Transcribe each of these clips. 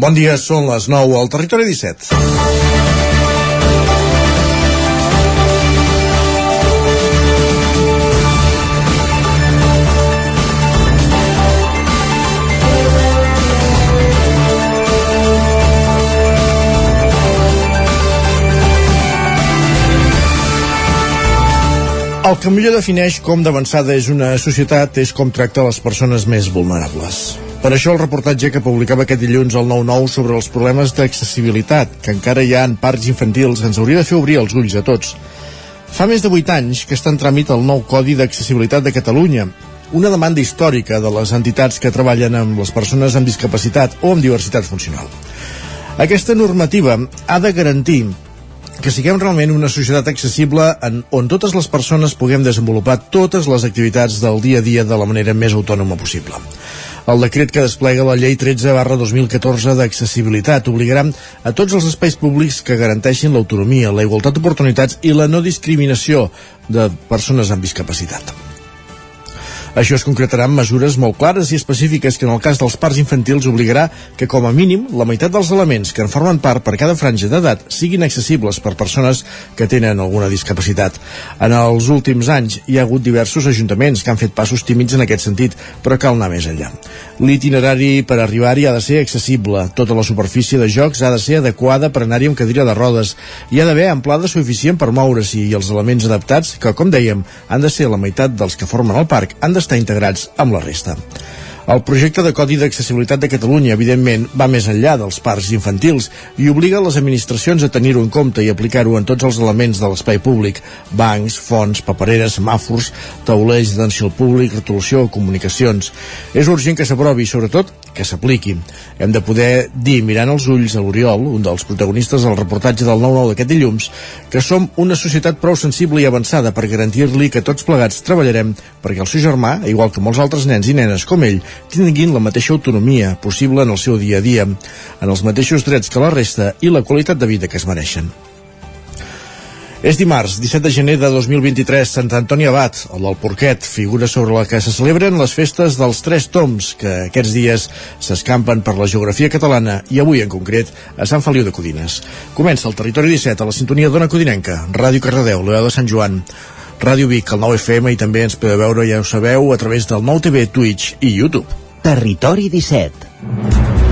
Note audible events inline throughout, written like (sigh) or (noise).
Bon dia, són les 9 al Territori 17. El que millor defineix com d'avançada és una societat és com tracta les persones més vulnerables. Per això el reportatge que publicava aquest dilluns al 9-9 sobre els problemes d'accessibilitat, que encara hi ha en parcs infantils, ens hauria de fer obrir els ulls a tots. Fa més de 8 anys que està en tràmit el nou Codi d'Accessibilitat de Catalunya, una demanda històrica de les entitats que treballen amb les persones amb discapacitat o amb diversitat funcional. Aquesta normativa ha de garantir que siguem realment una societat accessible en, on totes les persones puguem desenvolupar totes les activitats del dia a dia de la manera més autònoma possible. El decret que desplega la llei 13 barra 2014 d'accessibilitat obligarà a tots els espais públics que garanteixin l'autonomia, la igualtat d'oportunitats i la no discriminació de persones amb discapacitat. Això es concretarà en mesures molt clares i específiques que en el cas dels parcs infantils obligarà que com a mínim la meitat dels elements que en formen part per cada franja d'edat siguin accessibles per persones que tenen alguna discapacitat. En els últims anys hi ha hagut diversos ajuntaments que han fet passos tímids en aquest sentit, però cal anar més enllà. L'itinerari per arribar-hi ha de ser accessible, tota la superfície de jocs ha de ser adequada per anar-hi amb cadira de rodes, hi ha d'haver amplada suficient per moure-s'hi i els elements adaptats, que com dèiem, han de ser la meitat dels que formen el parc, han d'estar integrats amb la resta. El projecte de Codi d'Accessibilitat de Catalunya, evidentment, va més enllà dels parcs infantils i obliga les administracions a tenir-ho en compte i aplicar-ho en tots els elements de l'espai públic, bancs, fonts, papereres, semàfors, taulells d'atenció al públic, retolació, comunicacions. És urgent que s'aprovi, sobretot, que s'apliqui. Hem de poder dir, mirant els ulls a l'Oriol, un dels protagonistes del reportatge del 9-9 d'aquest dilluns, que som una societat prou sensible i avançada per garantir-li que tots plegats treballarem perquè el seu germà, igual que molts altres nens i nenes com ell, tinguin la mateixa autonomia possible en el seu dia a dia, en els mateixos drets que la resta i la qualitat de vida que es mereixen. És dimarts, 17 de gener de 2023, Sant Antoni Abat, el del Porquet, figura sobre la que se celebren les festes dels Tres Toms, que aquests dies s'escampen per la geografia catalana i avui en concret a Sant Feliu de Codines. Comença el Territori 17 a la sintonia d'Ona Codinenca, Ràdio Cardedeu, l'Oeu de Sant Joan, Ràdio Vic, el 9FM i també ens podeu veure, ja ho sabeu, a través del 9TV, Twitch i YouTube. Territori 17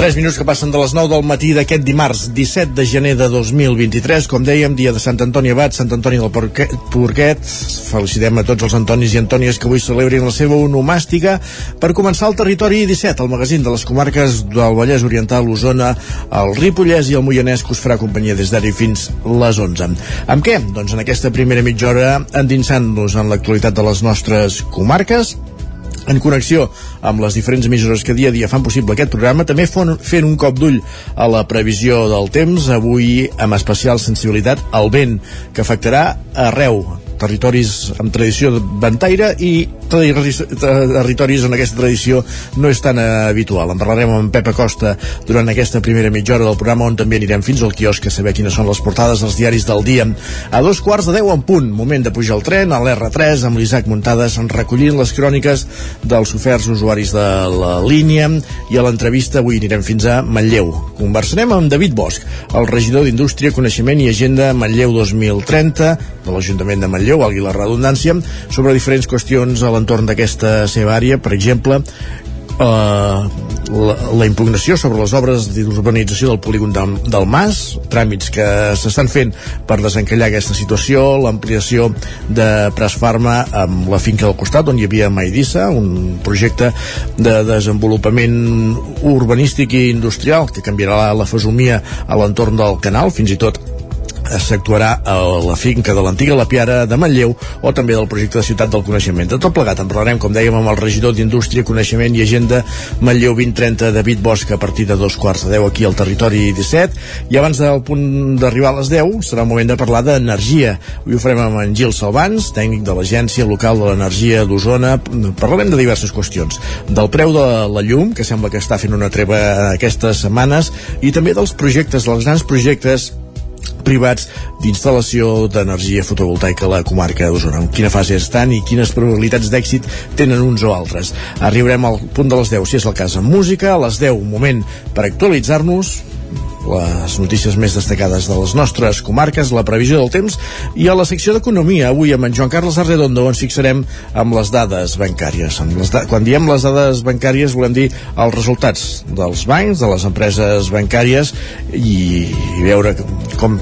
3 minuts que passen de les 9 del matí d'aquest dimarts 17 de gener de 2023 com dèiem, dia de Sant Antoni Abat Sant Antoni del Porquet, felicitem a tots els Antonis i Antònies que avui celebrin la seva onomàstica per començar el territori 17, el magazín de les comarques del Vallès Oriental, Osona el Ripollès i el Moianès que us farà companyia des d'ara fins les 11 amb què? Doncs en aquesta primera mitja hora endinsant-nos en l'actualitat de les nostres comarques en connexió amb les diferents emissores que dia a dia fan possible aquest programa, també fent un cop d'ull a la previsió del temps, avui amb especial sensibilitat al vent, que afectarà arreu territoris amb tradició de ventaire i territoris on aquesta tradició no és tan habitual. En parlarem amb Pep Acosta durant aquesta primera mitja hora del programa on també anirem fins al quiosc a saber quines són les portades dels diaris del dia. A dos quarts de deu en punt, moment de pujar el tren a l'R3 amb l'Isaac Muntades recollint les cròniques dels oferts usuaris de la línia i a l'entrevista avui anirem fins a Manlleu. Conversarem amb David Bosch, el regidor d'Indústria, Coneixement i Agenda Manlleu 2030 de l'Ajuntament de Manlleu Manlleu, valgui la redundància, sobre diferents qüestions a l'entorn d'aquesta seva àrea, per exemple, eh, la, la impugnació sobre les obres d'urbanització del polígon del, del Mas, tràmits que s'estan fent per desencallar aquesta situació, l'ampliació de Presfarma amb la finca del costat on hi havia Maidissa, un projecte de desenvolupament urbanístic i industrial que canviarà la fesomia a l'entorn del canal, fins i tot s'actuarà a la finca de l'antiga La Piara de Manlleu o també del projecte de Ciutat del Coneixement. De tot plegat en parlarem, com dèiem, amb el regidor d'Indústria, Coneixement i Agenda Manlleu 2030, David Bosch, a partir de dos quarts de deu aquí al territori 17. I abans del punt d'arribar a les 10 serà el moment de parlar d'energia. Avui ho farem amb en Gil Salvans, tècnic de l'Agència Local de l'Energia d'Osona. Parlarem de diverses qüestions. Del preu de la llum, que sembla que està fent una treva aquestes setmanes, i també dels projectes, dels grans projectes privats d'instal·lació d'energia fotovoltaica a la comarca d'Osona. En quina fase estan i quines probabilitats d'èxit tenen uns o altres. Arribarem al punt de les 10, si és el cas, amb música. A les 10, un moment per actualitzar-nos, les notícies més destacades de les nostres comarques, la previsió del temps i a la secció d'Economia, avui amb en Joan Carles Arredondo ens fixarem amb les dades bancàries. Amb les da Quan diem les dades bancàries volem dir els resultats dels bancs, de les empreses bancàries i, i veure com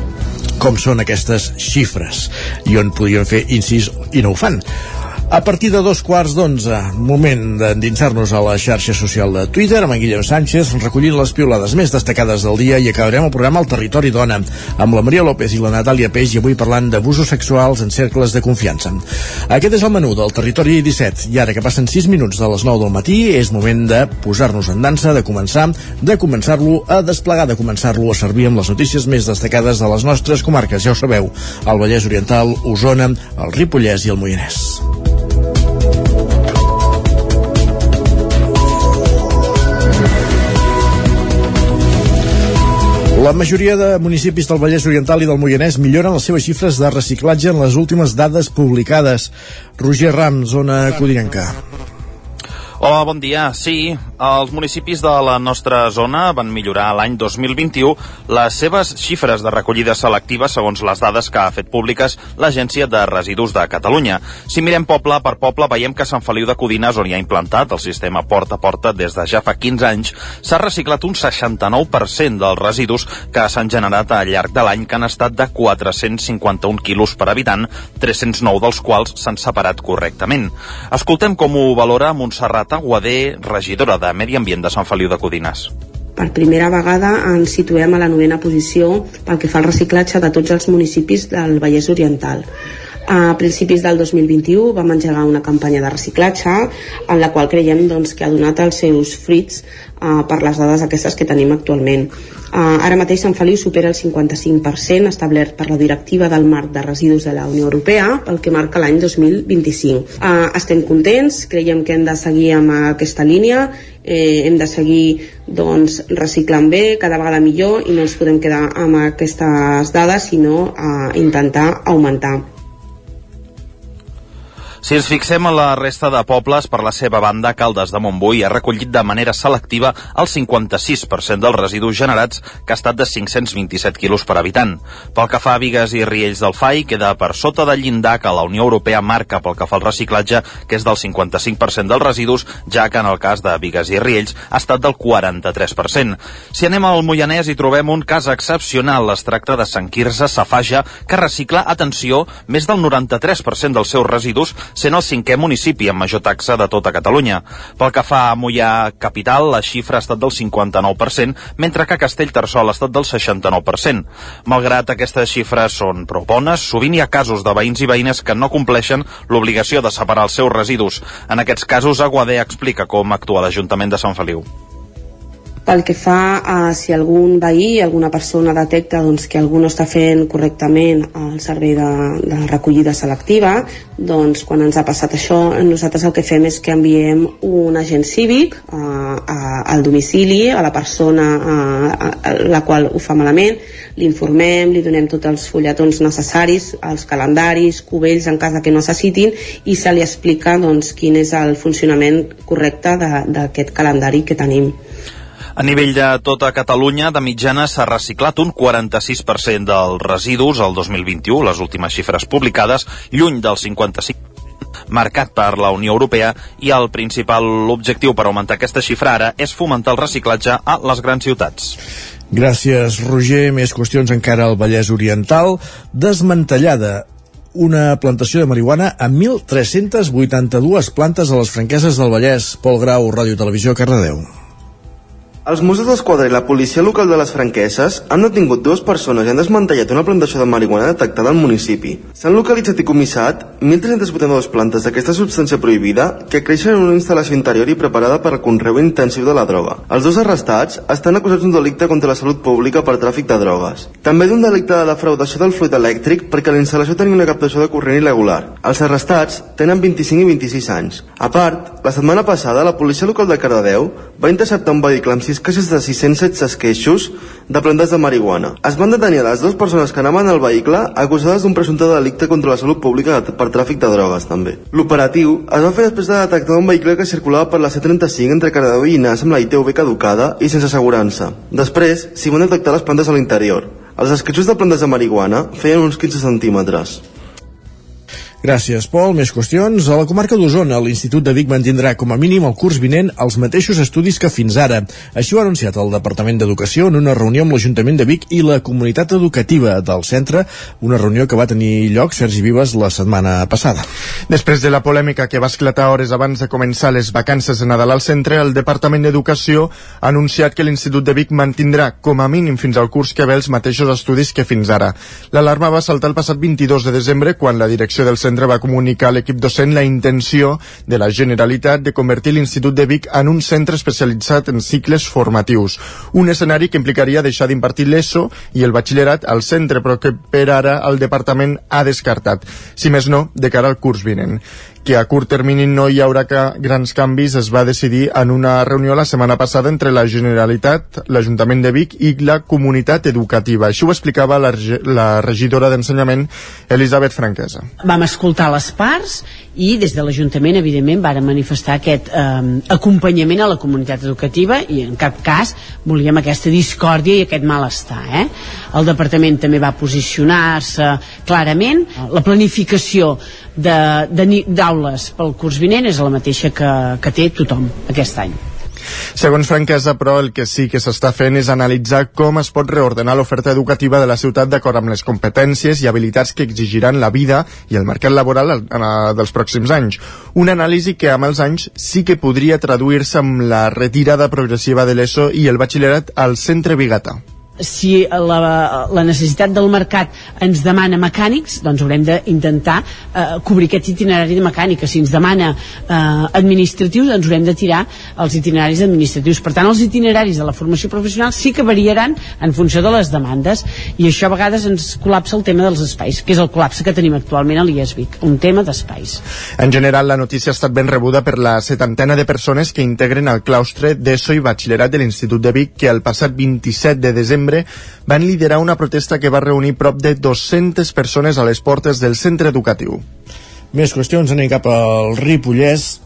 com són aquestes xifres i on podríem fer incís i no ho fan. A partir de dos quarts d'onze, moment d'endinsar-nos a la xarxa social de Twitter amb en Guillem Sánchez, recollint les piulades més destacades del dia i acabarem el programa al Territori Dona amb la Maria López i la Natàlia Peix i avui parlant d'abusos sexuals en cercles de confiança. Aquest és el menú del Territori 17 i ara que passen 6 minuts de les 9 del matí és moment de posar-nos en dansa, de començar, de començar-lo a desplegar, de començar-lo a servir amb les notícies més destacades de les nostres comarques, ja ho sabeu, el Vallès Oriental, Osona, el Ripollès i el Moianès. La majoria de municipis del Vallès Oriental i del Moianès milloren les seves xifres de reciclatge en les últimes dades publicades. Roger Ram, zona codinenca. Hola, bon dia. Sí, els municipis de la nostra zona van millorar l'any 2021 les seves xifres de recollida selectiva segons les dades que ha fet públiques l'Agència de Residus de Catalunya. Si mirem poble per poble, veiem que Sant Feliu de Codines, on hi ha implantat el sistema porta a porta des de ja fa 15 anys, s'ha reciclat un 69% dels residus que s'han generat al llarg de l'any, que han estat de 451 quilos per habitant, 309 dels quals s'han separat correctament. Escoltem com ho valora Montserrat Marta Guadé, regidora de Medi Ambient de Sant Feliu de Codines. Per primera vegada ens situem a la novena posició pel que fa al reciclatge de tots els municipis del Vallès Oriental. A principis del 2021 vam engegar una campanya de reciclatge en la qual creiem doncs, que ha donat els seus fruits uh, per les dades aquestes que tenim actualment. Uh, ara mateix Sant Feliu supera el 55% establert per la directiva del marc de residus de la Unió Europea pel que marca l'any 2025. Uh, estem contents, creiem que hem de seguir amb aquesta línia eh, hem de seguir doncs, reciclant bé, cada vegada millor i no ens podem quedar amb aquestes dades sinó uh, intentar augmentar si ens fixem a la resta de pobles, per la seva banda, Caldes de Montbui ha recollit de manera selectiva el 56% dels residus generats, que ha estat de 527 quilos per habitant. Pel que fa a Vigues i Riells del FAI, queda per sota del llindar que la Unió Europea marca pel que fa al reciclatge, que és del 55% dels residus, ja que en el cas de Vigues i Riells ha estat del 43%. Si anem al Moianès hi trobem un cas excepcional. Es tracta de Sant Quirze Safaja, que recicla, atenció, més del 93% dels seus residus sent el cinquè municipi amb major taxa de tota Catalunya. Pel que fa a Mollà Capital, la xifra ha estat del 59%, mentre que Castellterçol ha estat del 69%. Malgrat aquestes xifres són prou bones, sovint hi ha casos de veïns i veïnes que no compleixen l'obligació de separar els seus residus. En aquests casos, Aguadé explica com actua l'Ajuntament de Sant Feliu. Pel que fa a si algun veí, alguna persona detecta doncs, que algú no està fent correctament el servei de, de recollida selectiva, doncs quan ens ha passat això, nosaltres el que fem és que enviem un agent cívic a, a, al domicili, a la persona a, a, a la qual ho fa malament, l'informem, li donem tots els fulletons necessaris, els calendaris, cubells en cas que necessitin i se li explica doncs, quin és el funcionament correcte d'aquest calendari que tenim. A nivell de tota Catalunya, de mitjana s'ha reciclat un 46% dels residus al 2021, les últimes xifres publicades, lluny del 55 marcat per la Unió Europea i el principal objectiu per augmentar aquesta xifra ara és fomentar el reciclatge a les grans ciutats. Gràcies, Roger. Més qüestions encara al Vallès Oriental. Desmantellada una plantació de marihuana amb 1.382 plantes a les franqueses del Vallès. Pol Grau, Ràdio Televisió, Cardedeu. Els Mossos d'Esquadra i la policia local de les Franqueses han detingut dues persones i han desmantellat una plantació de marihuana detectada al municipi. S'han localitzat i comissat 1.382 plantes d'aquesta substància prohibida que creixen en una instal·lació interior i preparada per al conreu intensiu de la droga. Els dos arrestats estan acusats d'un delicte contra la salut pública per tràfic de drogues. També d'un delicte de defraudació del fluid elèctric perquè la instal·lació tenia una captació de corrent irregular. Els arrestats tenen 25 i 26 anys. A part, la setmana passada la policia local de Cardedeu va interceptar un vehicle amb sis caixes de 616 queixos de plantes de marihuana. Es van detenir les dues persones que anaven al vehicle acusades d'un presumpte delicte contra la salut pública per tràfic de drogues, també. L'operatiu es va fer després de detectar un vehicle que circulava per la C35 entre Cardedeu i Inas amb la ITV caducada i sense assegurança. Després, s'hi van detectar les plantes a l'interior. Els esquitxos de plantes de marihuana feien uns 15 centímetres. Gràcies, Pol. Més qüestions. A la comarca d'Osona, l'Institut de Vic mantindrà com a mínim el curs vinent els mateixos estudis que fins ara. Així ho ha anunciat el Departament d'Educació en una reunió amb l'Ajuntament de Vic i la comunitat educativa del centre, una reunió que va tenir lloc, Sergi Vives, la setmana passada. Després de la polèmica que va esclatar hores abans de començar les vacances de Nadal al centre, el Departament d'Educació ha anunciat que l'Institut de Vic mantindrà com a mínim fins al curs que ve els mateixos estudis que fins ara. L'alarma va saltar el passat 22 de desembre quan la direcció del centre centre va comunicar a l'equip docent la intenció de la Generalitat de convertir l'Institut de Vic en un centre especialitzat en cicles formatius. Un escenari que implicaria deixar d'impartir l'ESO i el batxillerat al centre, però que per ara el departament ha descartat, si més no, de cara al curs vinent que a curt termini no hi haurà ca grans canvis es va decidir en una reunió la setmana passada entre la Generalitat, l'Ajuntament de Vic i la comunitat educativa. Això ho explicava la, la regidora d'Ensenyament, Elisabet Franquesa. Vam escoltar les parts i des de l'Ajuntament, evidentment, varen manifestar aquest eh, acompanyament a la comunitat educativa i en cap cas volíem aquesta discòrdia i aquest malestar. Eh? El Departament també va posicionar-se clarament. La planificació d'aules pel curs vinent és la mateixa que, que té tothom aquest any. Segons Franquesa, però, el que sí que s'està fent és analitzar com es pot reordenar l'oferta educativa de la ciutat d'acord amb les competències i habilitats que exigiran la vida i el mercat laboral dels pròxims anys. Una anàlisi que amb els anys sí que podria traduir-se amb la retirada progressiva de l'ESO i el batxillerat al centre Bigata si la, la necessitat del mercat ens demana mecànics, doncs haurem d'intentar eh, cobrir aquest itinerari de mecànica. Si ens demana eh, administratius, doncs haurem de tirar els itineraris administratius. Per tant, els itineraris de la formació professional sí que variaran en funció de les demandes i això a vegades ens col·lapsa el tema dels espais, que és el col·lapse que tenim actualment a l'IESVIC, un tema d'espais. En general, la notícia ha estat ben rebuda per la setantena de persones que integren el claustre d'ESO i batxillerat de l'Institut de Vic que el passat 27 de desembre desembre van liderar una protesta que va reunir prop de 200 persones a les portes del centre educatiu. Més qüestions, anem cap al Ripollès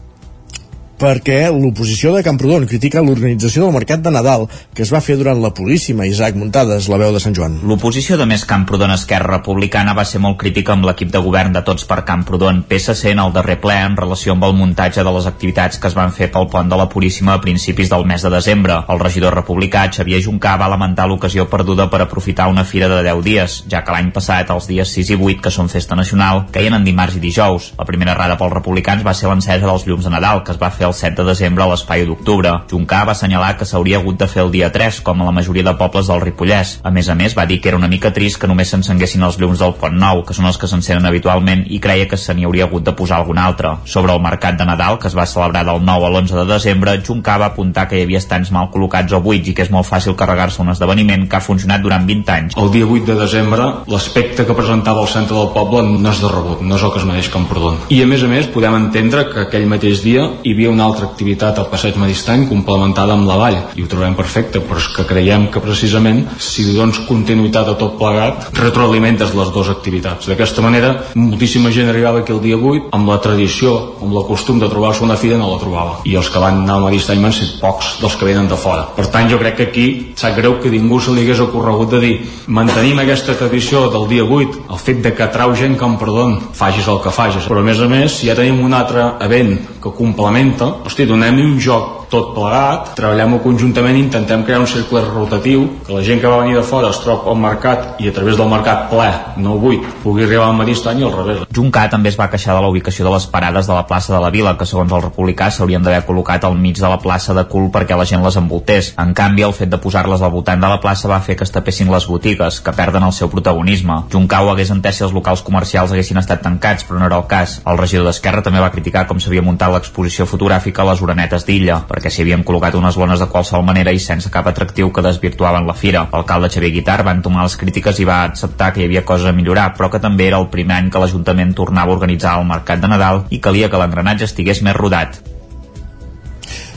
perquè l'oposició de Camprodon critica l'organització del Mercat de Nadal que es va fer durant la Puríssima. Isaac Muntades, la veu de Sant Joan. L'oposició de Més Camprodon Esquerra Republicana va ser molt crítica amb l'equip de govern de Tots per Camprodon PSC en el darrer ple en relació amb el muntatge de les activitats que es van fer pel pont de la Puríssima a principis del mes de desembre. El regidor republicà Xavier Juncà va lamentar l'ocasió perduda per aprofitar una fira de 10 dies, ja que l'any passat els dies 6 i 8, que són festa nacional, caien en dimarts i dijous. La primera errada pels republicans va ser l'encesa dels llums de Nadal, que es va fer el 7 de desembre a l'Espai d'Octubre. Juncà va assenyalar que s'hauria hagut de fer el dia 3, com a la majoria de pobles del Ripollès. A més a més, va dir que era una mica trist que només s'encenguessin els llums del Pont Nou, que són els que s'encenen habitualment, i creia que se n'hi hauria hagut de posar algun altre. Sobre el mercat de Nadal, que es va celebrar del 9 a l'11 de desembre, Juncà va apuntar que hi havia estants mal col·locats o buits i que és molt fàcil carregar-se un esdeveniment que ha funcionat durant 20 anys. El dia 8 de desembre, l'aspecte que presentava el centre del poble no és de rebut, no és el que es mereix Camprodon. I a més a més, podem entendre que aquell mateix dia hi havia una altra activitat al passeig Maristany complementada amb la vall. I ho trobem perfecte però és que creiem que precisament si dones continuïtat a tot plegat retroalimentes les dues activitats. D'aquesta manera moltíssima gent arribava aquí el dia 8 amb la tradició, amb la costum de trobar-se una fira no la trobava. I els que van anar al Maristany van ser pocs dels que venen de fora. Per tant jo crec que aquí sap greu que ningú se li hagués ocorregut de dir mantenim aquesta tradició del dia 8 el fet de que trau gent com perdó facis el que facis. Però a més a més si ja tenim un altre event que complementa hosti, donem un joc tot plegat, treballem conjuntament intentem crear un cercle rotatiu, que la gent que va venir de fora es trobi al mercat i a través del mercat ple, no buit, pugui arribar al mateix any i al revés. Juncà també es va queixar de la ubicació de les parades de la plaça de la Vila, que segons el republicà s'haurien d'haver col·locat al mig de la plaça de cul perquè la gent les envoltés. En canvi, el fet de posar-les al voltant de la plaça va fer que es tapessin les botigues, que perden el seu protagonisme. Juncà ho hagués entès si els locals comercials haguessin estat tancats, però no era el cas. El regidor d'Esquerra també va criticar com s'havia muntat l'exposició fotogràfica a les orenetes d'Illa, perquè s'hi havien col·locat unes lones de qualsevol manera i sense cap atractiu que desvirtuaven la fira. L'alcalde Xavier Guitar va entomar les crítiques i va acceptar que hi havia coses a millorar, però que també era el primer any que l'Ajuntament tornava a organitzar el Mercat de Nadal i calia que l'engranatge estigués més rodat.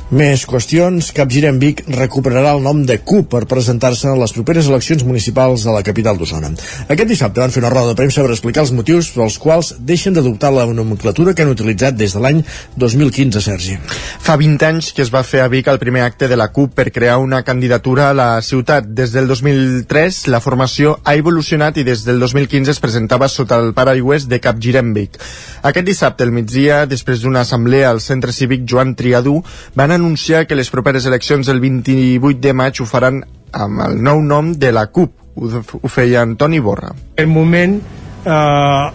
Més qüestions. Capgirem Vic recuperarà el nom de CUP per presentar-se en les properes eleccions municipals de la capital d'Osona. Aquest dissabte van fer una roda de premsa per explicar els motius pels quals deixen d'adoptar la nomenclatura que han utilitzat des de l'any 2015, Sergi. Fa 20 anys que es va fer a Vic el primer acte de la CUP per crear una candidatura a la ciutat. Des del 2003 la formació ha evolucionat i des del 2015 es presentava sota el paraigües de Capgirem Vic. Aquest dissabte al migdia, després d'una assemblea al centre cívic Joan Triadú, van anunciar que les properes eleccions del 28 de maig ho faran amb el nou nom de la CUP. Ho, ho feia Antoni Borra. En moment, eh,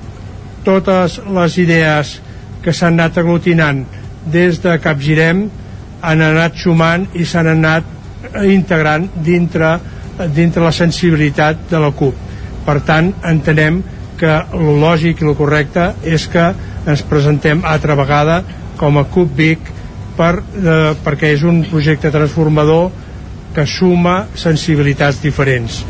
totes les idees que s'han anat aglutinant des de Capgirem han anat sumant i s'han anat integrant dintre, dintre la sensibilitat de la CUP. Per tant, entenem que el lògic i el correcte és que ens presentem altra vegada com a CUP Vic per, eh, perquè és un projecte transformador que suma sensibilitats diferents.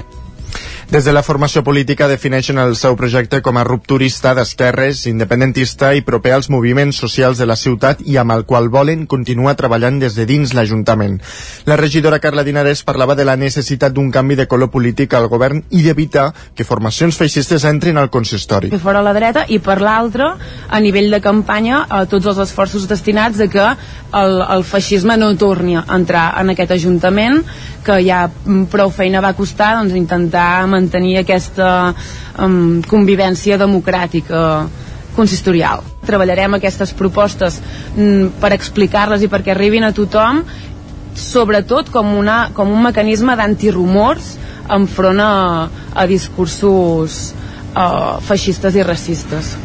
Des de la formació política defineixen el seu projecte com a rupturista d'esquerres, independentista i proper als moviments socials de la ciutat i amb el qual volen continuar treballant des de dins l'Ajuntament. La regidora Carla Dinares parlava de la necessitat d'un canvi de color polític al govern i d'evitar que formacions feixistes entrin al consistori. Per a la dreta i per l'altra, a nivell de campanya, a tots els esforços destinats a que el, el feixisme no torni a entrar en aquest Ajuntament, que ja prou feina va costar doncs, intentar mantenir aquesta um, convivència democràtica consistorial. Treballarem aquestes propostes mm, per explicar-les i perquè arribin a tothom sobretot com, una, com un mecanisme d'antirumors enfront a, a discursos uh, feixistes i racistes.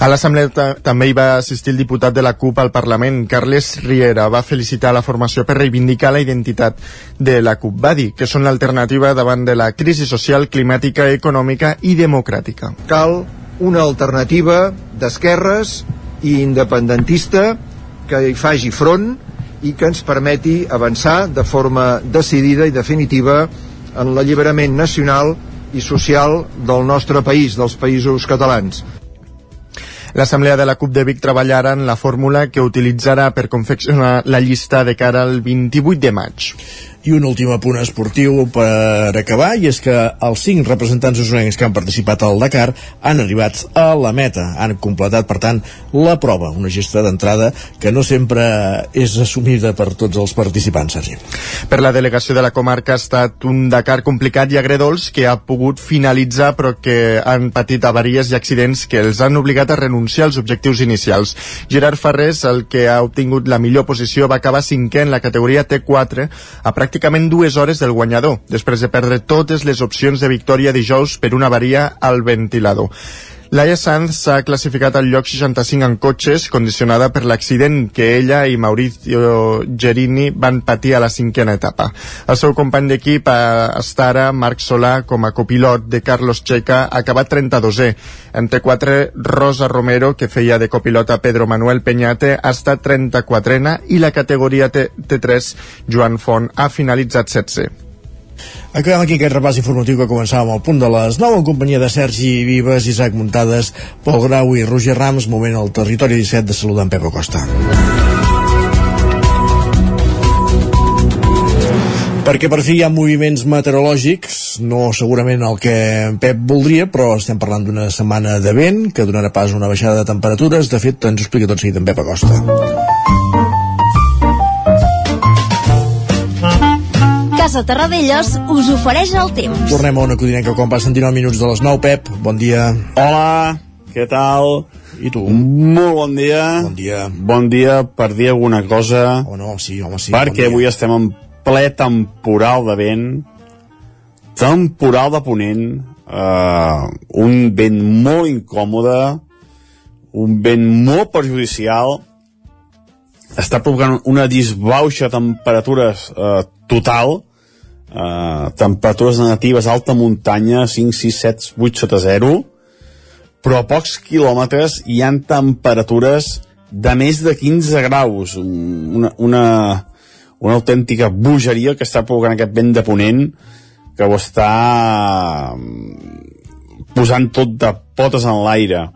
A l'assemblea també hi va assistir el diputat de la CUP al Parlament, Carles Riera. Va felicitar la formació per reivindicar la identitat de la CUP. Va dir que són l'alternativa davant de la crisi social, climàtica, econòmica i democràtica. Cal una alternativa d'esquerres i independentista que hi faci front i que ens permeti avançar de forma decidida i definitiva en l'alliberament nacional i social del nostre país, dels països catalans. L'Assemblea de la CUP de Vic treballarà en la fórmula que utilitzarà per confeccionar la llista de cara al 28 de maig. I un últim apunt esportiu per acabar, i és que els cinc representants usonencs que han participat al Dakar han arribat a la meta. Han completat, per tant, la prova, una gesta d'entrada que no sempre és assumida per tots els participants, Sergi. Per la delegació de la comarca ha estat un Dakar complicat i agredols que ha pogut finalitzar però que han patit avaries i accidents que els han obligat a renunciar als objectius inicials. Gerard Ferrés, el que ha obtingut la millor posició, va acabar cinquè en la categoria T4 a pràcticament dues hores del guanyador, després de perdre totes les opcions de victòria dijous per una avaria al ventilador. Laia Sanz s'ha classificat al lloc 65 en cotxes, condicionada per l'accident que ella i Maurizio Gerini van patir a la cinquena etapa. El seu company d'equip a Estara, Marc Solà, com a copilot de Carlos Checa, acabat 32è. En T4, Rosa Romero, que feia de copilot a Pedro Manuel Peñate, ha estat 34ena i la categoria T T3, Joan Font, ha finalitzat 16è. Acabem aquí aquest repàs informatiu que començàvem al punt de les 9 en companyia de Sergi Vives, Isaac Muntades, Pol Grau i Roger Rams, moment al territori 17 de saludar en Pep Acosta. perquè per fi hi ha moviments meteorològics, no segurament el que en Pep voldria, però estem parlant d'una setmana de vent, que donarà pas a una baixada de temperatures. De fet, ens ho explica tot seguit en Pep Acosta. Casa Terradellos us ofereix el temps. Tornem a una codinenca quan passen 19 minuts de les 9, Pep. Bon dia. Hola. Què tal? I tu? Molt bon dia. Bon dia. Bon dia per dir alguna cosa. Oh, no, sí, home, sí. perquè bon avui estem en ple temporal de vent, temporal de ponent, eh, un vent molt incòmode, un vent molt perjudicial, està provocant una disbauxa de temperatures eh, total, eh, temperatures negatives alta muntanya, 5, 6, 7, 8 sota 0, però a pocs quilòmetres hi han temperatures de més de 15 graus, una, una, una autèntica bogeria que està provocant aquest vent de ponent que ho està mm, posant tot de potes en l'aire.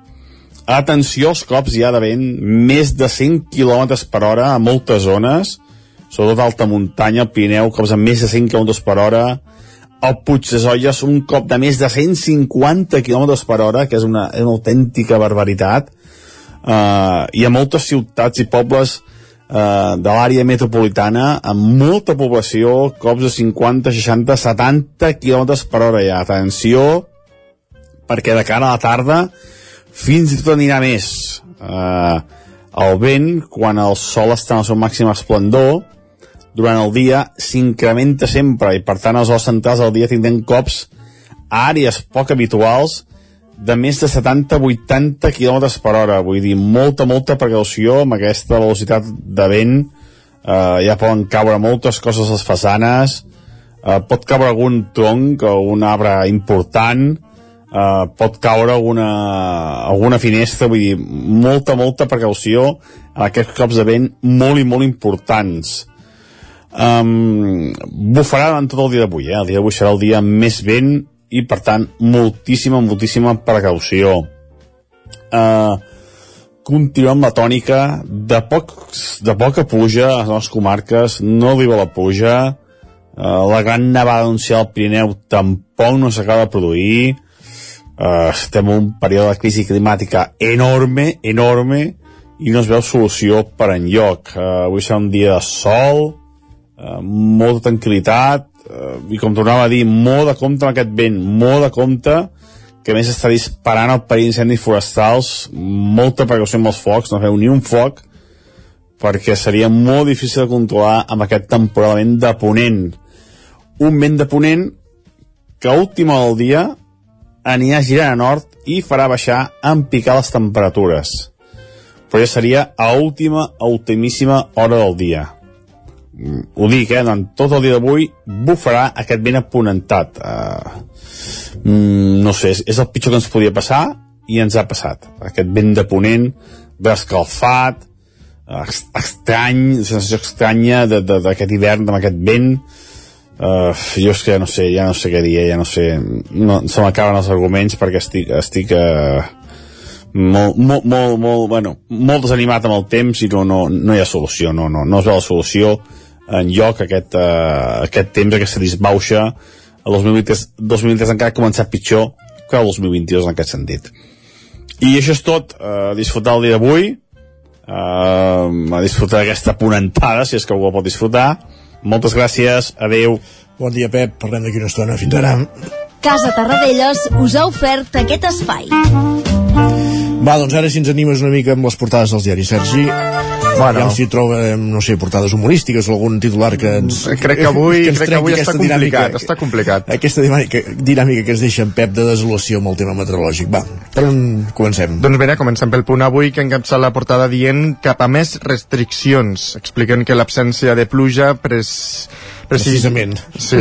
Atenció als cops ja de vent, més de 100 km per hora a moltes zones, sobretot alta muntanya, el Pirineu, cops amb més de 100 km per hora, el Puig de Zolles, un cop de més de 150 km per hora, que és una, és una autèntica barbaritat, uh, i a moltes ciutats i pobles uh, de l'àrea metropolitana, amb molta població, cops de 50, 60, 70 km per hora ja. Atenció, perquè de cara a la tarda fins i tot anirà més. Uh, el vent, quan el sol està en el seu màxim esplendor, durant el dia s'incrementa sempre i per tant els hores centrals del dia tindrem cops a àrees poc habituals de més de 70-80 km per hora. Vull dir, molta, molta precaució amb aquesta velocitat de vent. Eh, ja poden caure moltes coses a les façanes. Eh, pot caure algun tronc o un arbre important. Eh, pot caure alguna, alguna finestra. Vull dir, molta, molta precaució amb aquests cops de vent molt i molt importants um, bufarà durant tot el dia d'avui, eh? el dia d'avui serà el dia més vent i per tant moltíssima, moltíssima precaució. Uh, continuem la tònica. De, pocs, de poca pluja a les comarques, no arriba la pluja. Uh, la gran nevada anunciada al Pirineu tampoc no s'acaba de produir. Uh, estem en un període de crisi climàtica enorme, enorme i no es veu solució per enlloc. Uh, avui serà un dia de sol eh, molta tranquil·litat eh, i com tornava a dir, molt de compte amb aquest vent, molt de compte que més està disparant el perill d'incendis forestals molta precaució amb els focs no feu ni un foc perquè seria molt difícil de controlar amb aquest temporalment de ponent. Un vent de ponent que a última del dia anirà girant a nord i farà baixar en picar les temperatures. Però ja seria a última, a ultimíssima hora del dia ho dic, eh, en tot el dia d'avui bufarà aquest vent aponentat. Uh, mm, no sé, és, és el pitjor que ens podia passar i ens ha passat. Aquest vent de ponent, d'escalfat estrany sensació estranya d'aquest hivern amb aquest vent. Uh, jo és que ja no sé ja no sé què dir, ja no sé no, se m'acaben els arguments perquè estic, estic uh, molt, molt, molt, molt, bueno, molt desanimat amb el temps i no, no, no hi ha solució, no, no, no es veu la solució en lloc aquest, uh, aquest temps, aquesta disbauxa el 2023, 2023 encara ha començat pitjor que el 2022 en aquest sentit. I això és tot uh, disfrutar el dia d'avui. Uh, a disfrutar d'aquesta ponentada si és que algú pot disfrutar. Moltes gràcies, adeu. Bon dia Pep, parlem d'aquí una estona, fins ara. Casa Tarradellas us ha ofert aquest espai Va, doncs ara si ens animes una mica amb les portades dels diaris, Sergi Bueno. Ja si trobem, no sé, portades humorístiques o algun titular que ens... Crec que avui, (laughs) que crec que avui està dinàmica, complicat, està complicat. Aquesta dinàmica, dinàmica que ens deixa en Pep de desolació amb el tema meteorològic. Va, per on comencem? Doncs bé, comencem pel punt avui que encapçala la portada dient cap a més restriccions. Expliquen que l'absència de pluja pres... Precisament. Sí.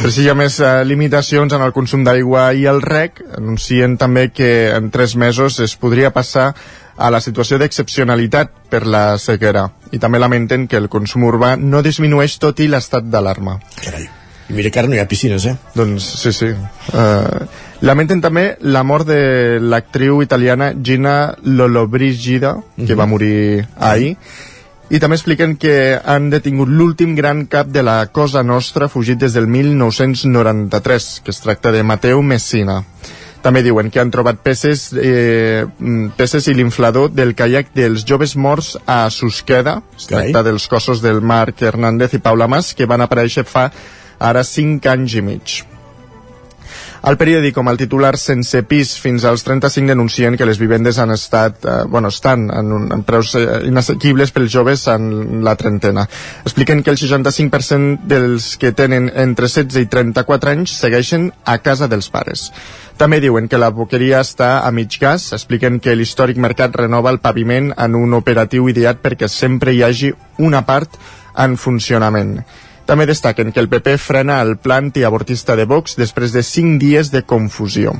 Precisa més eh, limitacions en el consum d'aigua i el rec. Anuncien també que en tres mesos es podria passar a la situació d'excepcionalitat per la sequera i també lamenten que el consum urbà no disminueix tot i l'estat d'alarma. Carai. I mira que ara no hi ha piscines, eh? Doncs sí, sí. Uh, lamenten també la mort de l'actriu italiana Gina Lollobrigida, que uh -huh. va morir ahir, i també expliquen que han detingut l'últim gran cap de la Cosa Nostra fugit des del 1993, que es tracta de Mateu Messina. També diuen que han trobat peces, eh, peces i l'inflador del caiac dels joves morts a Susqueda. Es tracta dels cossos del Marc Hernández i Paula Mas que van aparèixer fa ara 5 anys i mig. El periòdic, com el titular sense pis fins als 35 denuncien que les vivendes han estat, eh, bueno, estan en, un, en preus eh, inassequibles pels joves en la trentena. Expliquen que el 65% dels que tenen entre 16 i 34 anys segueixen a casa dels pares. També diuen que la boqueria està a mig gas, expliquen que l'històric mercat renova el paviment en un operatiu ideat perquè sempre hi hagi una part en funcionament. També destaquen que el PP frena el pla antiavortista de Vox després de 5 dies de confusió.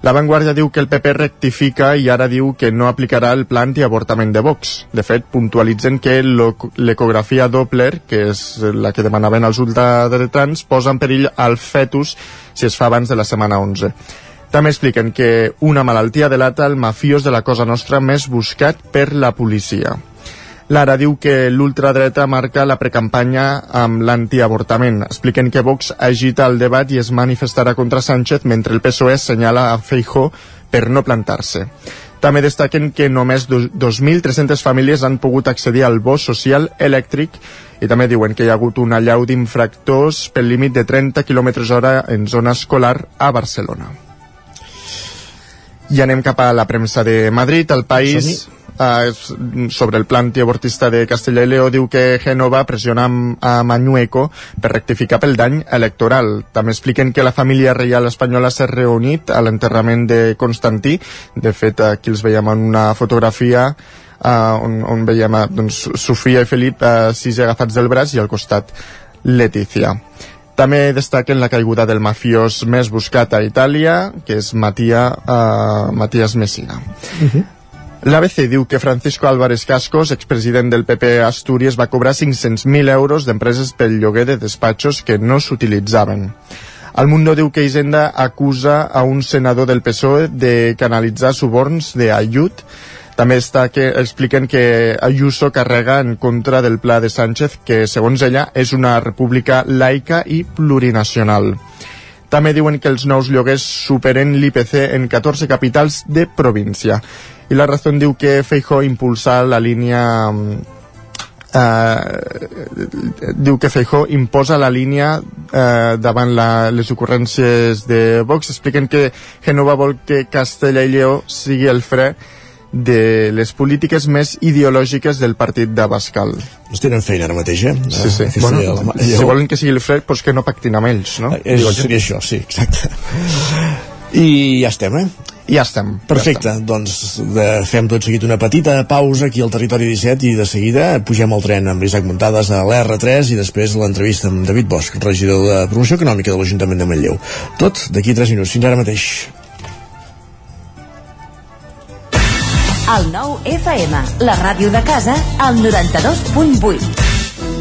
La Vanguardia diu que el PP rectifica i ara diu que no aplicarà el pla antiavortament de Vox. De fet, puntualitzen que l'ecografia Doppler, que és la que demanaven els ultradretans, posa en perill el fetus si es fa abans de la setmana 11. També expliquen que una malaltia delata el mafiós de la Cosa Nostra més buscat per la policia. Lara diu que l'ultradreta marca la precampanya amb l'antiavortament. Expliquen que Vox agita el debat i es manifestarà contra Sánchez mentre el PSOE senyala a Feijó per no plantar-se. També destaquen que només 2.300 famílies han pogut accedir al bo social elèctric i també diuen que hi ha hagut una llau d'infractors pel límit de 30 km hora en zona escolar a Barcelona. I anem cap a la premsa de Madrid, el país eh, sobre el pla antiabortista de Castella i Leó diu que Genova pressiona a Mañueco per rectificar pel dany electoral. També expliquen que la família reial espanyola s'ha reunit a l'enterrament de Constantí. De fet, aquí els veiem en una fotografia uh, on, on veiem doncs, Sofia i Felip uh, sis agafats del braç i al costat Letícia. També destaquen la caiguda del mafiós més buscat a Itàlia, que és Matia, uh, Matías Messina. Uh -huh. L'ABC diu que Francisco Álvarez Cascos, expresident del PP Astúries, va cobrar 500.000 euros d'empreses pel lloguer de despatxos que no s'utilitzaven. El Mundo diu que Hisenda acusa a un senador del PSOE de canalitzar suborns d'ajut. També està que expliquen que Ayuso carrega en contra del pla de Sánchez, que, segons ella, és una república laica i plurinacional. També diuen que els nous lloguers superen l'IPC en 14 capitals de província i la raó diu que Feijó impulsa la línia eh, diu que Feijó imposa la línia eh, davant la, les ocurrències de Vox expliquen que Genova vol que Castella i Lleó sigui el fre de les polítiques més ideològiques del partit d'Abascal. Ens tenen feina ara mateix, eh? Sí, sí. Eh, bueno, la... si volen que sigui el fred, doncs que no pactin amb ells, no? Eh, és, seria això, sí, exacte. I ja estem, eh? Ja estem. Perfecte, ja estem. doncs de, fem tot seguit una petita pausa aquí al Territori 17 i de seguida pugem al tren amb Isaac Muntades a l'R3 i després l'entrevista amb David Bosch, regidor de Promoció Econòmica de l'Ajuntament de Manlleu. Tot d'aquí 3 minuts. Fins ara mateix. El nou FM, la ràdio de casa, al 92.8.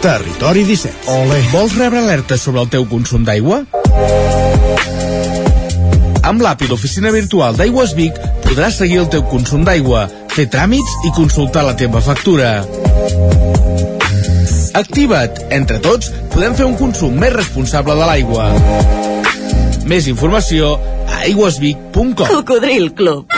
Territori 17. Ole. Vols rebre alertes sobre el teu consum d'aigua? Amb l'API d'Oficina Virtual d'Aigües Vic podràs seguir el teu consum d'aigua, fer tràmits i consultar la teva factura. Activa't! Entre tots podem fer un consum més responsable de l'aigua. Més informació a aigüesvic.com Cocodril Club.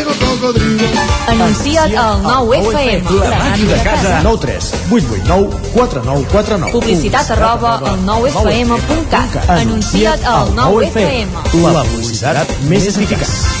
Anuncia't al 9FM. La màquina de casa. 9 3 8 8 9 4 9 4 9 Publicitat arroba al 9FM.cat. Anuncia't al 9FM. La publicitat més eficaç.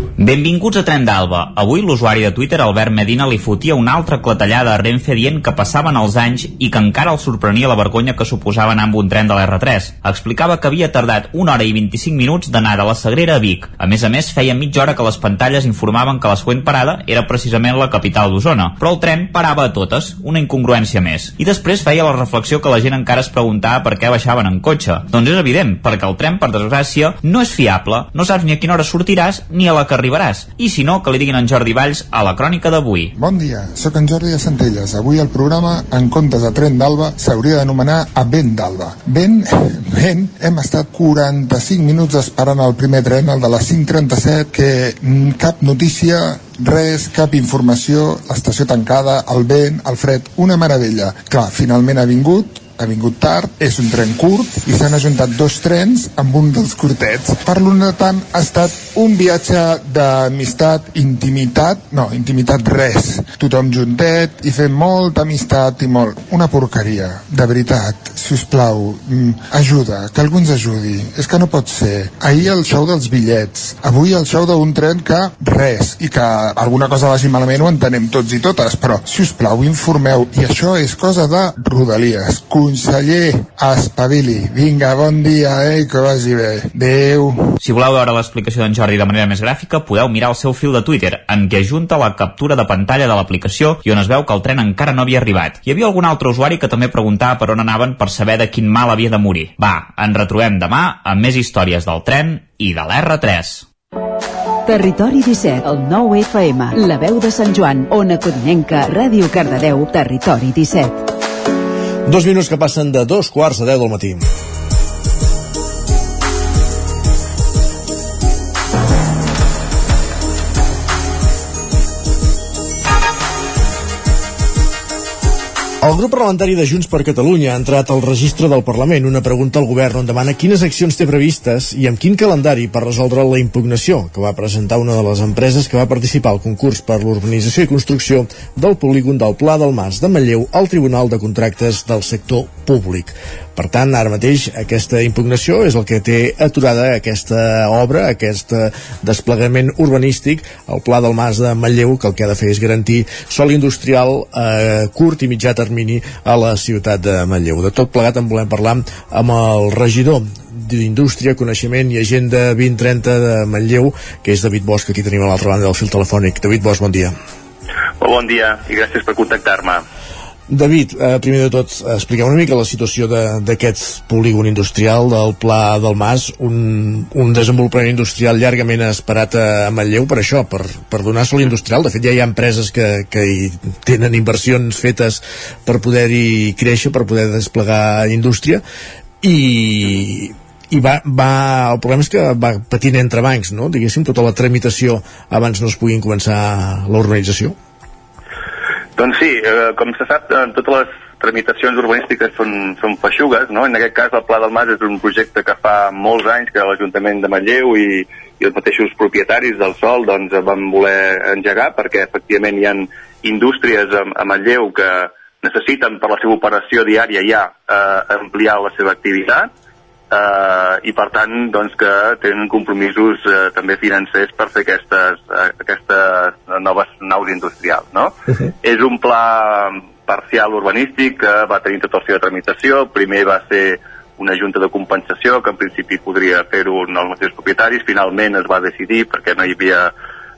Benvinguts a Tren d'Alba. Avui l'usuari de Twitter, Albert Medina, li fotia una altra clatellada a Renfe dient que passaven els anys i que encara el sorprenia la vergonya que suposava anar amb un tren de l'R3. Explicava que havia tardat una hora i 25 minuts d'anar de la Sagrera a Vic. A més a més, feia mitja hora que les pantalles informaven que la següent parada era precisament la capital d'Osona, però el tren parava a totes, una incongruència més. I després feia la reflexió que la gent encara es preguntava per què baixaven en cotxe. Doncs és evident, perquè el tren, per desgràcia, no és fiable, no saps ni a quina hora sortiràs ni a la que arribaràs. I si no, que li diguin en Jordi Valls a la crònica d'avui. Bon dia, sóc en Jordi de Centelles. Avui el programa, en comptes de tren d'alba, s'hauria d'anomenar a vent d'alba. Vent, (laughs) vent, hem estat 45 minuts esperant el primer tren, el de les 5.37, que mm, cap notícia, res, cap informació, l'estació tancada, el vent, el fred, una meravella. Clar, finalment ha vingut, ha vingut tard, és un tren curt i s'han ajuntat dos trens amb un dels curtets. Per l'una tant ha estat un viatge d'amistat, intimitat, no, intimitat res. Tothom juntet i fent molta amistat i molt. Una porqueria, de veritat. Si us plau, mm, ajuda, que algú ens ajudi. És que no pot ser. Ahir el show dels bitllets, avui el show d'un tren que res, i que alguna cosa vagi malament ho entenem tots i totes, però si us plau informeu, i això és cosa de Rodalies. Conseller, espavili. Vinga, bon dia, eh, que vagi bé. Adéu. Si voleu veure l'explicació d'en Jordi de manera més gràfica, podeu mirar el seu fil de Twitter, en què ajunta la captura de pantalla de l'aplicació i on es veu que el tren encara no havia arribat. Hi havia algun altre usuari que també preguntava per on anaven per saber de quin mal havia de morir. Va, ens retrobem demà amb més històries del tren i de l'R3. Territori 17, el 9 FM, la veu de Sant Joan, Ona Codinenca, Ràdio Cardedeu, Territori 17. Dos minuts que passen de dos quarts de deu del matí. El grup parlamentari de Junts per Catalunya ha entrat al registre del Parlament una pregunta al govern on demana quines accions té previstes i amb quin calendari per resoldre la impugnació que va presentar una de les empreses que va participar al concurs per l'urbanització i construcció del polígon del Pla del Mas de Manlleu al Tribunal de Contractes del Sector Públic. Per tant, ara mateix aquesta impugnació és el que té aturada aquesta obra, aquest eh, desplegament urbanístic, el Pla del Mas de Manlleu, que el que ha de fer és garantir sol industrial a eh, curt i mitjà termini a la ciutat de Manlleu. De tot plegat en volem parlar amb el regidor d'Indústria, Coneixement i Agenda 2030 de Manlleu, que és David Bosch, que aquí tenim a l'altra banda del fil telefònic. David Bosch, bon dia. Bon dia i gràcies per contactar-me. David, eh, primer de tot, expliqueu una mica la situació d'aquest polígon industrial del Pla del Mas, un, un desenvolupament industrial llargament esperat a, a Manlleu per això, per, per donar sol industrial. De fet, ja hi ha empreses que, que hi tenen inversions fetes per poder-hi créixer, per poder desplegar indústria, i, i va, va, el problema és que va patint entre bancs, no? diguéssim, tota la tramitació abans no es puguin començar la urbanització. Doncs sí, eh, com se sap, eh, totes les tramitacions urbanístiques són, són feixugues, no? En aquest cas el Pla del Mas és un projecte que fa molts anys que l'Ajuntament de Manlleu i, i els mateixos propietaris del sol doncs, van voler engegar perquè efectivament hi ha indústries a, a Manlleu que necessiten per la seva operació diària ja eh, ampliar la seva activitat eh, i per tant doncs, que tenen compromisos eh, també financers per fer aquestes, eh, aquestes noves naus industrials. No? Uh -huh. És un pla parcial urbanístic que va tenir tota la seva tramitació. Primer va ser una junta de compensació que en principi podria fer-ho els mateixos propietaris. Finalment es va decidir perquè no hi havia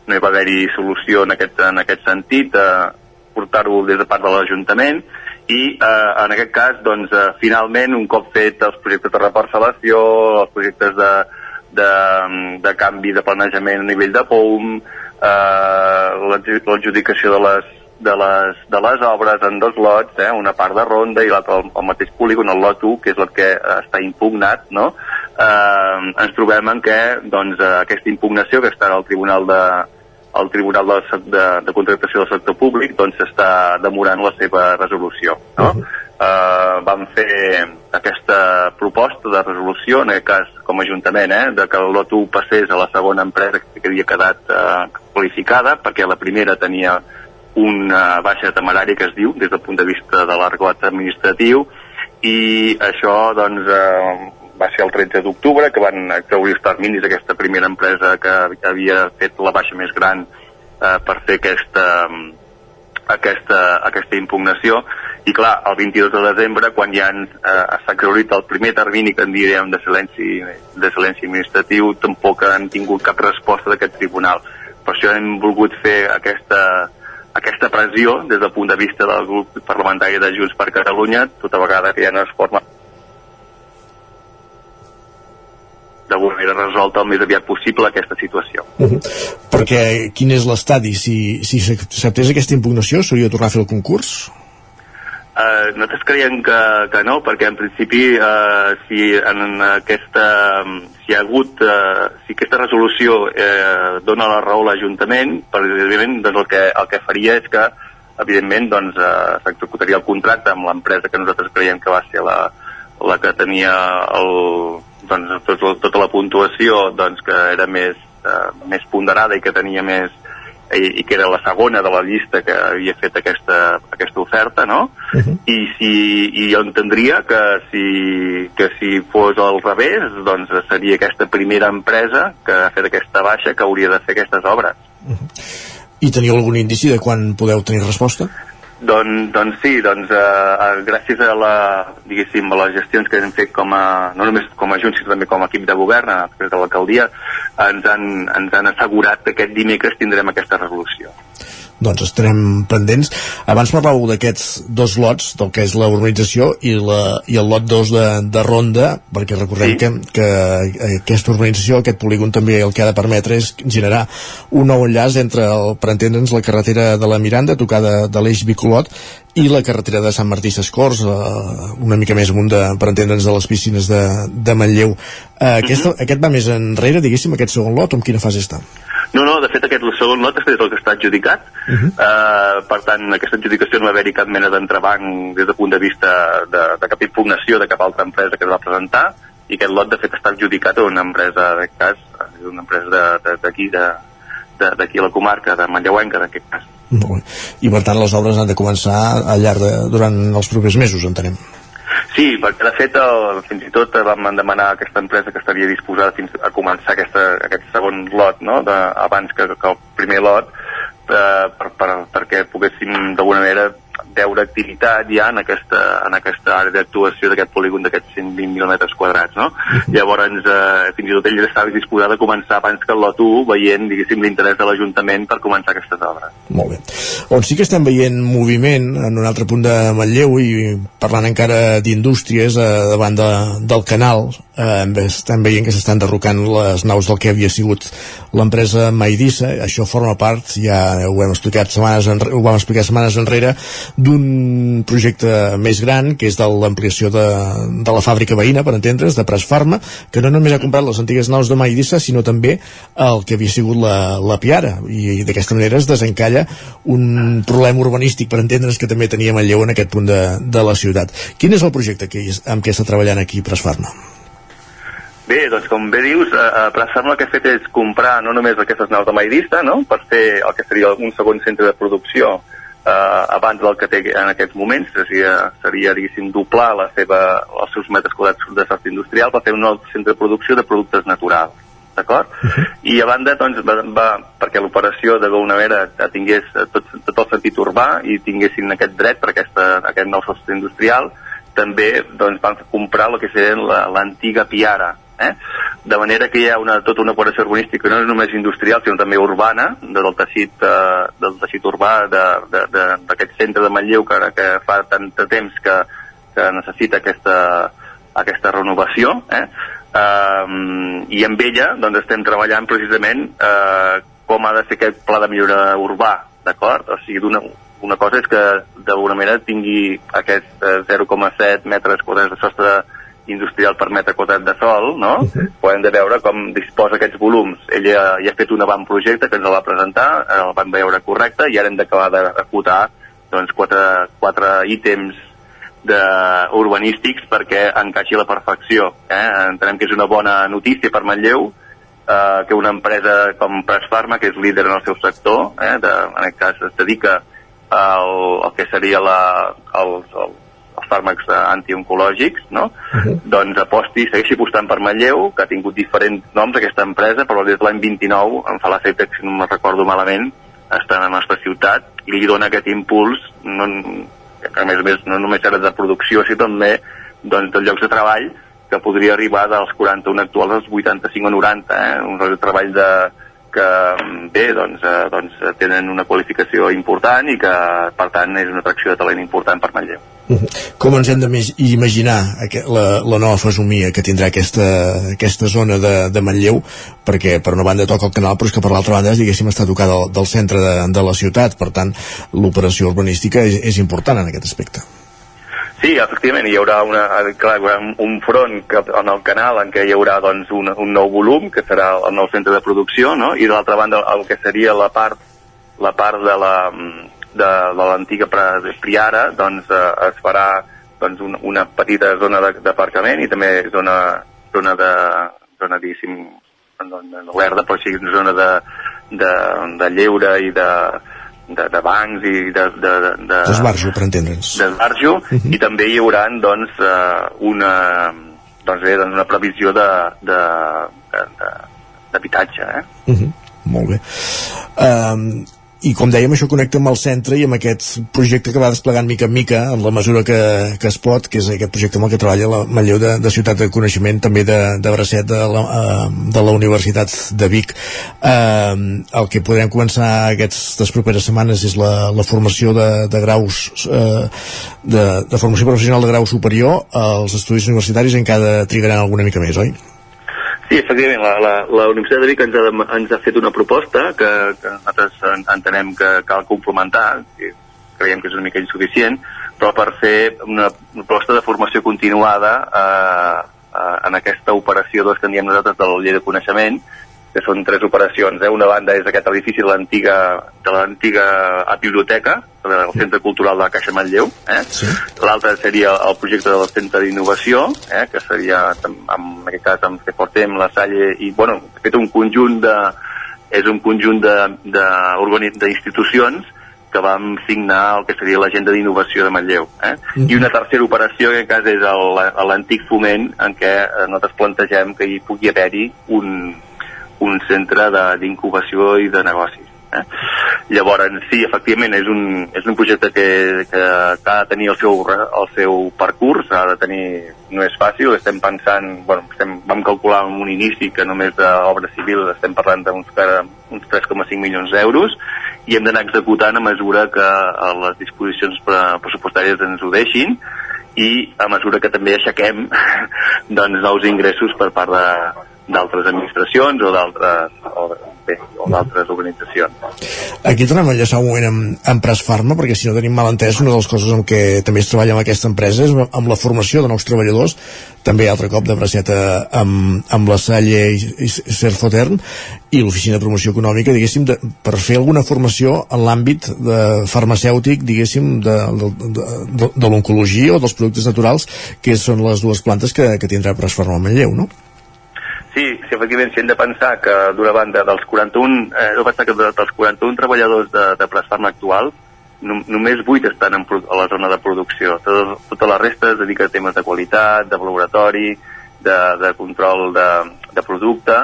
no hi va haver-hi solució en aquest, en aquest sentit, eh, portar-ho des de part de l'Ajuntament i eh, en aquest cas, doncs, eh, finalment, un cop fet els projectes de reparcel·lació, els projectes de, de, de canvi de planejament a nivell de POUM, eh, l'adjudicació de les, de, les, de les obres en dos lots, eh, una part de ronda i l'altra al, mateix polígon, el lot 1, que és el que està impugnat, no? eh, ens trobem en què doncs, aquesta impugnació que està al Tribunal de, el Tribunal de, de, de Contractació del Sector Públic doncs està demorant la seva resolució. No? Uh -huh. uh, vam fer aquesta proposta de resolució, en aquest cas com a Ajuntament, eh, de que el lot 1 passés a la segona empresa que havia quedat uh, qualificada, perquè la primera tenia una baixa temerària que es diu, des del punt de vista de l'argot administratiu, i això doncs, eh, va ser el 13 d'octubre, que van exaurir els terminis d'aquesta primera empresa que havia fet la baixa més gran eh, per fer aquesta, aquesta, aquesta impugnació. I clar, el 22 de desembre, quan ja eh, s'ha exaurit el primer termini que en diríem de silenci, de silenci administratiu, tampoc han tingut cap resposta d'aquest tribunal. Per això hem volgut fer aquesta, aquesta pressió des del punt de vista del grup parlamentari de Junts per Catalunya, tota vegada que ja no es forma d'alguna manera resolta el més aviat possible aquesta situació. Uh -huh. Perquè quin és l'estadi? Si, si s'acceptés aquesta impugnació, s'hauria de tornar a fer el concurs? Uh, nosaltres creiem que, que no, perquè en principi uh, si en aquesta si hi ha hagut uh, si aquesta resolució uh, dona la raó a l'Ajuntament, evidentment doncs el que, el que faria és que evidentment doncs, uh, s'executaria el contracte amb l'empresa que nosaltres creiem que va ser la, la que tenia el, doncs, tot, tota la puntuació doncs, que era més, eh, més ponderada i que tenia més i, i que era la segona de la llista que havia fet aquesta, aquesta oferta, no? Uh -huh. I, si, I jo entendria que si, que si fos al revés, doncs seria aquesta primera empresa que ha fet aquesta baixa que hauria de fer aquestes obres. Uh -huh. I teniu algun indici de quan podeu tenir resposta? Doncs, doncs sí, doncs eh, gràcies a, la, a les gestions que hem fet com a, no només com a Junts, sinó també com a equip de govern, després de l'alcaldia, ens, han, ens han assegurat que aquest dimecres tindrem aquesta resolució doncs estarem pendents. Abans parlàveu d'aquests dos lots, del que és la urbanització i, la, i el lot 2 de, de Ronda, perquè recordem sí. que, que aquesta urbanització, aquest polígon també el que ha de permetre és generar un nou enllaç entre, el, per entendre'ns, la carretera de la Miranda, tocada de l'eix Bicolot, i la carretera de Sant Martí Sescors, eh, una mica més amunt de, per entendre'ns de les piscines de, de Manlleu. Eh, aquest, uh mhm. -huh. aquest va més enrere, diguéssim, aquest segon lot, o en quina fase està? No, no, de fet aquest segon lot és el que està adjudicat, uh -huh. uh, per tant aquesta adjudicació no va haver-hi cap mena d'entrebanc des del punt de vista de, de cap impugnació de cap altra empresa que es va presentar, i aquest lot de fet està adjudicat a una empresa, en aquest cas, una empresa d'aquí, d'aquí a la comarca, de Manlleuenca, en aquest cas. Molt bé. I per tant les obres han de començar al llarg de, durant els propers mesos, entenem. Sí, perquè de fet el, fins i tot vam demanar a aquesta empresa que estaria disposada fins a començar aquesta, aquest segon lot, no? de, abans que, que el primer lot, eh, per, per, perquè poguéssim d'alguna manera veure activitat ja en aquesta, en aquesta àrea d'actuació d'aquest polígon d'aquests 120 metres quadrats, no? Uh -huh. Llavors, eh, fins i tot ell estava disposat a començar abans que el lot 1, veient, diguéssim, l'interès de l'Ajuntament per començar aquestes obres. Molt bé. On sí que estem veient moviment, en un altre punt de Manlleu, i parlant encara d'indústries eh, davant de, del canal, eh, estem veient que s'estan derrocant les naus del que havia sigut l'empresa Maidissa, això forma part, ja ho hem explicat setmanes enrere, ho vam explicar setmanes enrere, d'un projecte més gran, que és de l'ampliació de, de la fàbrica veïna, per entendre's, de Presfarma, que no només ha comprat les antigues naus de Maïdissa, sinó també el que havia sigut la, la Piara, i, i d'aquesta manera es desencalla un problema urbanístic, per entendre's, que també teníem a Lleó en aquest punt de, de la ciutat. Quin és el projecte que, amb què està treballant aquí Presfarma? Bé, doncs com bé dius, eh, Presfarma el que ha fet és comprar no només aquestes naus de Maïdista, no?, per fer el que seria un segon centre de producció eh, abans del que té en aquests moments, seria, seria diguéssim, doblar la seva, els seus metres quadrats de sort industrial per fer un nou centre de producció de productes naturals d'acord? Uh -huh. I a banda, doncs, va, va perquè l'operació d'alguna manera tingués tot, tot el sentit urbà i tinguessin aquest dret per aquesta, aquest nou sostre industrial, també doncs, van comprar el que seria l'antiga Piara, eh? de manera que hi ha una, tota una operació urbanística no només industrial sinó també urbana del teixit, eh, del teixit urbà d'aquest centre de Manlleu que, que fa tant de temps que, que necessita aquesta, aquesta renovació eh? eh, i amb ella doncs, estem treballant precisament eh, com ha de ser aquest pla de millora urbà, d'acord? O sigui, una, una cosa és que d'alguna manera tingui aquest eh, 0,7 metres quadrats de sostre industrial per metre quadrat de sol, no? Uh -huh. Podem de veure com disposa aquests volums. Ella ja ha fet un avantprojecte que ens el va presentar, el vam veure correcte i ara hem d'acabar d'acotar doncs, quatre, quatre ítems de urbanístics perquè encaixi a la perfecció. Eh? Entenem que és una bona notícia per Manlleu eh, que una empresa com Presfarma, que és líder en el seu sector, eh, de, en aquest cas es dedica al, al que seria la, els, els fàrmacs antioncològics, no? Uh -huh. doncs aposti, segueixi apostant per Manlleu, que ha tingut diferents noms aquesta empresa, però des de l'any 29, em fa l'efecte que si no me'n recordo malament, està en la nostra ciutat, i li dona aquest impuls no, que a més a més no només era de producció, sinó també doncs, de llocs de treball que podria arribar dels 41 actuals als 85 o 90, eh? un lloc de treball de, que bé, doncs, eh, doncs tenen una qualificació important i que per tant és una atracció de talent important per Manlleu. Com ens hem d'imaginar la, la nova fesomia que tindrà aquesta, aquesta zona de, de Manlleu? Perquè per una banda toca el canal, però és que per l'altra banda, diguéssim, està tocada del, del centre de, de la ciutat. Per tant, l'operació urbanística és, és important en aquest aspecte. Sí, efectivament, hi haurà, una, clar, hi haurà un front en el canal en què hi haurà doncs, un, un nou volum, que serà el nou centre de producció, no? i de l'altra banda el que seria la part, la part de la, de, de l'antiga Priara doncs, eh, es farà doncs, un, una petita zona d'aparcament i també zona, zona de zona, diguéssim, verda, però sí zona de, de, de lleure i de, de, de bancs i de... de, de D'esbarjo, per entendre'ns. D'esbarjo, uh -huh. i també hi haurà doncs, eh, una, doncs, bé, doncs una previsió de, de, d'habitatge. Eh? Uh -huh. Molt bé. Um, i com dèiem això connecta amb el centre i amb aquest projecte que va desplegant mica en mica en la mesura que, que es pot que és aquest projecte amb el que treballa la Manlleu de, de Ciutat de Coneixement també de, de Bracet de la, uh, de la Universitat de Vic uh, el que podrem començar aquestes properes setmanes és la, la formació de, de graus uh, de, de formació professional de grau superior als estudis universitaris encara trigaran alguna mica més, oi? Sí, efectivament, la, la, la Universitat de Vic ens ha, ens ha fet una proposta que, que nosaltres entenem que cal complementar, que creiem que és una mica insuficient, però per fer una, proposta de formació continuada eh, eh, en aquesta operació dos que en diem nosaltres de la llei de coneixement, que són tres operacions. Eh? Una banda és aquest edifici de l'antiga de l'antiga biblioteca, del Centre Cultural de la Caixa Manlleu. Eh? Sí. L'altra seria el projecte del Centre d'Innovació, eh? que seria, en aquest cas, amb que portem la Salle, i, bueno, fet un conjunt de, és un conjunt d'institucions que vam signar el que seria l'agenda d'innovació de Manlleu. Eh? Mm. I una tercera operació, que en cas és l'antic foment, en què eh, nosaltres plantegem que hi pugui haver-hi un, un centre d'incubació i de negocis. Eh? Llavors, sí, efectivament, és un, és un projecte que, que, que ha de tenir el seu, el seu percurs, ha de tenir, no és fàcil, estem pensant, bueno, estem, vam calcular en un inici que només d'obra civil estem parlant d'uns uns 3,5 milions d'euros i hem d'anar executant a mesura que eh, les disposicions pressupostàries ens ho deixin i a mesura que també aixequem (laughs) doncs, nous ingressos per part de, d'altres administracions o d'altres bé, o d'altres organitzacions. Aquí tornem a enllaçar un moment amb, amb Presfarma, perquè si no tenim mal entès, una de les coses amb què també es treballa amb aquesta empresa és amb la formació de nous treballadors, també altre cop de braceta amb, amb la Salle i, i Serfotern i l'Oficina de Promoció Econòmica, diguéssim, de, per fer alguna formació en l'àmbit de farmacèutic, diguéssim, de, de, de, de, l'oncologia o dels productes naturals, que són les dues plantes que, que tindrà Presfarma a Manlleu, no? Sí, sí, efectivament, si hem de pensar que d'una banda dels 41, eh, de pensar que dels 41 treballadors de, de Plasfarma actual, no, només 8 estan en, a la zona de producció. Tot, tota la resta es dedica a temes de qualitat, de laboratori, de, de control de, de producte,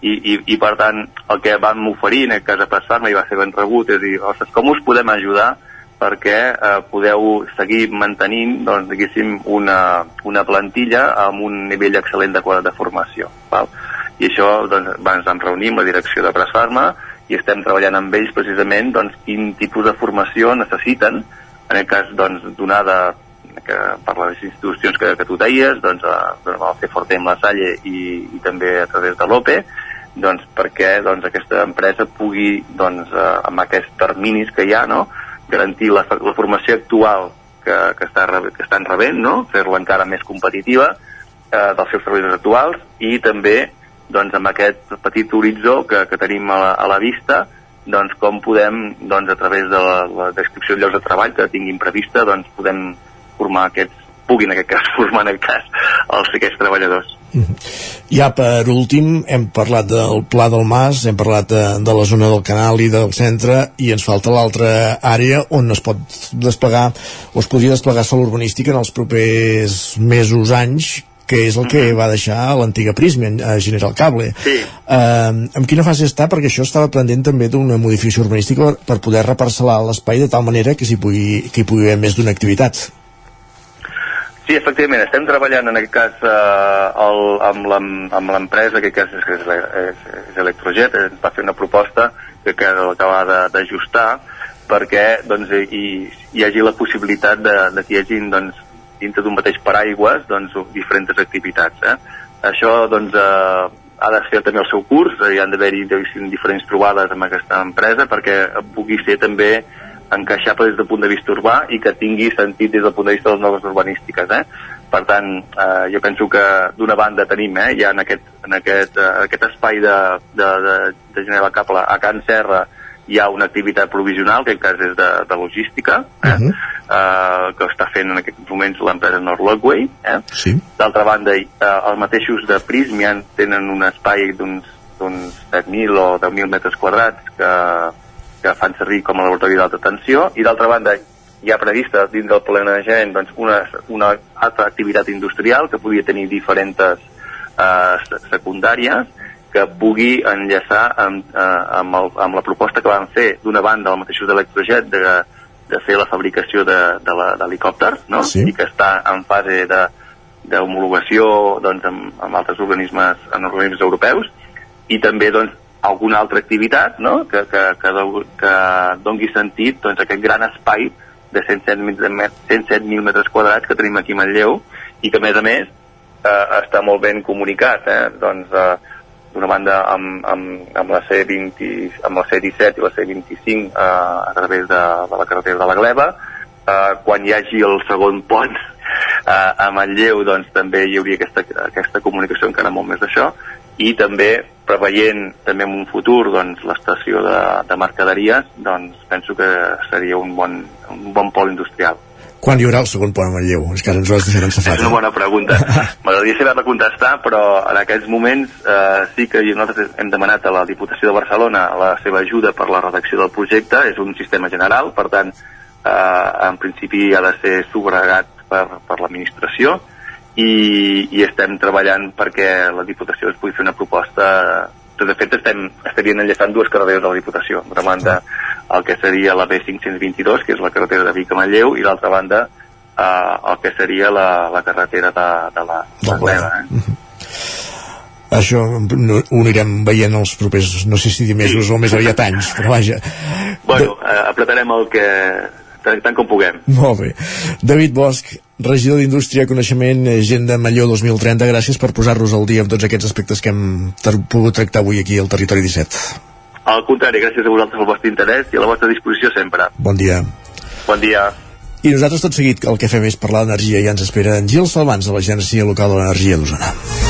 i, i, i per tant el que vam oferir en aquest cas a Plasfarma i va ser ben rebut és dir, ostres, com us podem ajudar perquè eh, podeu seguir mantenint doncs, diguéssim, una, una plantilla amb un nivell excel·lent de, de formació. Val? I això doncs, ens vam reunir amb la direcció de Presfarma i estem treballant amb ells precisament doncs, quin tipus de formació necessiten, en aquest cas doncs, donada que per les institucions que, que tu deies, doncs, a, doncs, el C-Forte amb la Salle i, i també a través de l'OPE, doncs, perquè doncs, aquesta empresa pugui, doncs, eh, amb aquests terminis que hi ha, no?, garantir la, la formació actual que, que, està, que estan rebent, no? fer-la encara més competitiva eh, dels seus treballadors actuals i també doncs, amb aquest petit horitzó que, que tenim a la, a la vista doncs, com podem, doncs, a través de la, la descripció de llocs de treball que tinguin prevista, doncs, podem formar aquests, puguin en aquest cas formar en aquest cas els aquests treballadors. Ja per últim hem parlat del Pla del Mas, hem parlat de, de la zona del canal i del centre i ens falta l'altra àrea on es pot desplegar o es podria desplegar sol urbanística en els propers mesos, anys que és el que va deixar l'antiga Prisma a General Cable. Sí. Uh, en quina fase està? Perquè això estava pendent també d'una modificació urbanística per poder reparcel·lar l'espai de tal manera que s'hi pugui, que hi pugui haver més d'una activitat. Sí, efectivament, estem treballant en aquest cas eh, el, amb l'em- amb l'empresa, que aquest és, és, és, Electrojet, ens va fer una proposta que, que acaba de- d'ajustar perquè doncs, hi, hi hagi la possibilitat de, de que hi hagi doncs, dintre d'un mateix paraigües doncs, diferents activitats. Eh? Això doncs, eh, ha de fer també el seu curs, eh, hi han d'haver-hi diferents trobades amb aquesta empresa perquè pugui ser també encaixable des del punt de vista urbà i que tingui sentit des del punt de vista de les noves urbanístiques. Eh? Per tant, eh, jo penso que d'una banda tenim eh, ja en aquest, en aquest, eh, aquest espai de, de, de, de General Cable a Can Serra hi ha una activitat provisional, que en cas és de, de logística, eh? Mhm. eh, que està fent en aquests moments l'empresa Norlogway. Eh? Sí. D'altra banda, eh, els mateixos de Prismian tenen un espai d'uns d'uns 7.000 o 10.000 metres quadrats que, que fan servir com a laboratori d'alta tensió i d'altra banda hi ha prevista dins del planejament doncs, una, una altra activitat industrial que podria tenir diferents eh, se- secundàries que pugui enllaçar amb, eh, amb, el, amb la proposta que van fer d'una banda el mateixos d'Electrojet de, de fer la fabricació de- de la- d'helicòpters no? Sí. i que està en fase de d'homologació doncs, amb, amb altres organismes, en organismes europeus i també doncs, alguna altra activitat no? que, que, que, que dongui sentit doncs, aquest gran espai de 107.000 met- 107.000 metres quadrats que tenim aquí a Manlleu i que a més a més eh, està molt ben comunicat eh? doncs, eh, d'una banda amb, amb, amb la C20 amb la C17 i la C25 eh, a través de, de la carretera de la Gleva eh, quan hi hagi el segon pont eh, a Manlleu doncs també hi hauria aquesta, aquesta comunicació encara molt més d'això i també preveient també en un futur doncs, l'estació de, de mercaderies doncs penso que seria un bon, un bon pol industrial Quan hi haurà el segon pont a Manlleu? És que ara ens ho has deixat en és safata. una bona pregunta. (laughs) M'agradaria saber-la contestar, però en aquests moments eh, sí que nosaltres hem demanat a la Diputació de Barcelona la seva ajuda per la redacció del projecte. És un sistema general, per tant, eh, en principi ha de ser subregat per, per l'administració i, i estem treballant perquè la Diputació es pugui fer una proposta de fet estem, estarien enllaçant dues carreteres de la Diputació d'una banda el que seria la B522 que és la carretera de Vic a Manlleu i l'altra banda eh, el que seria la, la carretera de, de la, de Gleva, eh? Això no, ho anirem veient els propers, no sé si dir mesos o més aviat anys, però vaja. Bueno, eh, apretarem el que tant, tant com puguem. Molt bé. David Bosch, regidor d'Indústria, Coneixement, Agenda Malló 2030, gràcies per posar-nos al dia amb tots aquests aspectes que hem pogut tractar avui aquí al Territori 17. Al contrari, gràcies a vosaltres pel vostre interès i a la vostra disposició sempre. Bon dia. Bon dia. I nosaltres tot seguit el que fem és parlar d'energia i ja ens espera en Gil Salvans de l'Agència Local de l'Energia d'Osona.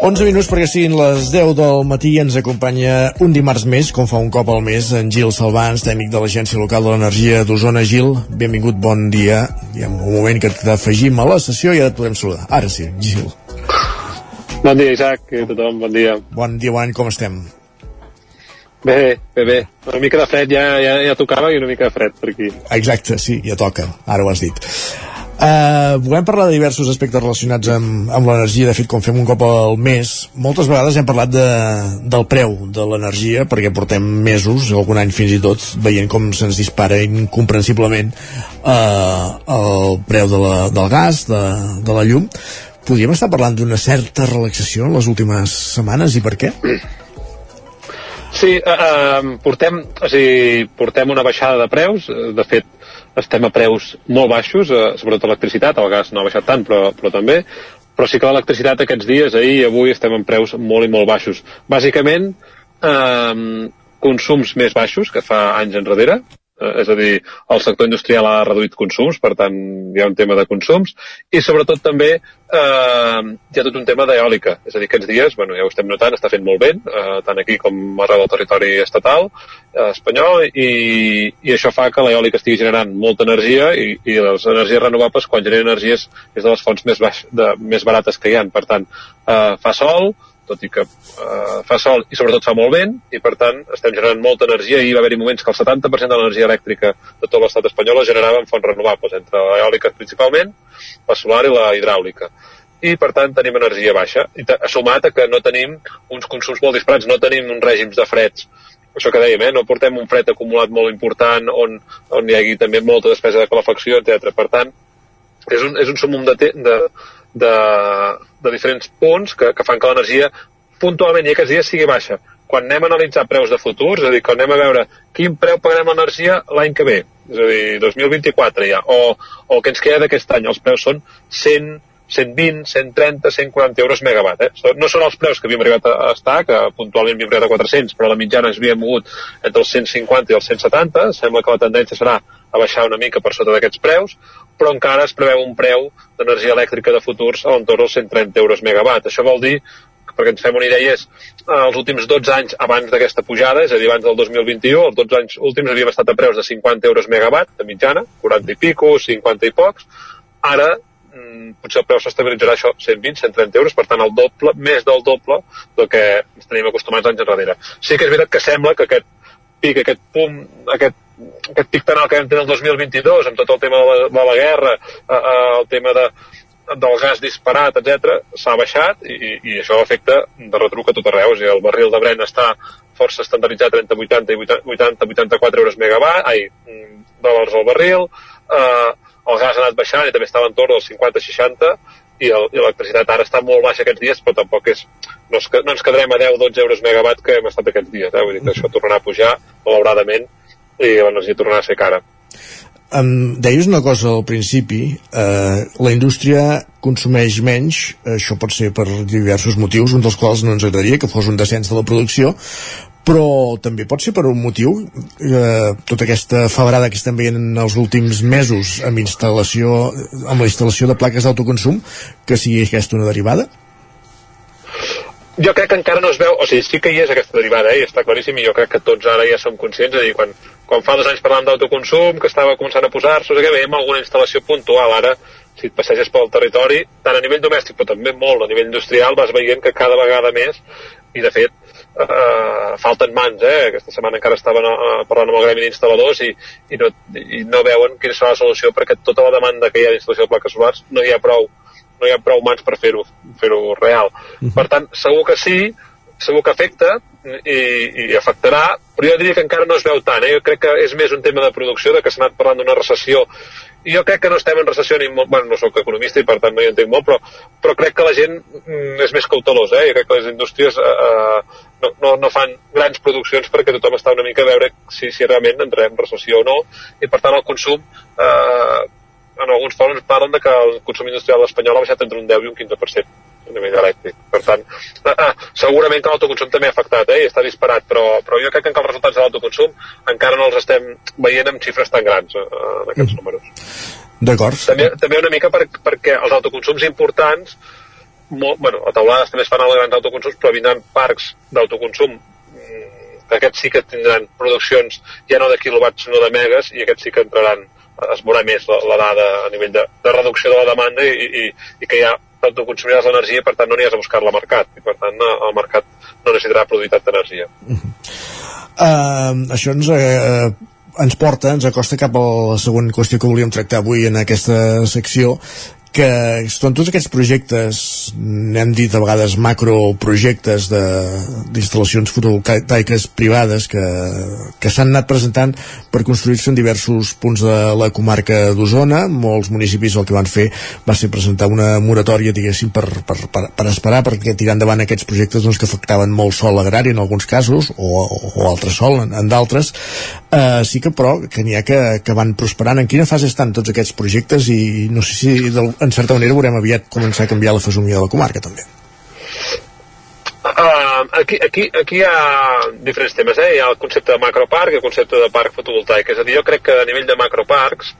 11 minuts perquè siguin les 10 del matí i ens acompanya un dimarts més, com fa un cop al mes, en Gil Salvans, tècnic de l'Agència Local de l'Energia d'Osona. Gil, benvingut, bon dia. Hi ha un moment que t'afegim a la sessió i ja et podem saludar. Ara sí, Gil. Bon dia, Isaac, a tothom, bon dia. Bon dia, bon com estem? Bé, bé, bé. Una mica de fred ja, ja, ja tocava i una mica de fred per aquí. Exacte, sí, ja toca, ara ho has dit. Uh, volem parlar de diversos aspectes relacionats amb, amb l'energia, de fet com fem un cop al mes moltes vegades hem parlat de, del preu de l'energia perquè portem mesos, algun any fins i tot veient com se'ns dispara incomprensiblement uh, el preu de la, del gas, de, de la llum. Podríem estar parlant d'una certa relaxació en les últimes setmanes i per què? Sí, uh, uh, portem, o sigui, portem una baixada de preus, eh, de fet estem a preus molt baixos, eh, sobretot l'electricitat, el gas no ha baixat tant, però, però també, però sí que l'electricitat aquests dies, ahir i avui, estem en preus molt i molt baixos. Bàsicament, eh, consums més baixos que fa anys enrere, eh, és a dir, el sector industrial ha reduït consums, per tant hi ha un tema de consums, i sobretot també eh, hi ha tot un tema d'eòlica, és a dir, aquests dies, bueno, ja ho estem notant, està fent molt vent, eh, tant aquí com arreu del territori estatal eh, espanyol, i, i això fa que l'eòlica estigui generant molta energia i, i les energies renovables, quan generen energies, és de les fonts més, baix, de, més barates que hi ha. Per tant, eh, fa sol, tot i que eh, fa sol i sobretot fa molt vent i per tant estem generant molta energia i va haver-hi moments que el 70% de l'energia elèctrica de tot l'estat espanyol es generava en fonts renovables, entre l'eòlica principalment, la solar i la hidràulica i per tant tenim energia baixa i sumat a que no tenim uns consums molt disparats, no tenim uns règims de freds això que dèiem, eh? no portem un fred acumulat molt important on, on hi hagi també molta despesa de calefacció, etc. Per tant, és un, és un sumum de, de, de, de diferents punts que, que fan que l'energia puntualment i aquests dies sigui baixa. Quan anem a analitzar preus de futur, és a dir, quan anem a veure quin preu pagarem l'energia l'any que ve, és a dir, 2024 ja, o, o el que ens queda d'aquest any, els preus són 100, 120, 130, 140 euros megawatt. Eh? No són els preus que havíem arribat a estar, que puntualment havíem arribat a 400, però la mitjana ens havíem mogut entre els 150 i els 170. Sembla que la tendència serà a baixar una mica per sota d'aquests preus, però encara es preveu un preu d'energia elèctrica de futurs a l'entorn dels 130 euros megawatt. Això vol dir perquè ens fem una idea, és eh, els últims 12 anys abans d'aquesta pujada, és a dir, abans del 2021, els 12 anys últims havíem estat a preus de 50 euros megawatt, de mitjana, 40 i pico, 50 i pocs. Ara, mm, potser el preu s'estabilitzarà això, 120, 130 euros, per tant, el doble, més del doble del que ens tenim acostumats anys enrere. Sí que és veritat que sembla que aquest pic, aquest punt, aquest aquest pic tan alt que vam tenir el 2022 amb tot el tema de la, de la guerra eh, eh, el tema de, del gas disparat, etc s'ha baixat i, i això afecta de retruc a tot arreu. O sigui, el barril de Brent està força estandarditzat entre 80 i 80-84 euros megawatt, ai, dòlars al barril, eh, el gas ha anat baixant i també estava en torn dels 50-60 i l'electricitat ara està molt baixa aquests dies, però tampoc és... No, es, no ens quedarem a 10-12 euros megawatt que hem estat aquests dies, eh? vull dir que això tornarà a pujar, malauradament, i l'energia tornarà a ser cara. Um, deies una cosa al principi, eh, la indústria consumeix menys, això pot ser per diversos motius, un dels quals no ens agradaria que fos un descens de la producció, però també pot ser per un motiu eh, tota aquesta febrada que estem veient en els últims mesos amb instal·lació amb la instal·lació de plaques d'autoconsum que sigui aquesta una derivada? Jo crec que encara no es veu, o sigui, sí que hi és aquesta derivada, eh, i està claríssim, i jo crec que tots ara ja som conscients, és a dir, quan, quan fa dos anys parlàvem d'autoconsum, que estava començant a posar-se, que veiem alguna instal·lació puntual, ara, si et passeges pel territori, tant a nivell domèstic, però també molt a nivell industrial, vas veient que cada vegada més i de fet eh, falten mans, eh? aquesta setmana encara estaven eh, parlant amb el gremi d'instal·ladors i, i, no, i no veuen quina serà la solució perquè tota la demanda que hi ha d'instal·lació de plaques solars no hi ha prou no hi ha prou mans per fer-ho fer, -ho, real. Uh -huh. Per tant, segur que sí, segur que afecta i, i afectarà, però jo diria que encara no es veu tant. Eh? Jo crec que és més un tema de producció, de que s'ha anat parlant d'una recessió i jo crec que no estem en recessió ni molt, bueno, no sóc economista i per tant no hi entenc molt, però, però crec que la gent mm, és més cautelosa, eh? jo crec que les indústries eh, no, no, no fan grans produccions perquè tothom està una mica a veure si, si realment entrem en recessió o no, i per tant el consum eh, en alguns fòrums parlen de que el consum industrial espanyol ha baixat entre un 10 i un 15% a nivell elèctric. Per tant, eh, eh, segurament que l'autoconsum també ha afectat eh, i està disparat, però, però jo crec que els resultats de l'autoconsum encara no els estem veient amb xifres tan grans eh, en aquests mm. números. D'acord. També, també una mica per, perquè els autoconsums importants molt, bueno, a taulades també es fan els grans autoconsums, però vindran parcs d'autoconsum mm, que aquests sí que tindran produccions ja no de quilowatts sinó de megas i aquests sí que entraran es veurà més la, la dada a nivell de, de reducció de la demanda i, i, i que ja t'autoconsumiràs l'energia i per tant no has a buscar-la mercat i per tant el mercat no necessitarà produir tanta energia. Uh -huh. uh, això ens, uh, ens porta, ens acosta cap a la següent qüestió que volíem tractar avui en aquesta secció que són tots aquests projectes n'hem dit a vegades macroprojectes d'instal·lacions fotovoltaiques privades que, que s'han anat presentant per construir-se en diversos punts de la comarca d'Osona. Molts municipis el que van fer va ser presentar una moratòria diguéssim per, per, per, per esperar perquè tirar endavant aquests projectes doncs, que afectaven molt sol agrari en alguns casos o, o altre sol en, en d'altres eh, sí que però que n'hi ha que, que van prosperant en quina fase estan tots aquests projectes i no sé si en certa manera veurem aviat començar a canviar la fesomia de la comarca també Uh, aquí, aquí, aquí hi ha diferents temes, eh? Hi ha el concepte de macroparc i el concepte de parc fotovoltaic. És a dir, jo crec que a nivell de macroparcs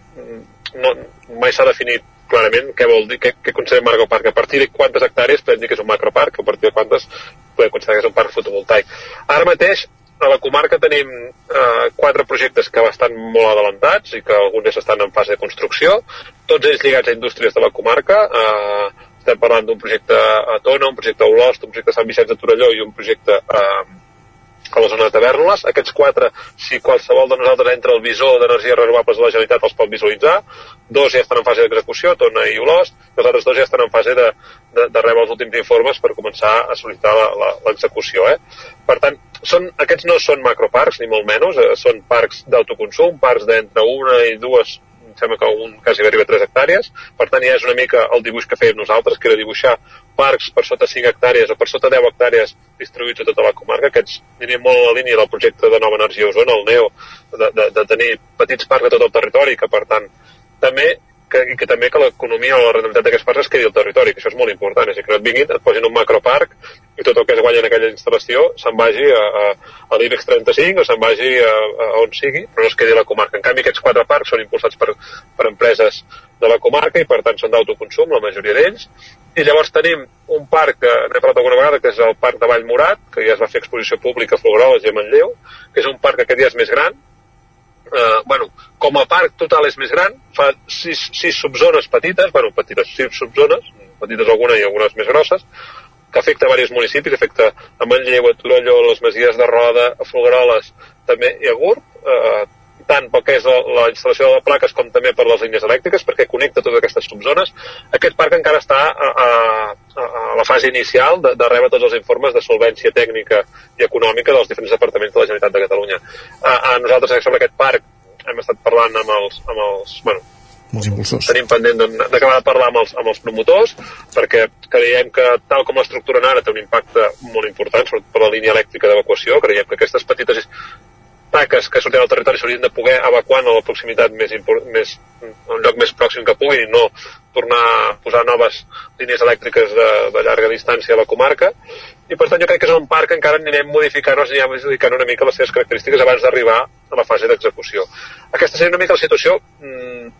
no, mai s'ha definit clarament què vol dir, què, què considera macroparc. A partir de quantes hectàrees podem dir que és un macroparc, a partir de quantes podem considerar que és un parc fotovoltaic. Ara mateix a la comarca tenim eh, quatre projectes que estan molt adelantats i que alguns ja estan en fase de construcció, tots ells lligats a indústries de la comarca. Eh, estem parlant d'un projecte a Tona, un projecte a Olost, un projecte a Sant Vicenç de Torelló i un projecte eh, a la zona de Tavèrnoles. Aquests quatre, si qualsevol de nosaltres entra al visor d'energies renovables de la Generalitat, els pot visualitzar. Dos ja estan en fase d'execució, Tona i Olost, i els altres dos ja estan en fase de, de, de rebre els últims informes per començar a sol·licitar l'execució. Eh? Per tant, són, aquests no són macroparcs, ni molt menys, eh, són parcs d'autoconsum, parcs d'entre una i dues sembla que un quasi arriba a 3 hectàrees, per tant ja és una mica el dibuix que fèiem nosaltres, que era dibuixar parcs per sota 5 hectàrees o per sota 10 hectàrees distribuïts a tota la comarca, aquests anirien molt a la línia del projecte de Nova Energia Osona, el NEO, de, de, de tenir petits parcs a tot el territori, que per tant també que, i que també que l'economia o la rendibilitat d'aquests parcs es quedi al territori, que això és molt important, és dir, que no et vinguin, et posin un macroparc i tot el que es guanya en aquella instal·lació se'n vagi a, a, a l'IBEX 35 o se'n vagi a, a, on sigui, però no es quedi a la comarca. En canvi, aquests quatre parcs són impulsats per, per empreses de la comarca i per tant són d'autoconsum, la majoria d'ells. I llavors tenim un parc que n'he parlat alguna vegada, que és el parc de Vallmorat, que ja es va fer exposició pública a Folgueroles i a Manlleu, que és un parc que aquest dia és més gran, eh, bueno, com a parc total és més gran, fa sis, sis subzones petites, bueno, petites, sis subzones, petites alguna i algunes més grosses, que afecta a diversos municipis, afecta a Manlleu, a Torelló, les Masies de Roda, a Folgueroles, també i a Gurb, eh, tant pel que és la, la instal·lació de plaques com també per les línies elèctriques, perquè connecta totes aquestes subzones. Aquest parc encara està a, a, a la fase inicial de, de rebre tots els informes de solvència tècnica i econòmica dels diferents departaments de la Generalitat de Catalunya. A, a nosaltres sobre aquest parc hem estat parlant amb els, amb els bueno, els impulsors. Tenim pendent d'acabar de parlar amb els, amb els promotors, perquè creiem que tal com l'estructuren ara té un impacte molt important, sobretot per la línia elèctrica d'evacuació, creiem que aquestes petites taques que surten al territori s'haurien de poder evacuar a la proximitat més, més un lloc més pròxim que puguin i no tornar a posar noves línies elèctriques de, de llarga distància a la comarca i per tant jo crec que és un parc que encara anirem modificant-nos, anirem modificant una mica les seves característiques abans d'arribar a la fase d'execució. Aquesta seria una mica la situació mmm,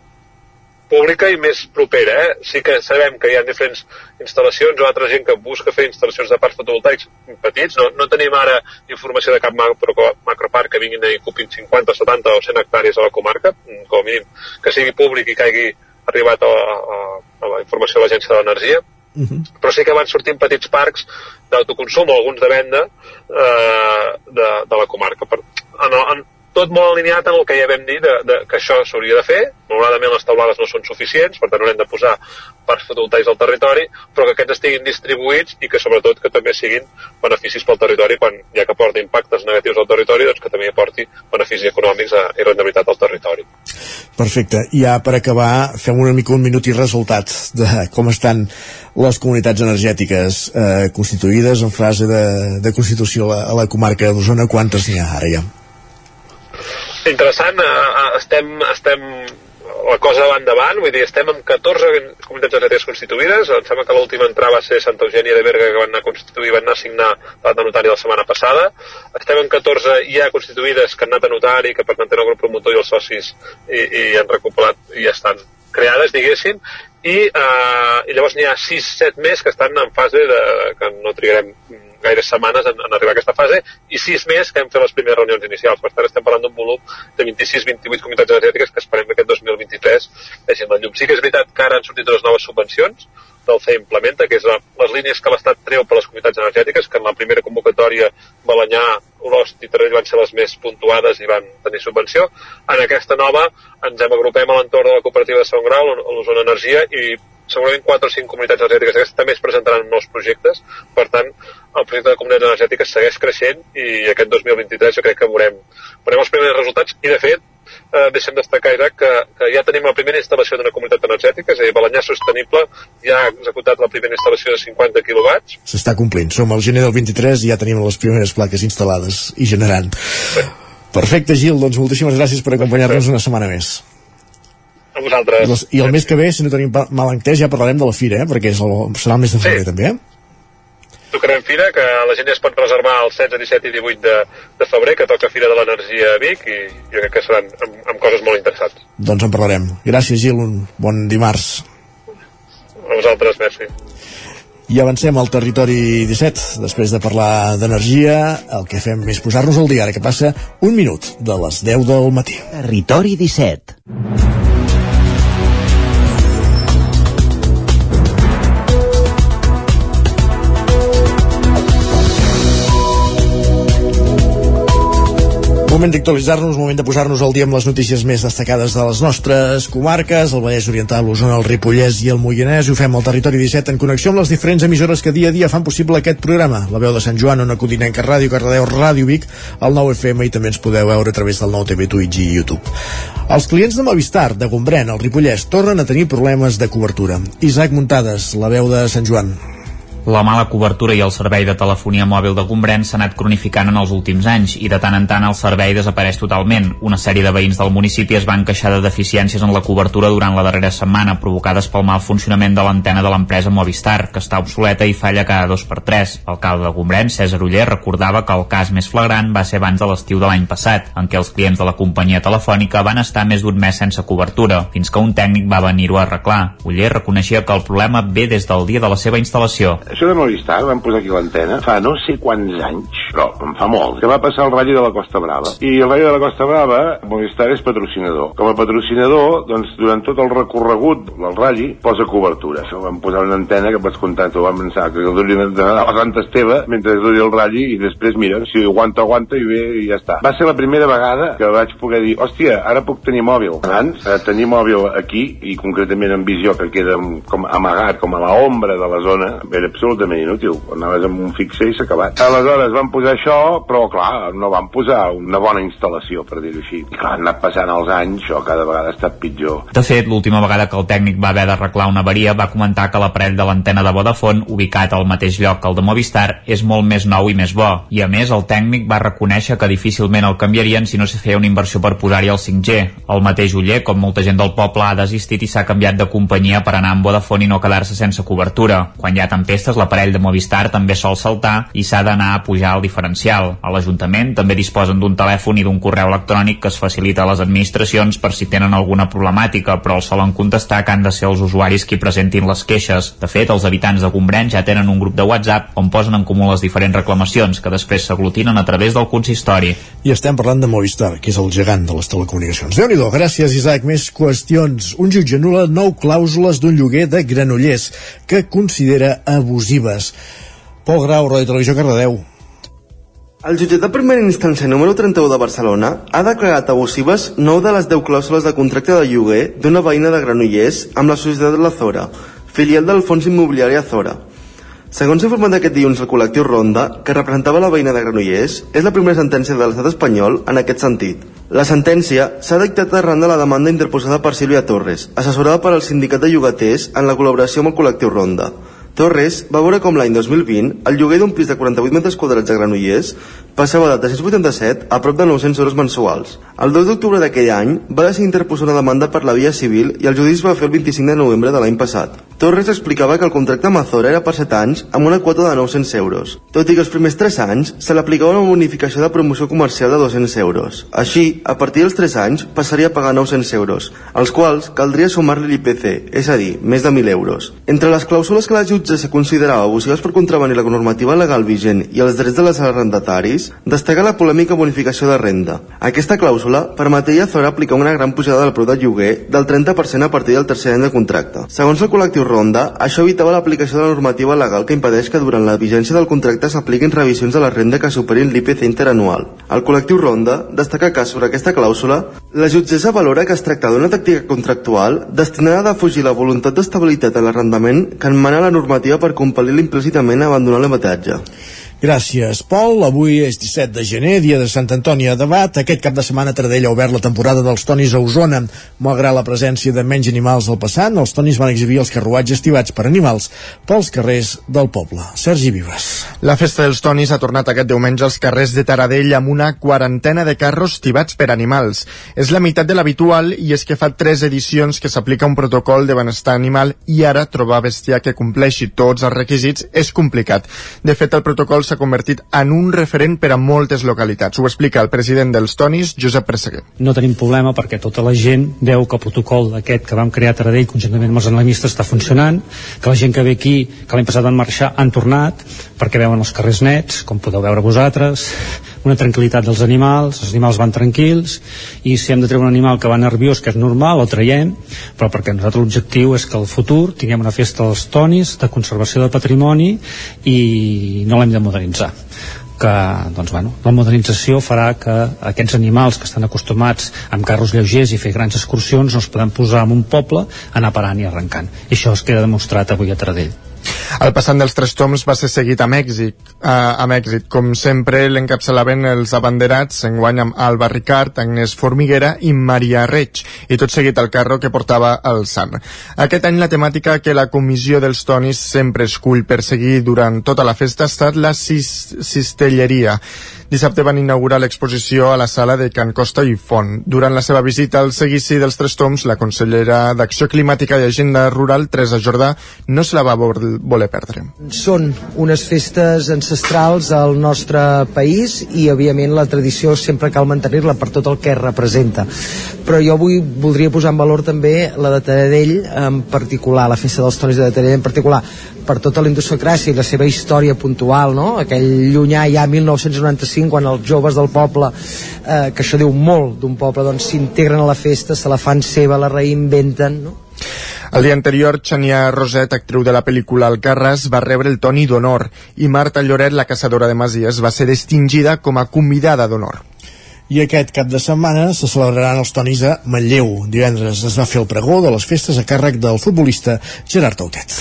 pública i més propera. Eh? Sí que sabem que hi ha diferents instal·lacions o altra gent que busca fer instal·lacions de parcs fotovoltaics petits. No, no tenim ara informació de cap macro, macroparc que vinguin i ocupin 50, 70 o 100 hectàrees a la comarca, com a mínim que sigui públic i que hagi arribat a, a, a la informació de l'Agència de l'Energia. Uh -huh. però sí que van sortint petits parcs d'autoconsum o alguns de venda eh, de, de la comarca. Per, en, en, tot molt alineat en el que ja vam dir de, de, que això s'hauria de fer. Malauradament les taulades no són suficients, per tant haurem de posar parcs fotovoltaics al territori, però que aquests estiguin distribuïts i que sobretot que també siguin beneficis pel territori quan ja que porta impactes negatius al territori, doncs que també aporti beneficis econòmics i rendibilitat al territori. Perfecte. I ja per acabar, fem una mica un minut i resultats de com estan les comunitats energètiques eh, constituïdes en fase de, de constitució a la, a la comarca d'Osona. Quantes n'hi ha ara ja? Interessant, eh, estem, estem la cosa va endavant, vull dir, estem amb 14 comunitats energètiques constituïdes, em sembla que l'última entrada va ser Santa Eugènia de Berga, que van anar a constituir, van anar a signar la de notari la setmana passada, estem amb 14 ja constituïdes que han anat a notari, que per tant tenen el grup promotor i els socis i, i han recuperat i ja estan creades, diguéssim, i, eh, i llavors n'hi ha 6-7 més que estan en fase de, que no trigarem gaires setmanes en, en arribar a aquesta fase i sis més que hem fet les primeres reunions inicials. Per tant, estem parlant d'un volum de 26-28 comunitats energètiques que esperem que aquest 2023 vegin la llum. Sí que és veritat que ara han sortit unes noves subvencions del CE Implementa, que és la, les línies que l'Estat treu per les comunitats energètiques, que en la primera convocatòria Balanyà, Olost i Terrell van ser les més puntuades i van tenir subvenció. En aquesta nova ens hem agrupem a l'entorn de la cooperativa de Segon Grau, l'Osona Energia, i segurament 4 o 5 comunitats energètiques d'aquestes també es presentaran nous projectes. Per tant, el projecte de comunitats energètiques segueix creixent i aquest 2023 jo crec que veurem, veurem els primers resultats i de fet eh, deixem destacar Isaac, que, que ja tenim la primera instal·lació d'una comunitat energètica, és a dir, Balanyà Sostenible ja ha executat la primera instal·lació de 50 quilowatts. S'està complint. Som al gener del 23 i ja tenim les primeres plaques instal·lades i generant. Bé. Perfecte, Gil, doncs moltíssimes gràcies per acompanyar-nos una setmana més. A vosaltres. I el mes que ve, si no tenim mal entès, ja parlarem de la fira, eh? perquè és el, serà el mes de febrer, sí. també, eh? tocarem Fira, que la gent ja es pot reservar el 16, 17 i 18 de, de febrer, que toca Fira de l'Energia a Vic, i jo crec que seran amb, amb coses molt interessants. Doncs en parlarem. Gràcies, Gil, un bon dimarts. A vosaltres, merci. I avancem al territori 17. Després de parlar d'energia, el que fem és posar-nos al dia, ara que passa un minut de les 10 del matí. Territori 17. Moment d'actualitzar-nos, moment de posar-nos al dia amb les notícies més destacades de les nostres comarques, el Vallès Oriental, l'Osona, el Ripollès i el Moianès, ho fem al Territori 17 en connexió amb les diferents emissores que dia a dia fan possible aquest programa. La veu de Sant Joan, Ona Codinenca, Ràdio, Cardedeu, Ràdio Vic, el 9 FM i també ens podeu veure a través del nou TV, Twitch i YouTube. Els clients de Movistar, de Gombrèn, el Ripollès, tornen a tenir problemes de cobertura. Isaac Muntades, la veu de Sant Joan. La mala cobertura i el servei de telefonia mòbil de Gombrèn s'ha anat cronificant en els últims anys i de tant en tant el servei desapareix totalment. Una sèrie de veïns del municipi es van queixar de deficiències en la cobertura durant la darrera setmana provocades pel mal funcionament de l'antena de l'empresa Movistar, que està obsoleta i falla cada dos per tres. L'alcalde de Gombrèn, César Uller, recordava que el cas més flagrant va ser abans de l'estiu de l'any passat, en què els clients de la companyia telefònica van estar més d'un mes sense cobertura, fins que un tècnic va venir-ho a arreglar. Uller reconeixia que el problema ve des del dia de la seva instal·lació. Això de Movistar, vam posar aquí l'antena, fa no sé quants anys, però en fa molt, que va passar el Rally de la Costa Brava. I el Rally de la Costa Brava, Movistar és patrocinador. Com a patrocinador, doncs, durant tot el recorregut del Rally, posa cobertura. Això vam posar una antena que pots comptar, tu vam pensar que el duri d'anar a Sant Esteve mentre duri el Rally i després, mira, si aguanta, aguanta i bé, i ja està. Va ser la primera vegada que vaig poder dir, hòstia, ara puc tenir mòbil. Abans, eh, tenir mòbil aquí, i concretament en visió, que queda com amagat, com a la ombra de la zona, era absolutament inútil. Anaves amb un fixe i s'ha acabat. Aleshores van posar això, però clar, no van posar una bona instal·lació, per dir-ho així. I clar, han anat passant els anys, això cada vegada ha estat pitjor. De fet, l'última vegada que el tècnic va haver d'arreglar una avaria va comentar que l'aparell de l'antena de Vodafone, ubicat al mateix lloc que el de Movistar, és molt més nou i més bo. I a més, el tècnic va reconèixer que difícilment el canviarien si no se feia una inversió per posar-hi el 5G. El mateix Uller, com molta gent del poble, ha desistit i s'ha canviat de companyia per anar amb Vodafone i no quedar-se sense cobertura. Quan hi ha tempestes, l'aparell de Movistar també sol saltar i s'ha d'anar a pujar al diferencial. A l'Ajuntament també disposen d'un telèfon i d'un correu electrònic que es facilita a les administracions per si tenen alguna problemàtica, però el solen contestar que han de ser els usuaris qui presentin les queixes. De fet, els habitants de Gombrèn ja tenen un grup de WhatsApp on posen en comú les diferents reclamacions que després s'aglutinen a través del consistori. I estem parlant de Movistar, que és el gegant de les telecomunicacions. déu nhi gràcies Isaac. Més qüestions. Un jutge anul·la nou clàusules d'un lloguer de Granollers que considera abusives. Pol Grau, Ràdio Televisió, Cardedeu. El jutjat de primera instància número 31 de Barcelona ha declarat abusives 9 de les 10 clàusules de contracte de lloguer d'una veïna de Granollers amb la societat La Zora, filial del fons immobiliari Azora. Segons informat aquest dilluns el col·lectiu Ronda, que representava la veïna de Granollers, és la primera sentència de l'estat espanyol en aquest sentit. La sentència s'ha dictat arran de la demanda interposada per Sílvia Torres, assessorada per al sindicat de llogaters en la col·laboració amb el col·lectiu Ronda. Torres va veure com l'any 2020 el lloguer d'un pis de 48 metres quadrats de Granollers passava de 387 a prop de 900 euros mensuals. El 2 d'octubre d'aquell any va decidir interposar una demanda per la via civil i el judici va fer el 25 de novembre de l'any passat. Torres explicava que el contracte amb Azora era per 7 anys amb una quota de 900 euros, tot i que els primers 3 anys se l'aplicava una bonificació de promoció comercial de 200 euros. Així, a partir dels 3 anys passaria a pagar 900 euros, als quals caldria sumar-li l'IPC, és a dir, més de 1.000 euros. Entre les clàusules que la jutge se considerava abusives per contravenir la normativa legal vigent i els drets de les arrendataris, destaca la polèmica bonificació de renda. Aquesta clàusula permetria a Zora aplicar una gran pujada del preu del lloguer del 30% a partir del tercer any de contracte. Segons el col·lectiu Ronda, això evitava l'aplicació de la normativa legal que impedeix que durant la vigència del contracte s'apliquin revisions de la renda que superin l'IPC interanual. El col·lectiu Ronda destaca que sobre aquesta clàusula, la jutgessa valora que es tracta d'una tàctica contractual destinada a defugir la voluntat d'estabilitat en l'arrendament que enmana la normativa per compel·lir implícitament a abandonar l'habitatge. Gràcies, Pol. Avui és 17 de gener, dia de Sant Antoni a debat. Aquest cap de setmana Taradell ha obert la temporada dels tonis a Osona. Malgrat la presència de menys animals al passant, els tonis van exhibir els carruatges tibats per animals pels carrers del poble. Sergi Vives. La festa dels tonis ha tornat aquest diumenge als carrers de Taradell amb una quarantena de carros tibats per animals. És la meitat de l'habitual i és que fa tres edicions que s'aplica un protocol de benestar animal i ara trobar bestiar que compleixi tots els requisits és complicat. De fet, el protocol s'ha convertit en un referent per a moltes localitats. Ho explica el president dels Tonis, Josep Presseguer. No tenim problema perquè tota la gent veu que el protocol aquest que vam crear a Taradell conjuntament amb els analistes està funcionant, que la gent que ve aquí, que l'any passat van marxar, han tornat perquè veuen els carrers nets, com podeu veure vosaltres, una tranquil·litat dels animals, els animals van tranquils i si hem de treure un animal que va nerviós, que és normal, el traiem, però perquè nosaltres l'objectiu és que al futur tinguem una festa dels tonis de conservació de patrimoni i no l'hem de modernitzar que doncs, bueno, la modernització farà que aquests animals que estan acostumats amb carros lleugers i fer grans excursions no es poden posar en un poble, anar parant i arrencant. I això es queda demostrat avui a Taradell. El passant dels tres toms va ser seguit amb èxit, eh, amb èxit. Com sempre l'encapçalaven els abanderats, enguany amb Alba Ricard, Agnès Formiguera i Maria Reig, i tot seguit el carro que portava el Sant. Aquest any la temàtica que la comissió dels tonis sempre escull per seguir durant tota la festa ha estat la cis cistelleria. Dissabte van inaugurar l'exposició a la sala de Can Costa i Font. Durant la seva visita al seguici dels Tres Toms, la consellera d'Acció Climàtica i Agenda Rural, Teresa Jordà, no se la va voler perdre. Són unes festes ancestrals al nostre país i, òbviament, la tradició sempre cal mantenir-la per tot el que representa. Però jo avui voldria posar en valor també la de Taradell en particular, la festa dels tonis de Taradell en particular, per tota la indosocràcia i la seva història puntual, no? aquell llunyà ja 1995 quan els joves del poble, eh, que això diu molt d'un poble, doncs s'integren a la festa, se la fan seva, la reinventen, no? El dia anterior, Xania Roset, actriu de la pel·lícula Alcarràs, va rebre el Toni d'honor i Marta Lloret, la caçadora de Masies, va ser distingida com a convidada d'honor i aquest cap de setmana se celebraran els tonis a Manlleu. Divendres es va fer el pregó de les festes a càrrec del futbolista Gerard Autet.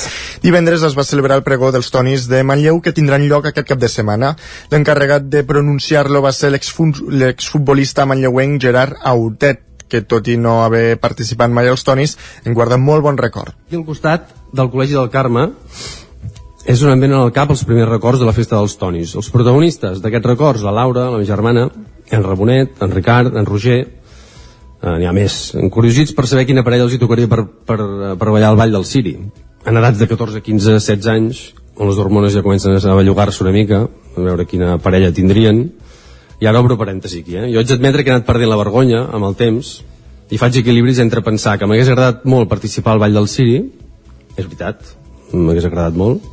Divendres es va celebrar el pregó dels tonis de Manlleu que tindran lloc aquest cap de setmana. L'encarregat de pronunciar-lo va ser l'exfutbolista manlleuenc Gerard Autet que tot i no haver participat mai als tonis, en guarda molt bon record. Aquí al costat del Col·legi del Carme és on em venen al cap els primers records de la festa dels tonis. Els protagonistes d'aquests records, la Laura, la meva germana, en Rabonet, en Ricard, en Roger, eh, n'hi ha més, encuriosits per saber quina parella els hi tocaria per, per, per ballar al Ball del Siri. En edats de 14, 15, 16 anys, on les hormones ja comencen a bellugar-se una mica, a veure quina parella tindrien, i ara obro parèntesi aquí, eh? Jo haig d'admetre que he anat perdent la vergonya amb el temps i faig equilibris entre pensar que m'hagués agradat molt participar al Ball del Siri, és veritat, m'hagués agradat molt,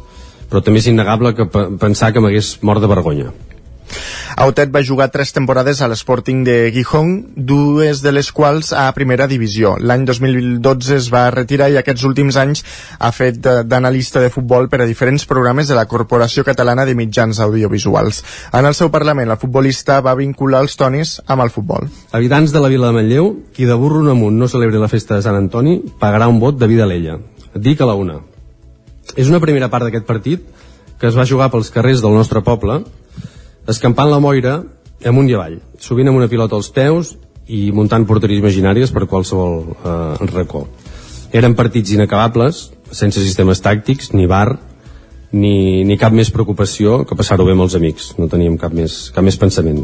però també és innegable que pensar que m'hagués mort de vergonya. Autet va jugar tres temporades a l'Sporting de Gijón, dues de les quals a primera divisió. L'any 2012 es va retirar i aquests últims anys ha fet d'analista de futbol per a diferents programes de la Corporació Catalana de Mitjans Audiovisuals. En el seu Parlament, el futbolista va vincular els tonis amb el futbol. Habitants de la vila de Manlleu, qui de burro amunt no celebri la festa de Sant Antoni, pagarà un vot de vida a l'ella. Dic a la una. És una primera part d'aquest partit que es va jugar pels carrers del nostre poble escampant la moira amunt i avall, sovint amb una pilota als peus i muntant porteries imaginàries per qualsevol eh, racó. Eren partits inacabables, sense sistemes tàctics, ni bar, ni, ni cap més preocupació que passar-ho bé amb els amics. No teníem cap més, cap més pensament.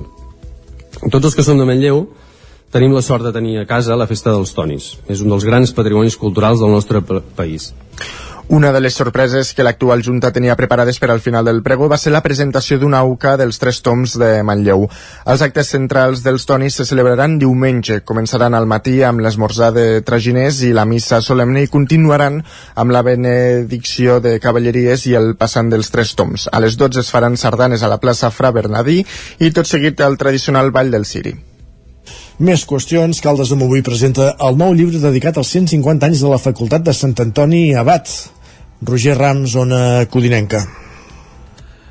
Tots els que som de Manlleu tenim la sort de tenir a casa la Festa dels Tonis. És un dels grans patrimonis culturals del nostre país. Una de les sorpreses que l'actual Junta tenia preparades per al final del prego va ser la presentació d'una UCA dels tres toms de Manlleu. Els actes centrals dels tonis se celebraran diumenge. Començaran al matí amb l'esmorzar de traginers i la missa solemne i continuaran amb la benedicció de cavalleries i el passant dels tres toms. A les 12 es faran sardanes a la plaça Fra Bernadí i tot seguit el tradicional ball del Siri. Més qüestions, Caldes de Montbui presenta el nou llibre dedicat als 150 anys de la Facultat de Sant Antoni Abat. Roger Rams, zona Codinenca.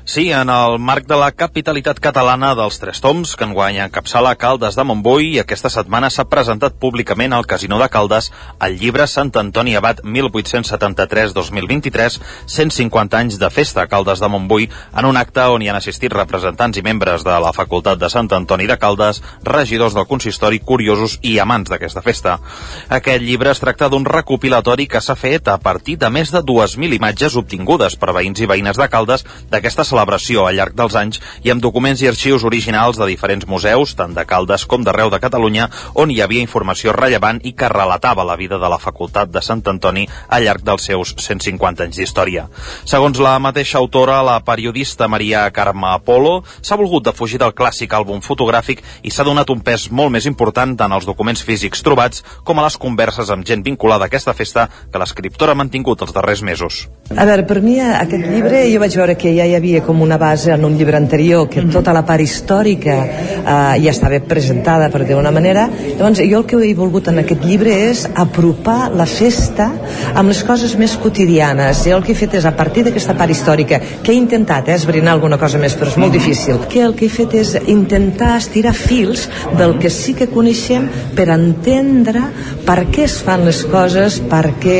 Sí, en el marc de la capitalitat catalana dels Tres Toms, que enguany encapçala Caldes de Montbui, i aquesta setmana s'ha presentat públicament al Casino de Caldes el llibre Sant Antoni Abat 1873-2023, 150 anys de festa a Caldes de Montbui, en un acte on hi han assistit representants i membres de la Facultat de Sant Antoni de Caldes, regidors del consistori, curiosos i amants d'aquesta festa. Aquest llibre es tracta d'un recopilatori que s'ha fet a partir de més de 2.000 imatges obtingudes per veïns i veïnes de Caldes d'aquesta celebració al llarg dels anys i amb documents i arxius originals de diferents museus, tant de Caldes com d'arreu de Catalunya, on hi havia informació rellevant i que relatava la vida de la Facultat de Sant Antoni al llarg dels seus 150 anys d'història. Segons la mateixa autora, la periodista Maria Carme Apolo, s'ha volgut defugir del clàssic àlbum fotogràfic i s'ha donat un pes molt més important tant als documents físics trobats com a les converses amb gent vinculada a aquesta festa que l'escriptora ha mantingut els darrers mesos. A veure, per mi aquest llibre jo vaig veure que ja hi havia com una base en un llibre anterior, que tota la part històrica eh, ja estava presentada, per dir una manera. Llavors, jo el que he volgut en aquest llibre és apropar la festa amb les coses més quotidianes. Jo el que he fet és, a partir d'aquesta part històrica, que he intentat eh, esbrinar alguna cosa més, però és molt difícil, que el que he fet és intentar estirar fils del que sí que coneixem per entendre per què es fan les coses, per què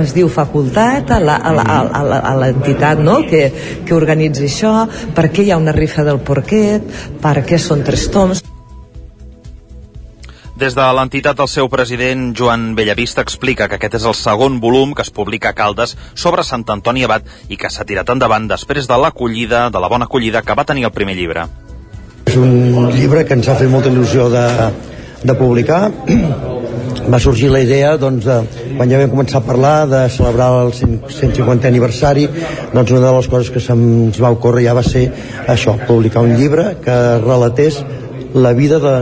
es diu facultat a l'entitat no? que, que organitza això, per què hi ha una rifa del porquet, per què són tres toms. Des de l'entitat, el seu president, Joan Bellavista, explica que aquest és el segon volum que es publica a Caldes sobre Sant Antoni Abat i que s'ha tirat endavant després de l'acollida, de la bona acollida que va tenir el primer llibre. És un llibre que ens ha fet molta il·lusió de, de publicar va sorgir la idea doncs, de, quan ja vam començar a parlar de celebrar el 150è aniversari doncs una de les coses que se'ns va ocórrer ja va ser això, publicar un llibre que relatés la vida de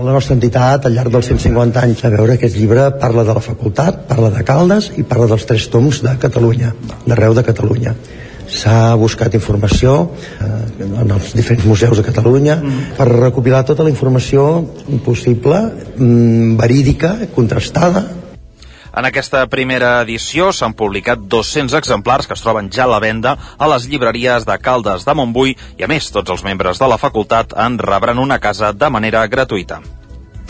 la nostra entitat al llarg dels 150 anys. A veure, aquest llibre parla de la facultat, parla de Caldes i parla dels tres toms de Catalunya, d'arreu de Catalunya s'ha buscat informació eh, en els diferents museus de Catalunya mm. per recopilar tota la informació possible, mm, verídica, contrastada, en aquesta primera edició s'han publicat 200 exemplars que es troben ja a la venda a les llibreries de Caldes de Montbui i, a més, tots els membres de la facultat en rebran una casa de manera gratuïta.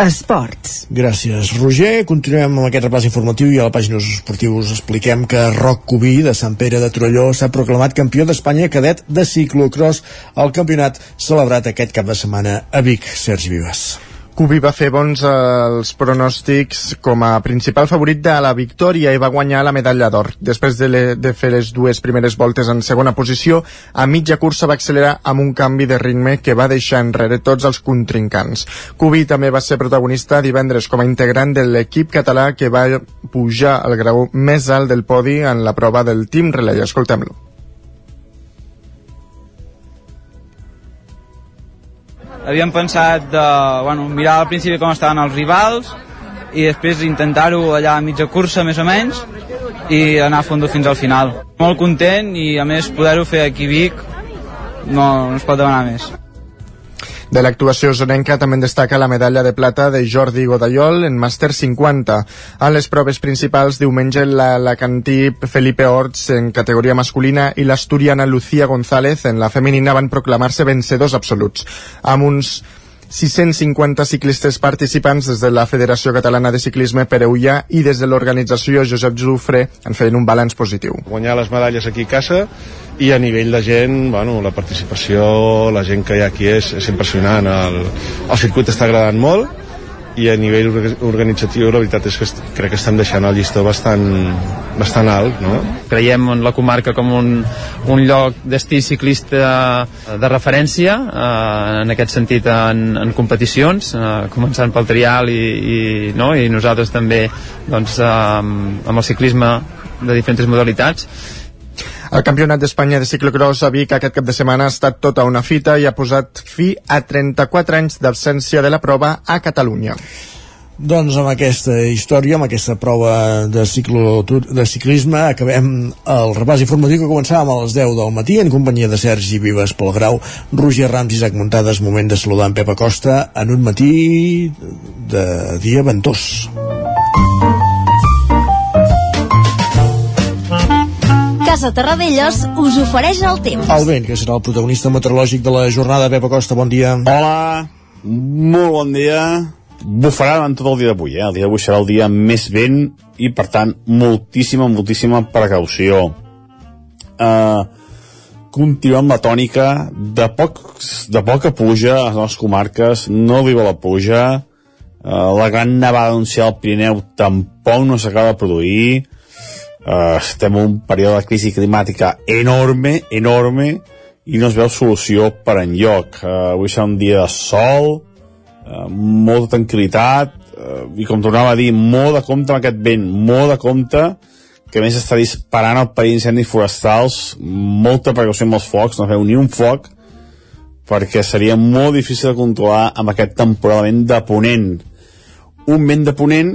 Esports. Gràcies, Roger. Continuem amb aquest repàs informatiu i a la pàgina esportius expliquem que Roc Cubí de Sant Pere de Torelló s'ha proclamat campió d'Espanya cadet de ciclocross al campionat celebrat aquest cap de setmana a Vic. Sergi Vives. Cubi va fer bons eh, els pronòstics com a principal favorit de la victòria i va guanyar la medalla d'or. Després de, le, de fer les dues primeres voltes en segona posició, a mitja cursa va accelerar amb un canvi de ritme que va deixar enrere tots els contrincants. Cubi també va ser protagonista divendres com a integrant de l'equip català que va pujar al grau més alt del podi en la prova del Team Relay. Escoltem-lo havíem pensat de bueno, mirar al principi com estaven els rivals i després intentar-ho allà a mitja cursa més o menys i anar a fondo fins al final. Molt content i a més poder-ho fer aquí a Vic no, no es pot demanar més. De l'actuació zonenca també en destaca la medalla de plata de Jordi Godallol en Màster 50. En les proves principals, diumenge, la, la cantí Felipe Orts en categoria masculina i l'asturiana Lucía González en la femenina van proclamar-se vencedors absoluts, amb uns 650 ciclistes participants des de la Federació Catalana de Ciclisme Pereuia i des de l'organització Josep Jufre en feien un balanç positiu. Guanyar les medalles aquí a casa i a nivell de gent, bueno, la participació, la gent que hi ha aquí és, és impressionant. El, el circuit està agradant molt i a nivell organitzatiu la veritat és que crec que estem deixant el llistó bastant, bastant alt no? creiem en la comarca com un, un lloc destí ciclista de referència eh, en aquest sentit en, en competicions eh, començant pel trial i, i, no? i nosaltres també doncs, eh, amb el ciclisme de diferents modalitats el Campionat d'Espanya de ciclocross a Vic aquest cap de setmana ha estat tota una fita i ha posat fi a 34 anys d'absència de la prova a Catalunya. Doncs amb aquesta història, amb aquesta prova de, ciclo, de ciclisme, acabem el repàs informatiu que començàvem a les 10 del matí en companyia de Sergi Vives, Pol Grau, Roger Rams Isaac Muntades. Moment de saludar en Pep Acosta en un matí de dia ventós. Casa Terradellos us ofereix el temps. El vent, que serà el protagonista meteorològic de la jornada. Pep Acosta, bon dia. Hola, molt bon dia. Bufarà durant tot el dia d'avui, eh? El dia d'avui serà el dia més vent i, per tant, moltíssima, moltíssima precaució. Uh, continuem la tònica de, poc, de poca pluja a les nostres comarques, no arriba la pluja, uh, la gran nevada anunciada al Pirineu tampoc no s'acaba de produir, Uh, estem en un període de crisi climàtica enorme, enorme, i no es veu solució per enlloc. Uh, avui serà un dia de sol, uh, molta tranquil·litat, uh, i com tornava a dir, molt de compte amb aquest vent, molt de compte, que més està disparant el perill d'incendis forestals, molta precaució amb els focs, no feu ni un foc, perquè seria molt difícil de controlar amb aquest temporal de vent de ponent. Un vent de ponent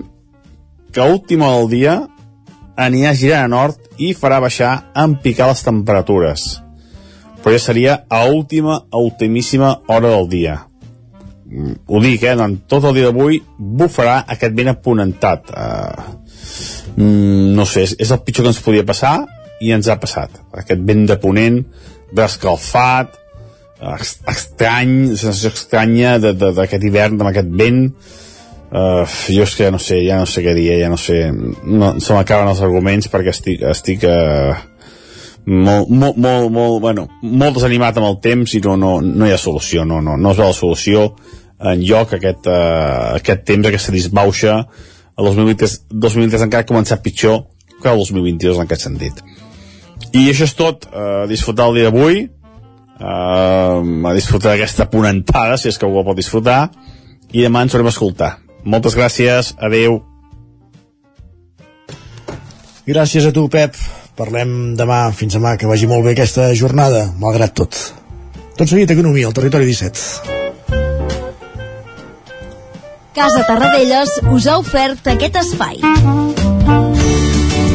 que a última del dia anirà girant a nord i farà baixar en picar les temperatures. Però ja seria a última, a ultimíssima hora del dia. Mm, ho dic, eh? En tot el dia d'avui bufarà aquest vent aponentat. Uh, no sé, és, és el pitjor que ens podia passar i ens ha passat. Aquest vent de ponent, d'escalfat, estrany, sensació estranya d'aquest hivern, amb aquest vent, Uh, jo és que ja no sé, ja no sé què dir, ja no sé, no, se m'acaben els arguments perquè estic, estic uh, molt, molt, molt, molt, bueno, molt desanimat amb el temps i no, no, no hi ha solució, no, no, no es veu la solució en lloc aquest, uh, aquest temps, aquesta disbauxa. El 2023, 2023 encara ha començat pitjor que el 2022 en aquest sentit. I això és tot, uh, disfrutar el dia d'avui uh, a disfrutar d'aquesta ponentada si és que algú pot disfrutar i demà ens haurem escoltar moltes gràcies, adeu. Gràcies a tu, Pep. Parlem demà, fins demà, que vagi molt bé aquesta jornada, malgrat tot. Tot seguit, Economia, al Territori 17. Casa Tarradellas us ha ofert aquest espai.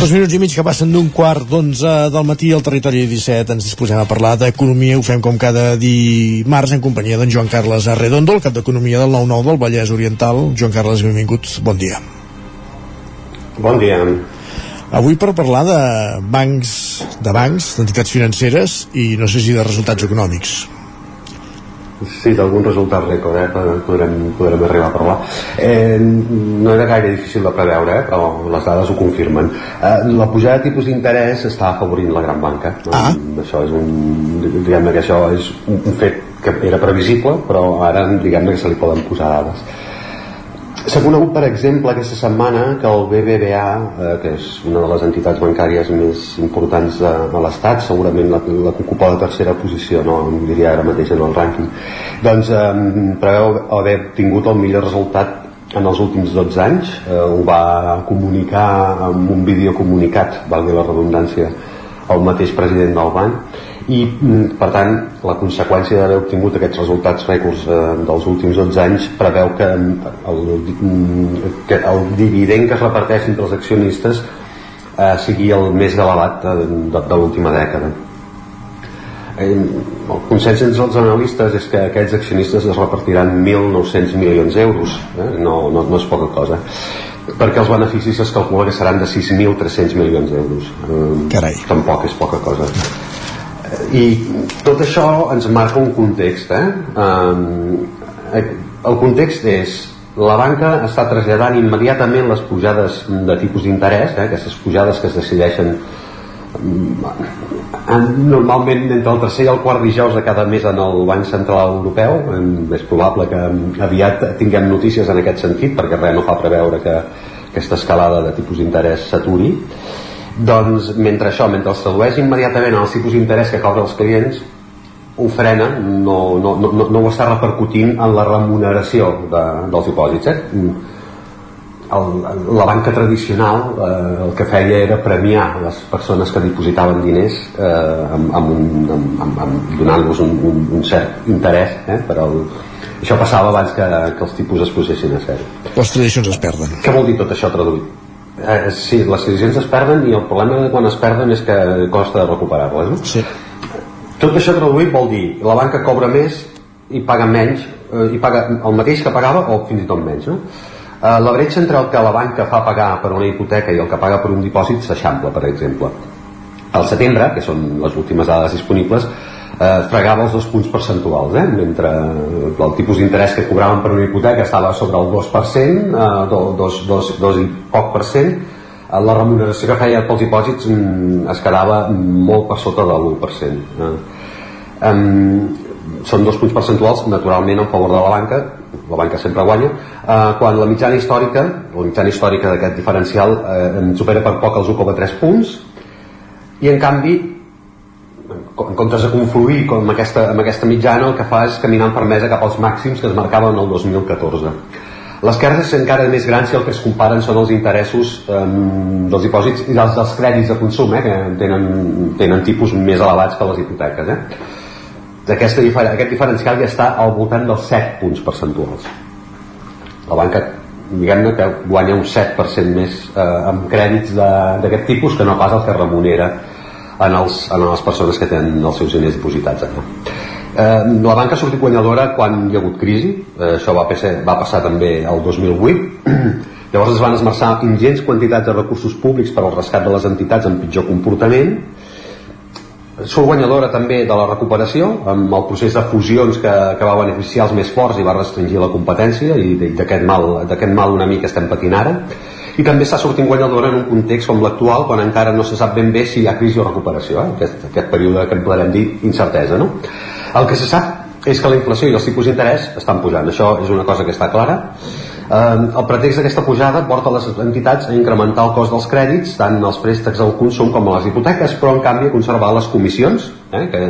Dos minuts i mig que passen d'un quart d'onze del matí al territori 17 ens disposem a parlar d'economia ho fem com cada dimarts en companyia d'en Joan Carles Arredondo, el cap d'economia del 9-9 del Vallès Oriental. Joan Carles, benvingut, bon dia. Bon dia. Avui per parlar de bancs, de bancs, d'entitats financeres i no sé si de resultats econòmics. Sí, d'algun resultat rècord, eh? podrem, podrem arribar a parlar. Eh, no era gaire difícil de preveure, eh? però les dades ho confirmen. Eh, la pujada de tipus d'interès està afavorint la gran banca. No? Ah. Això és un, diguem que això és un, un fet que era previsible, però ara diguem que se li poden posar dades. S'ha conegut, per exemple, aquesta setmana que el BBVA, eh, que és una de les entitats bancàries més importants de, de l'Estat, segurament la, la que ocupa la tercera posició, no? Em diria ara mateix en el rànquing, doncs eh, preveu haver tingut el millor resultat en els últims 12 anys, eh, ho va comunicar amb un videocomunicat, valgui la redundància, el mateix president del banc, i mm, per tant la conseqüència d'haver obtingut aquests resultats rècords eh, dels últims 12 anys preveu que el, mm, que el dividend que es reparteix entre els accionistes eh, sigui el més elevat de, de, de l'última dècada. Eh, el consens entre els analistes és que aquests accionistes es repartiran 1.900 milions d'euros eh? no, no, no és poca cosa perquè els beneficis es calcula que seran de 6.300 milions d'euros. Eh, tampoc és poca cosa i tot això ens marca un context eh? eh? el context és la banca està traslladant immediatament les pujades de tipus d'interès eh? aquestes pujades que es decideixen normalment entre el tercer i el quart dijous de cada mes en el Banc Central Europeu és probable que aviat tinguem notícies en aquest sentit perquè res no fa preveure que aquesta escalada de tipus d'interès s'aturi doncs mentre això, mentre els tradueix immediatament en els tipus d'interès que cobren els clients ho frena, no, no, no, no ho està repercutint en la remuneració de, dels dipòsits eh? el, la banca tradicional eh, el que feia era premiar les persones que dipositaven diners eh, amb, amb un, amb, amb, amb donant-los un, un, un cert interès eh, per al, això passava abans que, que els tipus es posessin a zero les tradicions es perden què vol dir tot això traduït? Eh, sí, les decisions es perden i el problema de quan es perden és que costa recuperar-les. No? Sí. Tot això traduït vol dir la banca cobra més i paga menys, eh, i paga el mateix que pagava o fins i tot menys. No? Eh, la bretxa entre el que la banca fa pagar per una hipoteca i el que paga per un dipòsit s'eixampla, per exemple. Al setembre, que són les últimes dades disponibles, eh, fregava els dos punts percentuals eh? mentre el tipus d'interès que cobraven per una hipoteca estava sobre el 2% eh, dos, dos, dos, i poc per cent eh, la remuneració que feia pels dipòsits mm, es quedava molt per sota de l'1% eh? um, són dos punts percentuals naturalment en favor de la banca la banca sempre guanya eh, quan la mitjana històrica la mitjana històrica d'aquest diferencial eh, supera per poc els 1,3 punts i en canvi en comptes de confluir com amb aquesta, amb aquesta mitjana el que fa és caminar amb fermesa cap als màxims que es marcaven el 2014 les cares encara més grans si el que es comparen són els interessos eh, dels dipòsits i dels, dels crèdits de consum eh, que tenen, tenen tipus més elevats que les hipoteques eh. Aquesta, aquest diferencial ja està al voltant dels 7 punts percentuals la banca diguem-ne que guanya un 7% més eh, amb crèdits d'aquest tipus que no pas el que remunera en, els, en les persones que tenen els seus diners dipositats allà. Eh, la banca ha sortit guanyadora quan hi ha hagut crisi, eh, això va, passar, va passar també el 2008, (clears throat) llavors es van esmerçar ingents quantitats de recursos públics per al rescat de les entitats amb pitjor comportament, surt guanyadora també de la recuperació amb el procés de fusions que, que va beneficiar els més forts i va restringir la competència i d'aquest mal, mal una mica estem patint ara i també està sortint guanyadora en un context com l'actual quan encara no se sap ben bé si hi ha crisi o recuperació eh? aquest, aquest període que en podrem dir incertesa no? el que se sap és que la inflació i els tipus d'interès estan pujant això és una cosa que està clara eh, el pretext d'aquesta pujada porta les entitats a incrementar el cost dels crèdits tant els préstecs al consum com a les hipoteques però en canvi a conservar les comissions eh, que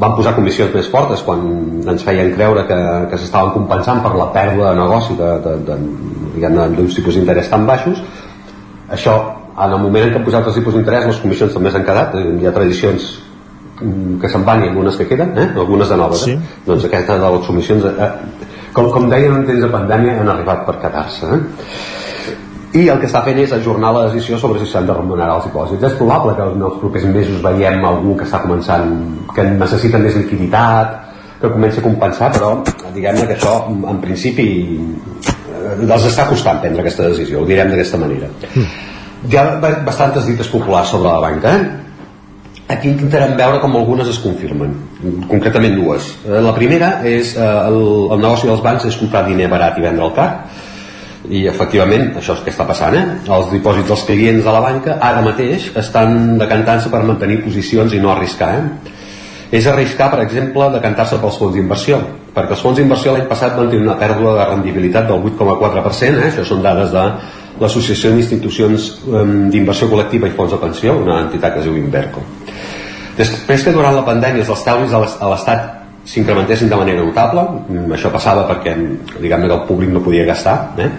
van posar comissions més fortes quan ens feien creure que, que s'estaven compensant per la pèrdua de negoci de, de, de, d'uns tipus d'interès tan baixos això en el moment en què han posat els tipus d'interès les comissions també s'han quedat eh, hi ha tradicions mm, que se'n van i algunes que queden eh? algunes de noves eh? sí. doncs aquesta de les comissions eh, com, com deien en temps de pandèmia han arribat per quedar-se eh? i el que està fent és ajornar la decisió sobre si s'han de remunerar els dipòsits. És probable que en els propers mesos veiem algú que està començant, que necessita més liquiditat, que comenci a compensar, però diguem-ne que això, en principi, eh, els està costant prendre aquesta decisió, ho direm d'aquesta manera. Mm. Hi ha bastantes dites populars sobre la banca, eh? aquí intentarem veure com algunes es confirmen concretament dues Eh, la primera és eh, el, el negoci dels bancs és comprar diner barat i vendre el car i efectivament això és que està passant eh? els dipòsits dels clients de la banca ara mateix estan decantant-se per mantenir posicions i no arriscar eh? És arriscar per exemple decantar-se pels fons d'inversió perquè els fons d'inversió l'any passat van tenir una pèrdua de rendibilitat del 8,4% eh? això són dades de l'Associació d'Institucions em, d'Inversió Col·lectiva i Fons de Pensió una entitat que es diu Inverco després que durant la pandèmia els estalvis a l'es- a l'Estat s'incrementessin de manera notable mm, això passava perquè diguem-ne que el públic no podia gastar eh?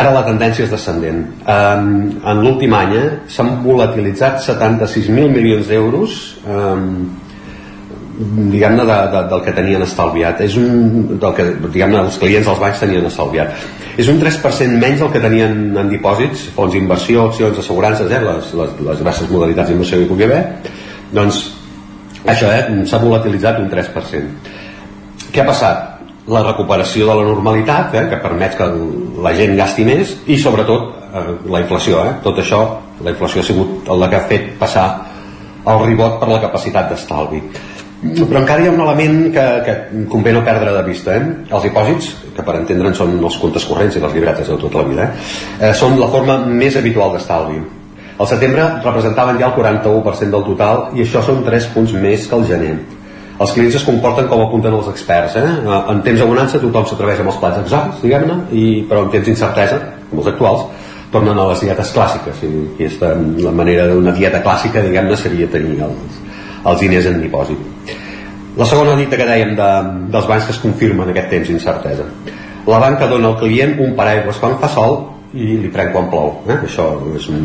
ara la tendència és descendent um, en l'últim any eh, s'han volatilitzat 76.000 milions d'euros um, diguem-ne de, de, del que tenien estalviat. És un, del que diguem-ne els clients dels bancs tenien estalviat. És un 3% menys del que tenien en dipòsits fons d'inversió, accions, assegurances eh, les, les, les diverses modalitats d'inversió que hi pugui haver. Doncs això eh, s'ha volatilitzat un 3% què ha passat? la recuperació de la normalitat eh, que permet que la gent gasti més i sobretot eh, la inflació eh? tot això, la inflació ha sigut el que ha fet passar el ribot per la capacitat d'estalvi però encara hi ha un element que, que convé no perdre de vista eh? els dipòsits, que per entendre'n són els comptes corrents i les llibretes de tota la vida eh? Eh, són la forma més habitual d'estalvi al setembre representaven ja el 41% del total i això són 3 punts més que el gener els clients es comporten com apunten els experts eh? en temps de bonança tothom s'atreveix amb els plats exòtics diguem-ne i, però en temps d'incertesa com els actuals tornen a les dietes clàssiques i, i esta, la manera d'una dieta clàssica diguem-ne seria tenir els, els diners en dipòsit. La segona dita que dèiem de, dels bancs que es confirma en aquest temps d'incertesa. La banca dona al client un paraigües quan fa sol i li pren quan plou eh? això és un,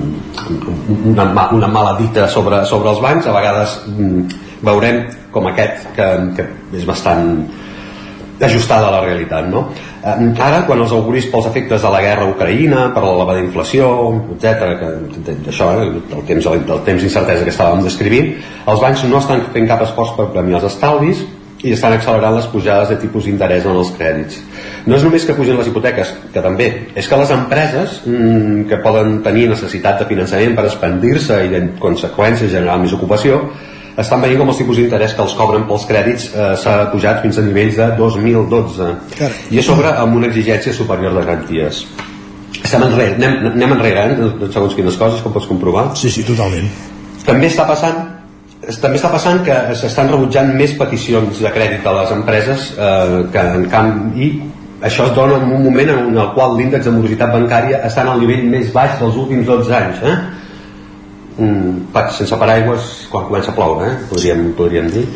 un, una, una mala dita sobre, sobre els bancs. A vegades mm, veurem com aquest que, que és bastant ajustada a la realitat no? Eh, ara quan els auguris pels efectes de la guerra a Ucraïna per l'elevada inflació etc que això, eh, el temps, del temps d'incertesa que estàvem descrivint els bancs no estan fent cap esforç per premiar els estalvis i estan accelerant les pujades de tipus d'interès en els crèdits. No és només que pugen les hipoteques, que també, és que les empreses mmm, que poden tenir necessitat de finançament per expandir-se i en conseqüència generar més ocupació, estan veient com els tipus d'interès que els cobren pels crèdits eh, s'ha pujat fins a nivells de 2012 i a sobre amb una exigència superior de garanties. Estem enrere, anem, anem enrere eh, segons quines coses, com pots comprovar. Sí, sí, totalment. També està passant també està passant que s'estan rebutjant més peticions de crèdit a les empreses eh, que en canvi això es dona en un moment en el qual l'índex de morositat bancària està en el nivell més baix dels últims 12 anys eh? Mm, pa- sense paraigües quan comença a ploure eh? podríem, podríem dir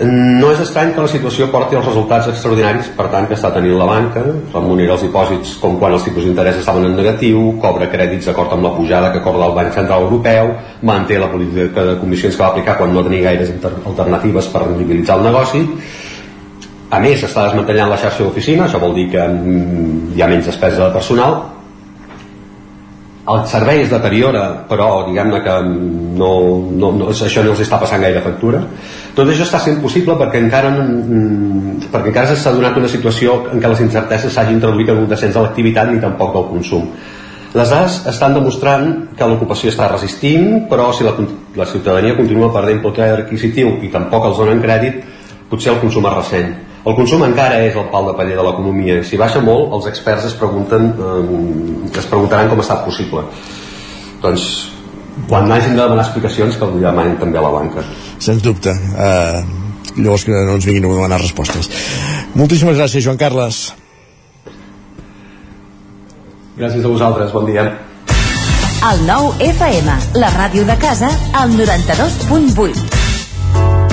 no és estrany que la situació porti els resultats extraordinaris per tant que està tenint la banca remunera els dipòsits com quan els tipus d'interès estaven en negatiu cobra crèdits d'acord amb la pujada que acorda el Banc Central Europeu manté la política de comissions que va aplicar quan no tenia gaires alternatives per rendibilitzar el negoci a més està desmantellant la xarxa d'oficina això vol dir que mm, hi ha menys despesa de personal el servei es deteriora però diguem-ne que no, no, no, això no els està passant gaire factura. Tot això està sent possible perquè encara mm, perquè encara s'ha donat una situació en què les incerteses s'hagin traduït en un descens de l'activitat ni tampoc del consum. Les dades estan demostrant que l'ocupació està resistint però si la, la ciutadania continua perdent poder adquisitiu i tampoc els donen crèdit potser el consum es ressent el consum encara és el pal de paller de l'economia. I si baixa molt, els experts es pregunten eh, es preguntaran com ha estat possible. Doncs quan hagin de demanar explicacions que li demanin també a la banca. Sens dubte. Uh, llavors que no ens vinguin a demanar respostes. Moltíssimes gràcies Joan Carles. Gràcies a vosaltres, bon dia. El nou FM, la ràdio de casa, al 92.8.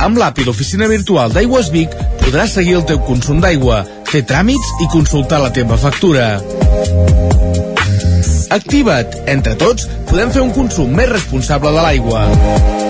Amb l'API l'oficina virtual d'Aigües Vic podràs seguir el teu consum d'aigua, fer tràmits i consultar la teva factura. Activa't! Entre tots podem fer un consum més responsable de l'aigua.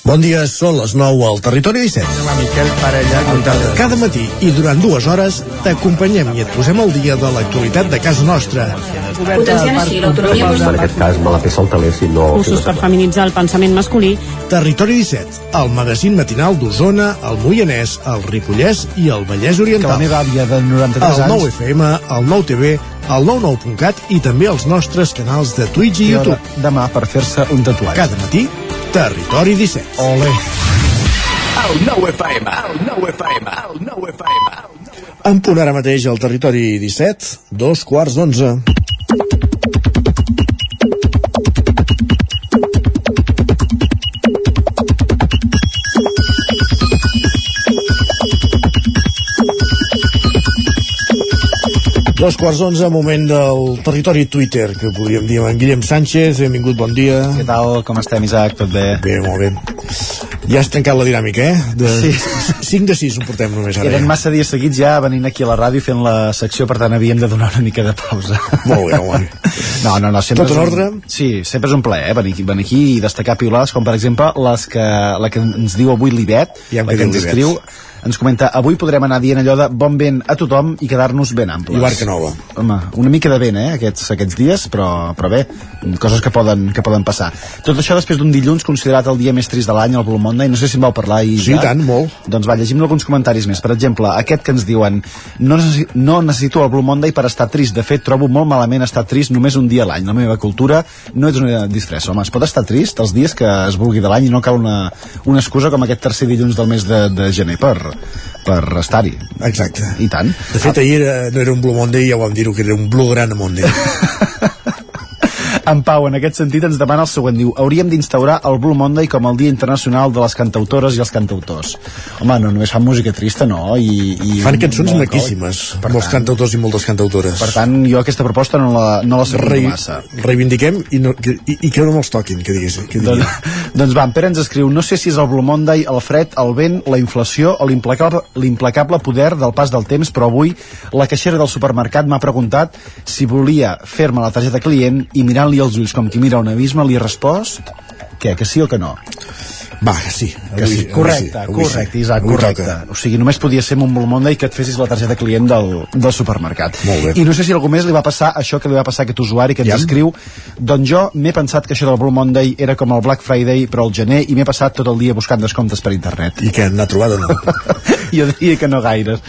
Bon dia, són les 9 al Territori 17. La Miquel Parella, Cada matí i durant dues hores t'acompanyem i et posem al dia de l'actualitat de casa nostra. Potenciant així l'autonomia En aquest cas me la peça el teler si no... Cursos per feminitzar el pensament masculí. Territori 17, el magazín matinal d'Osona, el Moianès, el Ripollès i el Vallès Que Oriental. la meva àvia de 93 el anys... 9 FM, el 9 TV, el 99.cat i també els nostres canals de Twitch i I YouTube. demà per fer-se un tatuatge. Cada matí, Territori 17. Ole. El 9 FM, el 9 FM, el 9 FM. En punt ara mateix al Territori 17, dos quarts d'onze. Dos quarts d'onze, moment del territori Twitter, que podríem dir amb en Guillem Sánchez. Benvingut, bon dia. Què tal? Com estem, Isaac? Tot bé? Bé, molt bé. Ja has trencat la dinàmica, eh? De... Sí. 5 de 6 ho portem només ara. Eren ja. massa dies seguits ja venint aquí a la ràdio fent la secció, per tant havíem de donar una mica de pausa. Molt bé, molt bé. No, no, no, sempre Tot en un- ordre? Sí, sempre és un plaer, eh, venir aquí, venir aquí i destacar piulades, com per exemple les que, la que ens diu avui l'Ivet, Ja la que ens escriu, ens comenta, avui podrem anar dient allò de bon vent a tothom i quedar-nos ben amples. I Barca Nova. Home, una mica de vent, eh, aquests, aquests dies, però, però bé, coses que poden, que poden passar. Tot això després d'un dilluns considerat el dia més trist de l'any, el Blue Monday, no sé si en vau parlar i Sí, i tant, molt. doncs va, llegim alguns comentaris més. Per exemple, aquest que ens diuen no, necessi no necessito el Blue Monday per estar trist. De fet, trobo molt malament estar trist només un dia a l'any. La meva cultura no és una disfressa. Home, es pot estar trist els dies que es vulgui de l'any i no cal una, una excusa com aquest tercer dilluns del mes de, de gener per, per estar-hi. Exacte. I tant. De fet, ahir era, no era un Blue Monday, ja ho vam dir-ho, que era un Blue Gran Monday. (laughs) En Pau, en aquest sentit, ens demana el següent. Diu, hauríem d'instaurar el Blue Monday com el Dia Internacional de les Cantautores i els Cantautors. Home, no només fan música trista, no? I, i Fan cançons maquíssimes, Per molts tant- cantautors i moltes cantautores. Per tant, jo aquesta proposta no la, no la sabia Rei, massa. reivindiquem i, no, que, i, i que no me'ls toquin, que digués. Que. Doncs, doncs va, en Pere ens escriu no sé si és el Blue Monday, el fred, el vent, la inflació o l'implacable poder del pas del temps, però avui la caixera del supermercat m'ha preguntat si volia fer-me la targeta client i mirant-li els ulls com qui mira un abisme li he respost què, que sí o que no? Va, que sí. Que sí, correcte, avui sí. correcte, Isaac, Avui correcte. toca. O sigui, només podia ser un Monday que et fessis la targeta client del, del supermercat. Molt bé. I no sé si algú més li va passar això que li va passar a aquest usuari que ens Ja. escriu doncs jo m'he pensat que això del Blue Monday era com el Black Friday però al gener i m'he passat tot el dia buscant descomptes per internet. I que n'ha trobat o no? (laughs) jo diria que no gaires.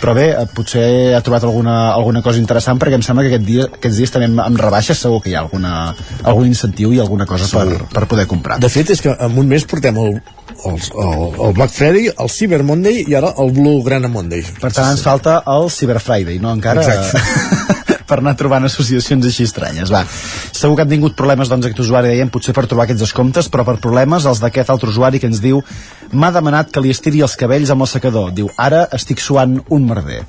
Però bé, eh, potser ha trobat alguna, alguna cosa interessant perquè em sembla que aquest dia, aquests dies també amb, amb rebaixes segur que hi ha alguna, algun incentiu i alguna cosa per, per poder comprar. De fet, és que en un mes portem el, el, el, el Black Friday, el Cyber Monday i ara el Blue Gran Monday. Per tant, ens falta el Cyber Friday, no? Encara... Exacte. (laughs) per anar trobant associacions així estranyes, va. Segur que han tingut problemes, doncs, aquest usuari, deien, potser per trobar aquests descomptes, però per problemes, els d'aquest altre usuari que ens diu m'ha demanat que li estiri els cabells amb el secador. Diu, ara estic suant un merder.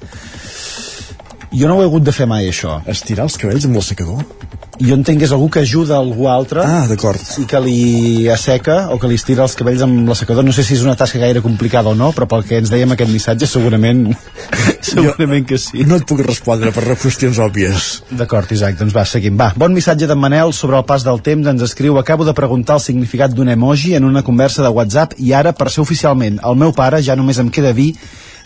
Jo no ho he hagut de fer mai, això. Estirar els cabells amb l'assecador? Jo entenc que és algú que ajuda algú altre ah, d'acord i que li asseca o que li estira els cabells amb l'assecador. No sé si és una tasca gaire complicada o no, però pel que ens dèiem aquest missatge segurament, (laughs) segurament que sí. No et puc respondre per qüestions òbvies. D'acord, Isaac, doncs va, seguim. Va, bon missatge d'en Manel sobre el pas del temps. Ens escriu, acabo de preguntar el significat d'un emoji en una conversa de WhatsApp i ara, per ser oficialment el meu pare, ja només em queda dir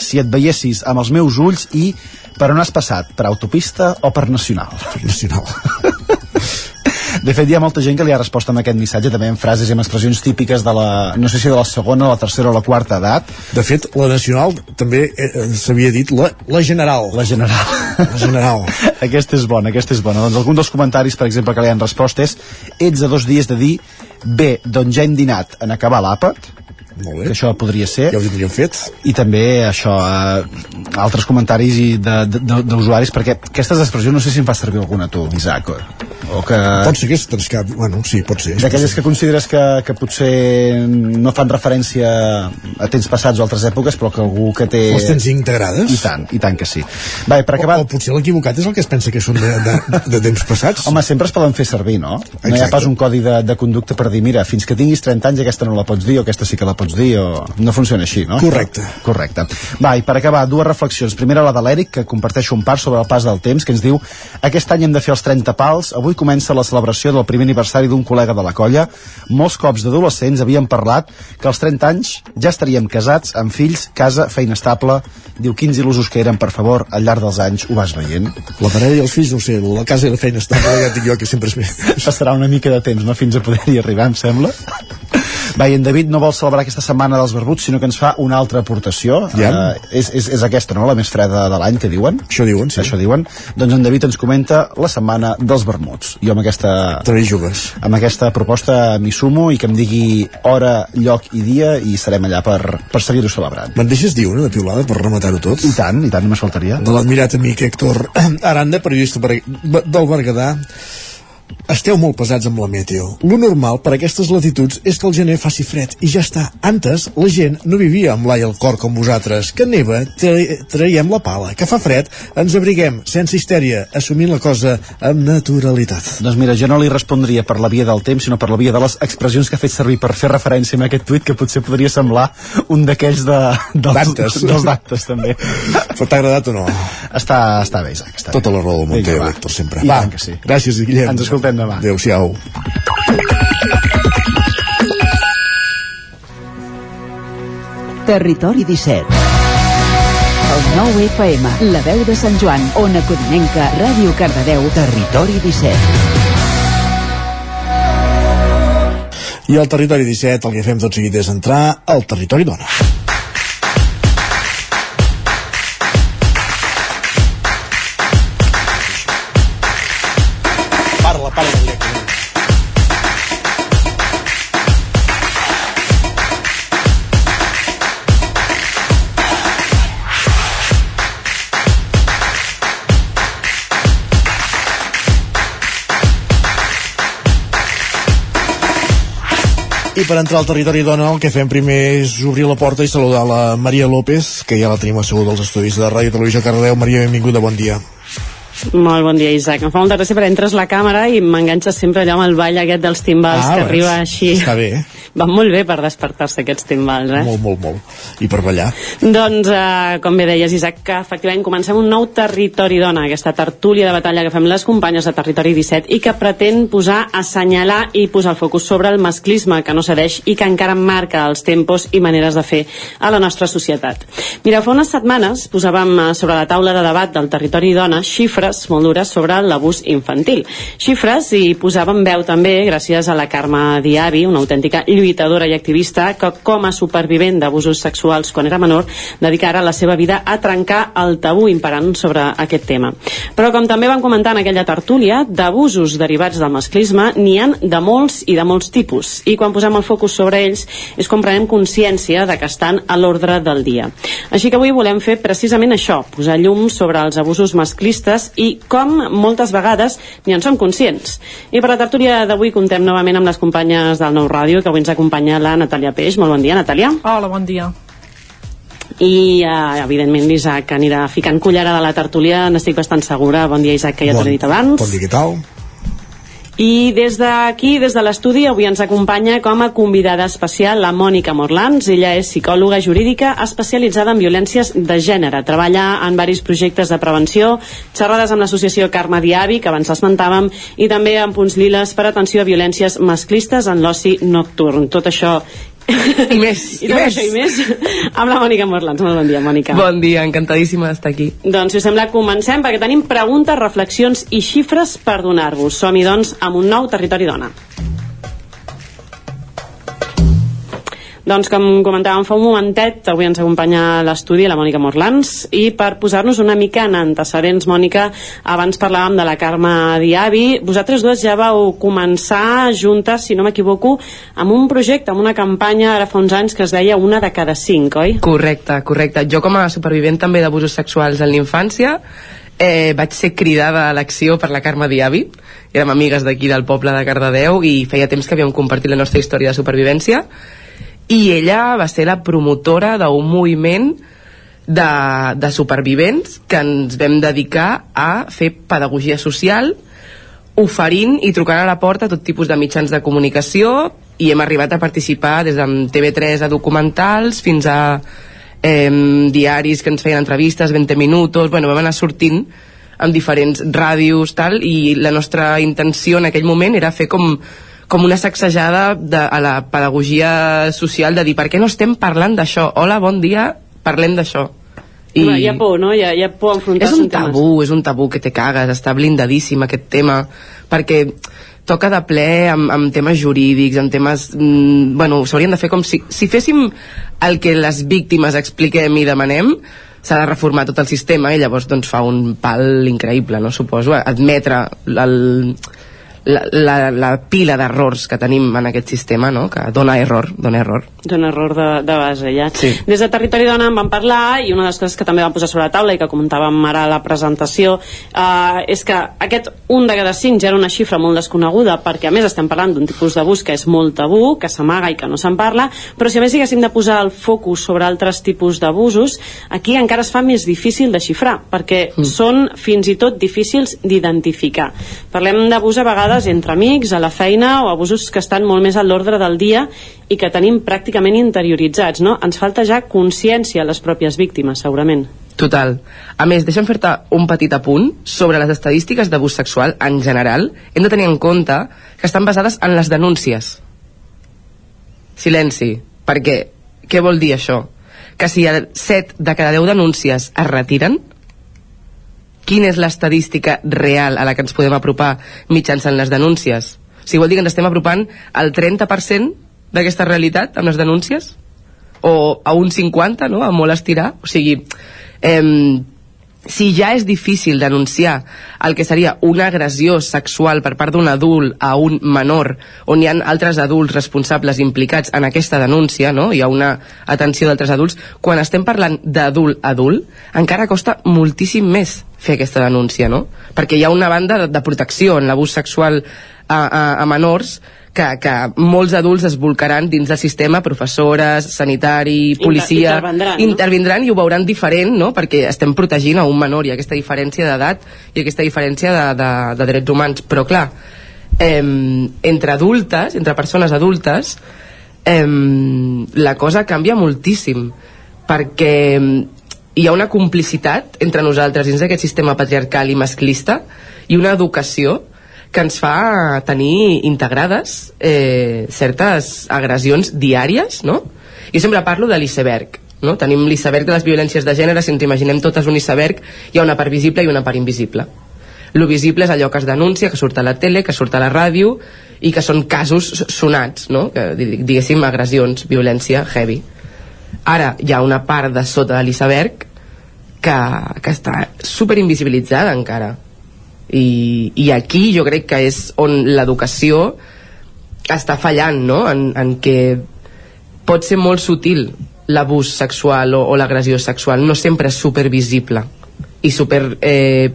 si et veiessis amb els meus ulls i per on has passat, per autopista o per nacional? Per nacional. (laughs) De fet, hi ha molta gent que li ha respost amb aquest missatge, també amb frases i amb expressions típiques de la, no sé si de la segona, la tercera o la quarta edat. De fet, la nacional també eh, s'havia dit la, la general. La general. La general. (laughs) aquesta és bona, aquesta és bona. Doncs algun dels comentaris, per exemple, que li han respost és ets a dos dies de dir bé, doncs ja hem dinat en acabar l'àpat, molt bé. que això podria ser ja ho tindríem fet i també això eh, altres comentaris d'usuaris perquè aquestes expressions no sé si en fa servir alguna tu Isaac o que... pot ser aquestes que, bueno, sí, pot ser d'aquelles que consideres que, que potser no fan referència a temps passats o altres èpoques però que algú que té les tens integrades i tant, i tant que sí Va, per acabar... o, o potser l'equivocat és el que es pensa que són de, de, de temps passats home, sempre es poden fer servir, no? Exacte. no hi ha pas un codi de, de conducta per dir mira, fins que tinguis 30 anys aquesta no la pots dir o aquesta sí que la pots dir o... no funciona així, no? Correcte. Correcte. Va, i per acabar, dues reflexions. Primera la de l'Eric, que comparteixo un part sobre el pas del temps, que ens diu aquest any hem de fer els 30 pals, avui comença la celebració del primer aniversari d'un col·lega de la colla. Molts cops d'adolescents havien parlat que als 30 anys ja estaríem casats, amb fills, casa, feina estable. Diu, quins il·lusos que eren, per favor, al llarg dels anys ho vas veient. La parella i els fills, no sé, la casa i la feina estable, ja dic jo que sempre és més. Passarà una mica de temps, no?, fins a poder-hi arribar, em sembla. Va, i en David no vol celebrar aquesta setmana dels barbuts, sinó que ens fa una altra aportació. Ja. Uh, és, és, és aquesta, no?, la més freda de l'any, que diuen. Això diuen, sí. Això diuen. Doncs en David ens comenta la setmana dels vermuts. Jo amb aquesta... També jugues. Amb aquesta proposta m'hi sumo i que em digui hora, lloc i dia i serem allà per, per seguir-ho celebrant. Me'n deixes dir una de piulada per rematar-ho tot? I tant, i tant, només faltaria. De l'admirat amic Héctor Aranda, periodista del Berguedà, esteu molt pesats amb la meteo. Lo normal per aquestes latituds és que el gener faci fred i ja està. Antes la gent no vivia amb l'ai al cor com vosaltres. Que neva, tra traiem la pala. Que fa fred, ens abriguem, sense histèria, assumint la cosa amb naturalitat. Doncs mira, jo no li respondria per la via del temps, sinó per la via de les expressions que ha fet servir per fer referència a aquest tuit, que potser podria semblar un d'aquells de, dels, dels d'actes, també. (laughs) Però t'ha agradat o no? Està, està bé, Isaac. Està Tota bé. la raó del Monteo, Héctor, sempre. I va, que sí. Gràcies, Guillem. Ens escoltem demà. Adéu-siau. Territori 17 El 9 FM, la veu de Sant Joan, Ona Codinenca, Ràdio Cardedeu, Territori 17 I al Territori 17 el que fem tot seguit és entrar al Territori Dona. I per entrar al territori dona el que fem primer és obrir la porta i saludar la Maria López, que ja la tenim asseguda als estudis de Ràdio Televisió Cardedeu. Maria, benvinguda, bon dia. Molt bon dia, Isaac. Em fa molta gràcia perquè entres la càmera i m'enganxes sempre allò amb el ball aquest dels timbals Ah, que veus? arriba així. Està bé? (laughs) Van molt bé per despertar-se aquests timbals, eh? Molt, molt, molt. I per ballar. Doncs, eh, com bé deies, Isaac, que efectivament comencem un nou Territori Dona, aquesta tertúlia de batalla que fem les companyes de Territori 17 i que pretén posar, assenyalar i posar el focus sobre el masclisme que no cedeix i que encara marca els tempos i maneres de fer a la nostra societat. Mira, fa unes setmanes posàvem eh, sobre la taula de debat del Territori Dona xifres molt dures sobre l'abús infantil. Xifres i posàvem veu també gràcies a la Carme Diabi, una autèntica lluitadora i activista que com a supervivent d'abusos sexuals quan era menor dedicara la seva vida a trencar el tabú imperant sobre aquest tema. Però com també vam comentar en aquella tertúlia, d'abusos derivats del masclisme n'hi han de molts i de molts tipus i quan posem el focus sobre ells és com prenem consciència de que estan a l'ordre del dia. Així que avui volem fer precisament això, posar llum sobre els abusos masclistes i com moltes vegades ni en som conscients. I per la tertúlia d'avui contem novament amb les companyes del Nou Ràdio, que avui ens acompanya la Natàlia Peix. Molt bon dia, Natàlia. Hola, bon dia. i eh, evidentment l'Isaac anirà ficant cullerada a la tertúlia, n'estic bastant segura. Bon dia Isaac, que ja t'ho he dit abans. Bon dia, què tal? I des d'aquí, des de l'estudi, avui ens acompanya com a convidada especial la Mònica Morlans. Ella és psicòloga jurídica especialitzada en violències de gènere. Treballa en varis projectes de prevenció, xerrades amb l'associació Carme Diavi, que abans esmentàvem, i també en punts liles per atenció a violències masclistes en l'oci nocturn. Tot això (laughs) I més, i i més. això i més amb la Mònica Morlans. Molt bon dia, Mònica. Bon dia, encantadíssima d'estar aquí. Doncs, si us sembla, comencem perquè tenim preguntes, reflexions i xifres per donar-vos. Som-hi, doncs, amb un nou Territori Dona. Doncs, com comentàvem fa un momentet, avui ens acompanya a l'estudi la Mònica Morlans i per posar-nos una mica en antecedents, Mònica, abans parlàvem de la Carme Diavi. Vosaltres dues ja vau començar juntes, si no m'equivoco, amb un projecte, amb una campanya ara fa uns anys que es deia una de cada cinc, oi? Correcte, correcte. Jo com a supervivent també d'abusos sexuals en l'infància eh, vaig ser cridada a l'acció per la Carme Diavi. Érem amigues d'aquí del poble de Cardedeu i feia temps que havíem compartit la nostra història de supervivència i ella va ser la promotora d'un moviment de, de supervivents que ens vam dedicar a fer pedagogia social oferint i trucant a la porta tot tipus de mitjans de comunicació i hem arribat a participar des de TV3 a documentals fins a eh, diaris que ens feien entrevistes 20 minuts, bueno, vam anar sortint amb diferents ràdios tal, i la nostra intenció en aquell moment era fer com com una sacsejada de, a la pedagogia social de dir per què no estem parlant d'això? Hola, bon dia, parlem d'això. I... Hi ha por, no? Hi ha, hi ha por enfrontar-se És un amb temes. tabú, és un tabú que te cagues, està blindadíssim aquest tema, perquè toca de ple amb, amb temes jurídics, amb temes... Mm, bueno, s'haurien de fer com si... Si féssim el que les víctimes expliquem i demanem, s'ha de reformar tot el sistema i llavors doncs fa un pal increïble, no? Suposo, admetre el, la, la, la pila d'errors que tenim en aquest sistema, no? que dona error, dona error. d'un error de, de base ja. Sí. Des de Territori Dona en vam parlar i una de les coses que també vam posar sobre la taula i que comentàvem ara a la presentació eh, és que aquest un de cada cinc ja era una xifra molt desconeguda perquè a més estem parlant d'un tipus d'abús que és molt tabú, que s'amaga i que no se'n parla, però si a més haguéssim de posar el focus sobre altres tipus d'abusos, aquí encara es fa més difícil de xifrar perquè mm. són fins i tot difícils d'identificar. Parlem d'abús a vegades entre amics, a la feina o abusos que estan molt més a l'ordre del dia i que tenim pràcticament interioritzats, no? Ens falta ja consciència a les pròpies víctimes, segurament. Total. A més, deixa'm fer-te un petit apunt sobre les estadístiques d'abús sexual en general. Hem de tenir en compte que estan basades en les denúncies. Silenci. Perquè, què vol dir això? Que si el 7 de cada 10 denúncies es retiren, quina és l'estadística real a la que ens podem apropar mitjançant les denúncies? O sigui, vol dir que ens estem apropant al 30% d'aquesta realitat amb les denúncies? O a un 50, no?, a molt estirar? O sigui, eh, si ja és difícil denunciar el que seria una agressió sexual per part d'un adult a un menor, on hi ha altres adults responsables implicats en aquesta denúncia, no? hi ha una atenció d'altres adults, quan estem parlant d'adult a adult, encara costa moltíssim més fer aquesta denúncia, no? Perquè hi ha una banda de, de protecció en l'abús sexual a, a, a menors que, que molts adults es volcaran dins del sistema, professores, sanitari, policia... intervendran, no? intervindran i ho veuran diferent, no? Perquè estem protegint a un menor i aquesta diferència d'edat i aquesta diferència de, de, de drets humans. Però, clar, eh, entre adultes, entre persones adultes, eh, la cosa canvia moltíssim perquè hi ha una complicitat entre nosaltres dins d'aquest sistema patriarcal i masclista i una educació que ens fa tenir integrades eh, certes agressions diàries, no? Jo sempre parlo de l'iceberg, no? Tenim l'iceberg de les violències de gènere, si ens imaginem totes un iceberg, hi ha una part visible i una part invisible. Lo visible és allò que es denuncia, que surt a la tele, que surt a la ràdio i que són casos sonats, no? Que, diguéssim, agressions, violència heavy. Ara hi ha una part de sota de l'iceberg que, que està super invisibilitzada encara i, i aquí jo crec que és on l'educació està fallant no? en, en què pot ser molt sutil l'abús sexual o, o l'agressió sexual no sempre és supervisible i super eh,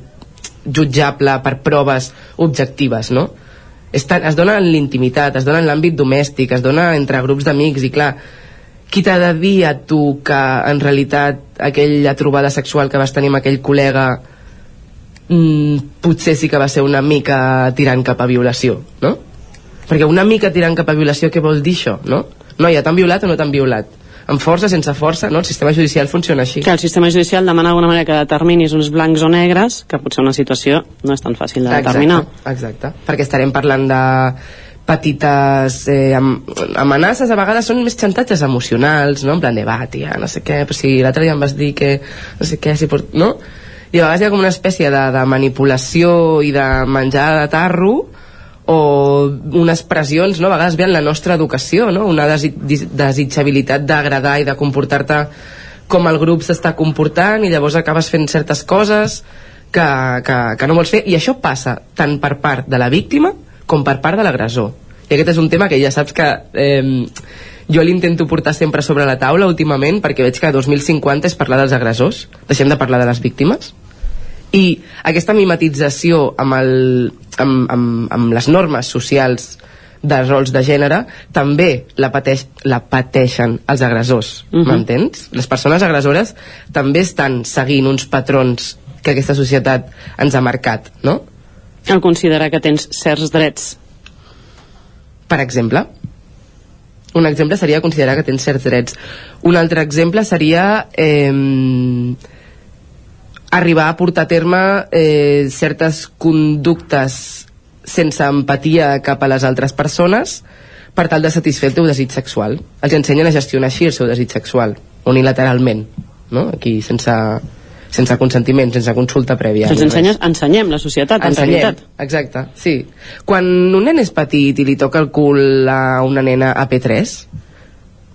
jutjable per proves objectives no? Està, es dona en l'intimitat, es dona en l'àmbit domèstic, es dona entre grups d'amics i clar, qui t'ha de dir a tu que en realitat aquella trobada sexual que vas tenir amb aquell col·lega mm, potser sí que va ser una mica tirant cap a violació, no? Perquè una mica tirant cap a violació, què vol dir això, no? Noia, t'han violat o no t'han violat? amb força, sense força, no? El sistema judicial funciona així. Que el sistema judicial demana d'alguna manera que determinis uns blancs o negres, que potser una situació no és tan fàcil de determinar. Exacte, exacte. perquè estarem parlant de petites eh, am amenaces, a vegades són més xantatges emocionals, no? En plan de, va, tia, no sé què, però si l'altre dia em vas dir que no sé què, si pot... no? I a vegades hi ha com una espècie de, de manipulació i de menjar de tarro o unes pressions, no? a vegades ve en la nostra educació, no? una desi desitjabilitat d'agradar i de comportar-te com el grup s'està comportant i llavors acabes fent certes coses que, que, que no vols fer i això passa tant per part de la víctima com per part de l'agressor i aquest és un tema que ja saps que eh, jo l'intento portar sempre sobre la taula últimament perquè veig que 2050 és parlar dels agressors deixem de parlar de les víctimes i aquesta mimetització amb, el, amb, amb, amb les normes socials de rols de gènere també la, pateix, la pateixen els agressors uh -huh. m'entens? les persones agressores també estan seguint uns patrons que aquesta societat ens ha marcat no? El considerar que tens certs drets per exemple un exemple seria considerar que tens certs drets un altre exemple seria eh, arribar a portar a terme eh, certes conductes sense empatia cap a les altres persones per tal de satisfer el teu desig sexual. Els ensenyen a gestionar així el seu desig sexual, unilateralment, no? Aquí sense, sense consentiment, sense consulta prèvia. Els ensenyes, ensenyem la societat, ensenyem, en realitat. Exacte, sí. Quan un nen és petit i li toca el cul a una nena a P3,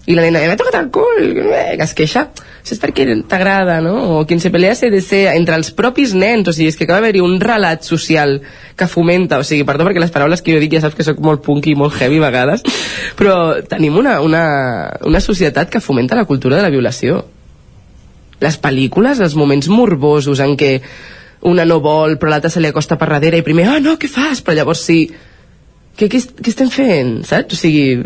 i la nena, m'ha tocat el cul, que es queixa, això és perquè t'agrada, no? O quien se pelea se desea entre els propis nens, o sigui, és que acaba d'haver-hi un relat social que fomenta, o sigui, perdó perquè les paraules que jo dic ja saps que sóc molt punky i molt heavy a vegades, però tenim una, una, una societat que fomenta la cultura de la violació. Les pel·lícules, els moments morbosos en què una no vol però l'altra se li acosta per darrere i primer, ah, no, què fas? Però llavors sí, què, què, què estem fent, saps? O sigui,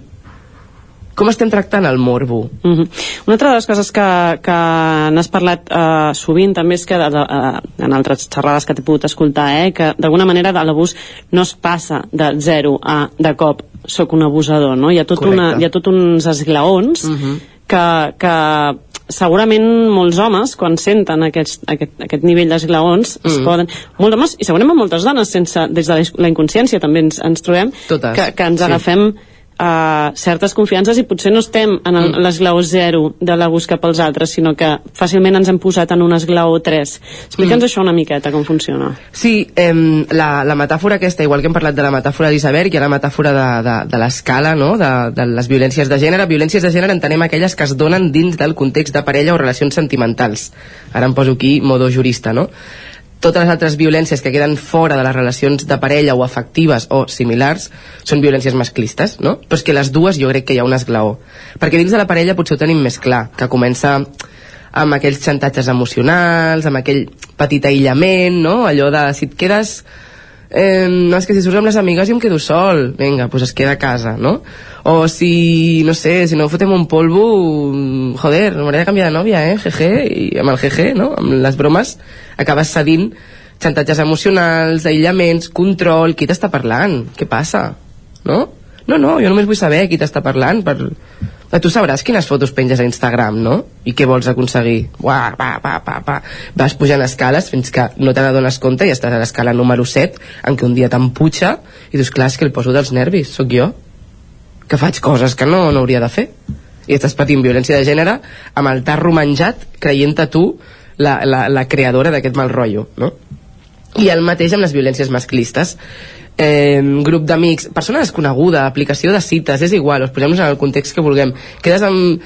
com estem tractant el morbo? Mm -hmm. Una altra de les coses que, que n'has parlat eh, sovint també és que de, de, eh, en altres xerrades que t'he pogut escoltar, eh, que d'alguna manera l'abús no es passa de zero a de cop sóc un abusador, no? Hi ha tot, una, hi ha tot uns esglaons Mm -hmm. que, que segurament molts homes quan senten aquest, aquest, aquest nivell d'esglaons mm. es poden, molts homes i segurament moltes dones sense, des de la inconsciència també ens, ens trobem Totes, que, que ens sí. agafem uh, certes confiances i potser no estem en el- Mm. l'esglaó 0 de l'abús cap als altres, sinó que fàcilment ens hem posat en un esglaó 3. Explica'ns Mm. això una miqueta, com funciona. Sí, eh, la, la metàfora aquesta, igual que hem parlat de la metàfora d'Isabel, hi ha la metàfora de, de, de l'escala, no?, de, de les violències de gènere. Violències de gènere entenem aquelles que es donen dins del context de parella o relacions sentimentals. Ara em poso aquí modo jurista, no? Totes les altres violències que queden fora de les relacions de parella o afectives o similars són violències masclistes, no? Però és que les dues jo crec que hi ha un esglaó. Perquè dins de la parella potser ho tenim més clar, que comença amb aquells xantatges emocionals, amb aquell petit aïllament, no? Allò de si et quedes... Eh, no, és que si surts amb les amigues jo em quedo sol. Vinga, doncs es queda a casa, no? O si, no sé, si no fotem un polvo, mm, joder, m'hauria de canviar de nòvia, eh? Jeje, i amb el jeje, no? Amb les bromes acabes cedint xantatges emocionals, aïllaments, control, qui t'està parlant? Què passa? No? No, no, jo només vull saber qui t'està parlant per... Eh, Tu sabràs quines fotos penges a Instagram, no? I què vols aconseguir? Uah, pa, pa, pa, pa. Vas pujant escales fins que no te n'adones compte i estàs a l'escala número 7 en què un dia t'emputxa i dius, clar, és que el poso dels nervis, sóc jo que faig coses que no, no hauria de fer i estàs patint violència de gènere amb el tarro menjat creient-te tu la, la, la creadora d'aquest mal rotllo no? i el mateix amb les violències masclistes eh, grup d'amics, persona desconeguda aplicació de cites, és igual us posem en el context que vulguem. Quedes amb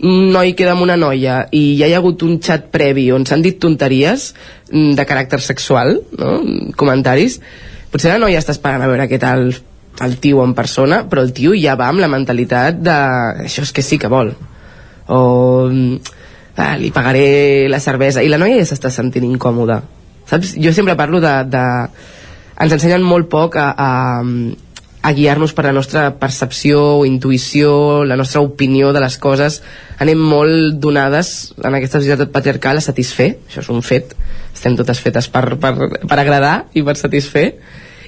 un noi queda amb una noia i ja hi ha hagut un xat previ on s'han dit tonteries mm, de caràcter sexual no? comentaris. Potser la noia està esperant a veure què tal el tio en persona, però el tio ja va amb la mentalitat de això és que sí que vol o mm, ah, li pagaré la cervesa i la noia ja s'està sentint incòmoda. Saps? jo sempre parlo de, de ens ensenyen molt poc a, a, a guiar-nos per la nostra percepció o intuïció, la nostra opinió de les coses. Anem molt donades en aquesta societat patriarcal a satisfer, això és un fet. Estem totes fetes per, per, per agradar i per satisfer,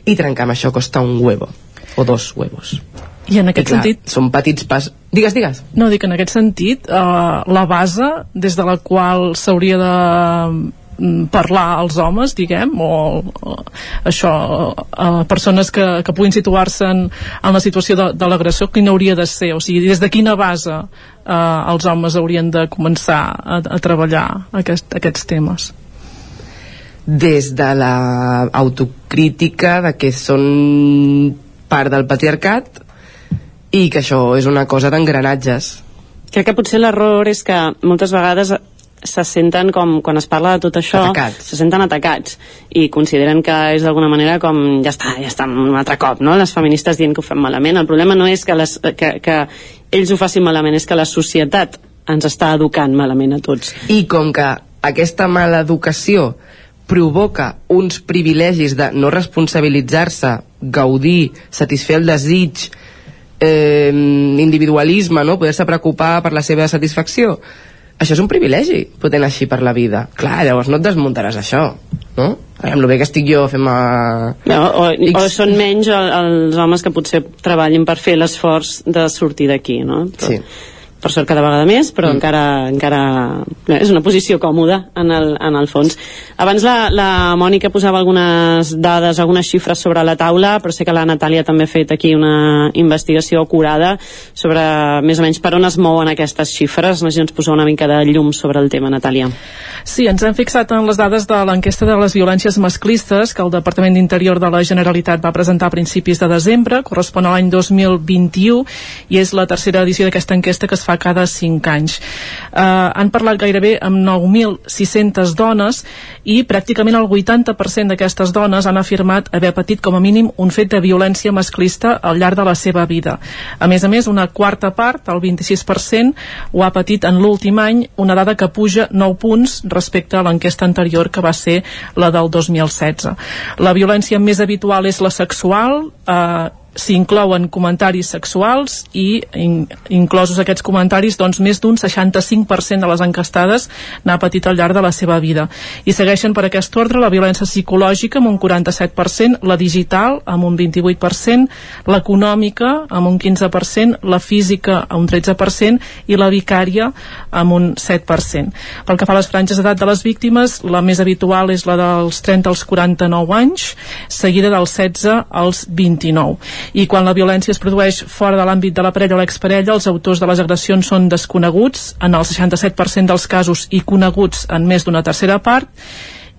i trencar amb això costa un huevo, o dos huevos. I en aquest I clar, sentit... Són petits pas... Digues, digues. No, dic, en aquest sentit, eh, la base des de la qual s'hauria de parlar als homes, diguem, o, o això, a persones que, que puguin situar-se en, en la situació de, de l'agressor, quina hauria de ser? O sigui, des de quina base eh, els homes haurien de començar a, a treballar aquest, aquests temes? des de la autocrítica de que són part del patriarcat i que això és una cosa d'engranatges Crec que potser l'error és que moltes vegades se senten com, quan es parla de tot això Atacats. se senten atacats i consideren que és d'alguna manera com ja està, ja està un altre cop no? les feministes dient que ho fem malament el problema no és que, les, que, que ells ho facin malament és que la societat ens està educant malament a tots i com que aquesta mala educació provoca uns privilegis de no responsabilitzar-se, gaudir, satisfer el desig, eh, individualisme, no? poder-se preocupar per la seva satisfacció. Això és un privilegi, poder anar així per la vida. Clar, llavors no et desmuntaràs això, no? Amb el bé que estic jo fent a... no, o, o són menys el- els homes que potser treballin per fer l'esforç de sortir d'aquí no? Però, Sí. Per sort cada vegada més però mm. encara, encara no, és una posició còmoda en el, en el fons. Abans la, la Mònica posava algunes dades, algunes xifres sobre la taula però sé que la Natàlia també ha fet aquí una investigació acurada sobre més o menys per on es mouen aquestes xifres. No sé si ens posa una mica de llum sobre el tema Natàlia. Sí, ens hem fixat en les dades de l'enquesta de les violències masclistes que el Departament d'Interior de la Generalitat va presentar a principis de desembre, correspon a l'any 2021 i és la tercera edició d'aquesta enquesta que es fa cada 5 anys. Eh, han parlat gairebé amb 9.600 dones i pràcticament el 80% d'aquestes dones han afirmat haver patit com a mínim un fet de violència masclista al llarg de la seva vida. A més a més, una quarta part, el 26%, ho ha patit en l'últim any, una dada que puja 9 punts respecte a l'enquesta anterior que va ser la del 2016. La violència més habitual és la sexual, eh, s'hi inclouen comentaris sexuals i in, inclosos aquests comentaris doncs més d'un 65% de les encastades n'ha patit al llarg de la seva vida. I segueixen per aquest ordre la violència psicològica amb un 47% la digital amb un 28% l'econòmica amb un 15% la física amb un 13% i la vicària amb un 7% pel que fa a les franges d'edat de les víctimes la més habitual és la dels 30 als 49 anys seguida dels 16 als 29 i quan la violència es produeix fora de l'àmbit de la parella o l'exparella, els autors de les agressions són desconeguts, en el 67% dels casos i coneguts en més d'una tercera part,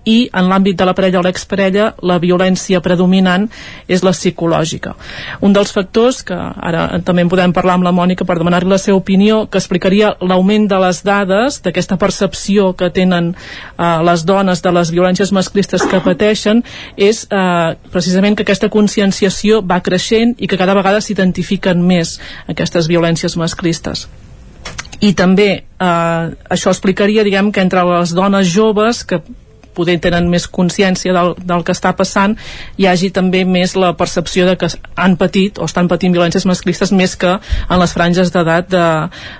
i en l'àmbit de la parella o l'exparella la violència predominant és la psicològica. Un dels factors que ara també en podem parlar amb la Mònica per demanar-li la seva opinió, que explicaria l'augment de les dades, d'aquesta percepció que tenen eh, les dones de les violències masclistes que pateixen, és eh, precisament que aquesta conscienciació va creixent i que cada vegada s'identifiquen més aquestes violències masclistes i també eh, això explicaria diguem que entre les dones joves que poder tenen més consciència del, del que està passant hi hagi també més la percepció de que han patit o estan patint violències masclistes més que en les franges d'edat de,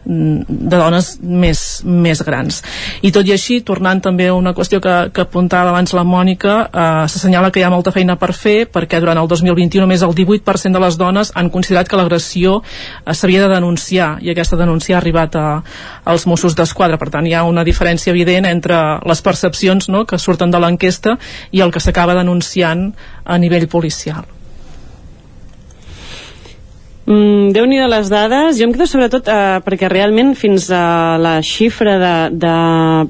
de dones més, més grans. I tot i així, tornant també a una qüestió que, que apuntava abans la Mònica eh, s'assenyala que hi ha molta feina per fer perquè durant el 2021 només el 18% de les dones han considerat que l'agressió eh, s'havia de denunciar i aquesta denúncia ha arribat a, als Mossos d'Esquadra. Per tant hi ha una diferència evident entre les percepcions no, que surten de l'enquesta i el que s'acaba denunciant a nivell policial Mm, déu nhi les dades, jo em quedo sobretot eh, perquè realment fins a la xifra de, de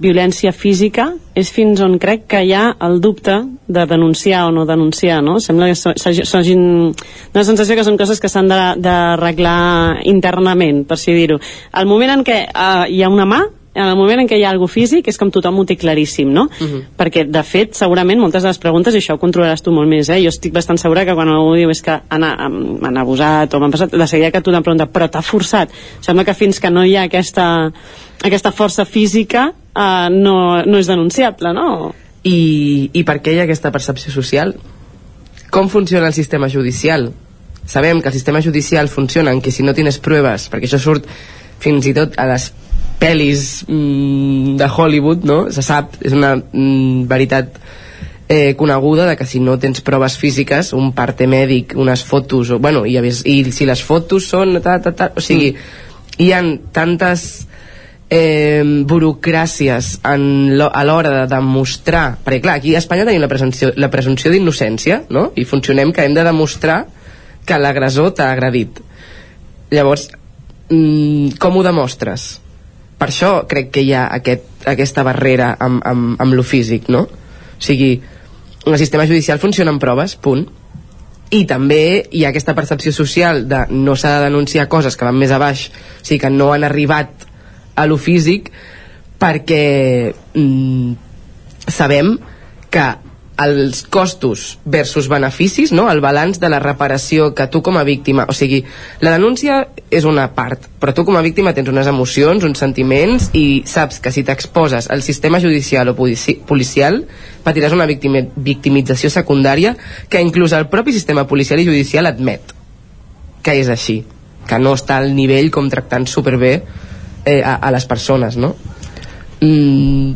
violència física és fins on crec que hi ha el dubte de denunciar o no denunciar, no? Sembla que s'hagin... una sensació que són coses que s'han d'arreglar internament, per si dir-ho. Al moment en què eh, hi ha una mà, en el moment en què hi ha alguna físic és com tothom ho té claríssim, no? Uh -huh. Perquè, de fet, segurament moltes de les preguntes, i això ho controlaràs tu molt més, eh? Jo estic bastant segura que quan algú diu és que han, han, m'han abusat o m'han passat, de seguida que tothom pregunta, però t'ha forçat. Sembla que fins que no hi ha aquesta, aquesta força física eh, no, no és denunciable, no? I, I per què hi ha aquesta percepció social? Com funciona el sistema judicial? sabem que el sistema judicial funciona en que si no tienes proves, perquè això surt fins i tot a les pel·lis mm, de Hollywood, no? Se sap, és una mm, veritat eh, coneguda de que si no tens proves físiques, un parte mèdic, unes fotos, o, bueno, i, i si les fotos són... Ta, ta, ta, o sigui, mm. hi han tantes eh, burocràcies en lo, a l'hora de demostrar... Perquè, clar, aquí a Espanya tenim la presumpció, la presumpció d'innocència, no? I funcionem que hem de demostrar que l'agressor t'ha agredit. Llavors, mm, com ho demostres? Per això crec que hi ha aquest, aquesta barrera amb, amb, amb lo físic, no? O sigui, el sistema judicial funciona amb proves, punt i també hi ha aquesta percepció social de no s'ha de denunciar coses que van més a baix, o sigui que no han arribat a lo físic perquè mm, sabem que els costos versus beneficis, no? el balanç de la reparació que tu com a víctima, o sigui, la denúncia és una part, però tu com a víctima tens unes emocions, uns sentiments i saps que si t'exposes al sistema judicial o policial patiràs una victimi victimització secundària que inclús el propi sistema policial i judicial admet que és així, que no està al nivell com tractant superbé eh, a, a les persones, no? Mm,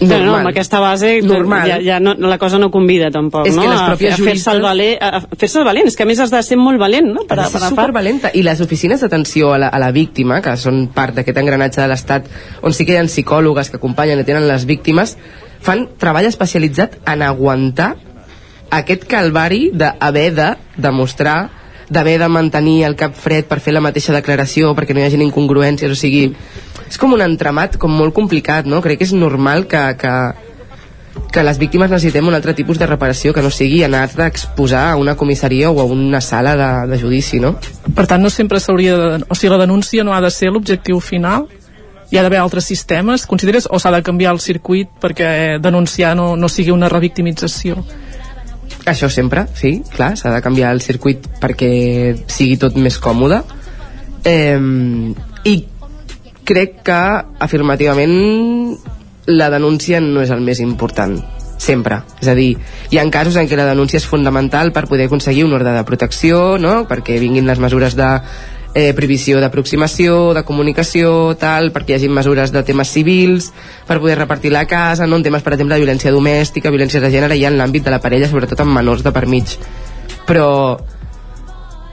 normal. No, no, amb aquesta base normal. ja, ja no, la cosa no convida tampoc, és no? Que les a, a fer-se el valent, a fer-se el valent, és que a més has de ser molt valent, no? Per, per, supervalenta. I les oficines d'atenció a, la, a la víctima, que són part d'aquest engranatge de l'Estat, on sí que hi ha psicòlogues que acompanyen i tenen les víctimes, fan treball especialitzat en aguantar aquest calvari d'haver de demostrar d'haver de mantenir el cap fred per fer la mateixa declaració perquè no hi hagi incongruències, o sigui és com un entramat com molt complicat, no? Crec que és normal que, que, que les víctimes necessitem un altre tipus de reparació que no sigui anar-te a exposar a una comissaria o a una sala de, de judici, no? Per tant, no sempre s'hauria de... O sigui, la denúncia no ha de ser l'objectiu final? Hi ha d'haver altres sistemes? Consideres o s'ha de canviar el circuit perquè denunciar no, no sigui una revictimització? Això sempre, sí, clar, s'ha de canviar el circuit perquè sigui tot més còmode. Eh, I crec que afirmativament la denúncia no és el més important sempre, és a dir hi ha casos en què la denúncia és fundamental per poder aconseguir un ordre de protecció no? perquè vinguin les mesures de eh, prohibició d'aproximació, de comunicació, tal, perquè hi hagi mesures de temes civils, per poder repartir la casa, no? en temes, per exemple, de violència domèstica, violència de gènere, i en l'àmbit de la parella, sobretot amb menors de per mig. Però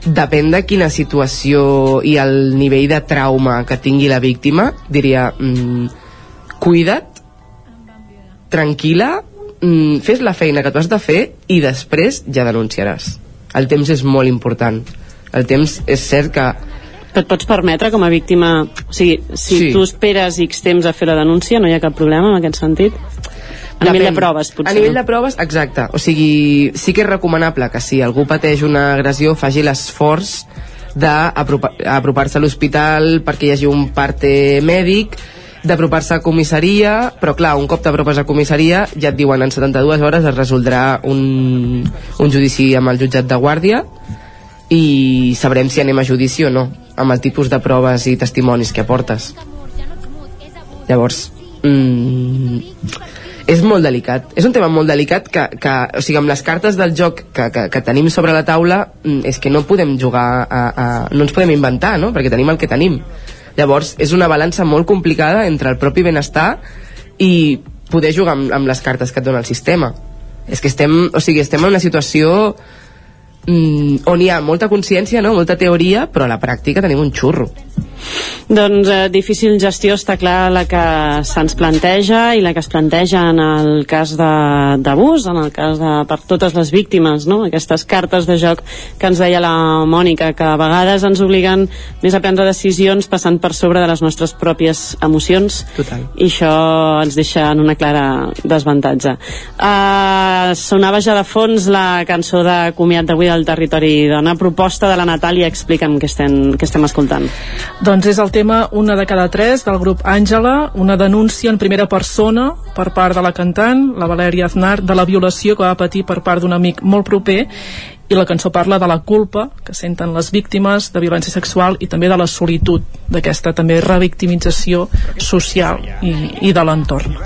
depèn de quina situació i el nivell de trauma que tingui la víctima, diria, mm, cuida't, tranquil·la, mm, fes la feina que tu has de fer i després ja denunciaràs. El temps és molt important. El temps és cert que que et pots permetre com a víctima o sigui, si Sí. tu esperes X temps a fer la denúncia no hi ha cap problema en aquest sentit a nivell de Depèn. proves potser A nivell de proves, exacte. O sigui, sí que és recomanable que si algú pateix una agressió faci l'esforç d'apropar-se a l'hospital perquè hi hagi un parte mèdic, d'apropar-se a comissaria, però clar, un cop t'apropes a comissaria ja et diuen en 72 hores es resoldrà un, un judici amb el jutjat de guàrdia i sabrem si anem a judici o no, amb el tipus de proves i testimonis que aportes. Llavors, mm, és molt delicat. És un tema molt delicat que, que o sigui, amb les cartes del joc que, que, que tenim sobre la taula mm, és que no podem jugar a, a, no ens podem inventar, no? Perquè tenim el que tenim. Llavors, és una balança molt complicada entre el propi benestar i poder jugar amb, amb les cartes que et dona el sistema. És que estem, o sigui, estem en una situació mm, on hi ha molta consciència, no? molta teoria, però a la pràctica tenim un xurro. Doncs eh, difícil gestió està clar la que se'ns planteja i la que es planteja en el cas de- d'abús, en el cas de per totes les víctimes, no? aquestes cartes de joc que ens deia la Mònica, que a vegades ens obliguen més a prendre decisions passant per sobre de les nostres pròpies emocions Total. i això ens deixa en una clara desavantatge. Uh, sonava ja de fons la cançó de comiat d'avui del Territori Dona, proposta de la Natàlia, explica'm què estem, què estem escoltant. Doncs és el tema Una de cada tres del grup Àngela, una denúncia en primera persona per part de la cantant, la Valèria Aznar, de la violació que va patir per part d'un amic molt proper i la cançó parla de la culpa que senten les víctimes de violència sexual i també de la solitud d'aquesta també revictimització social i, i de l'entorn.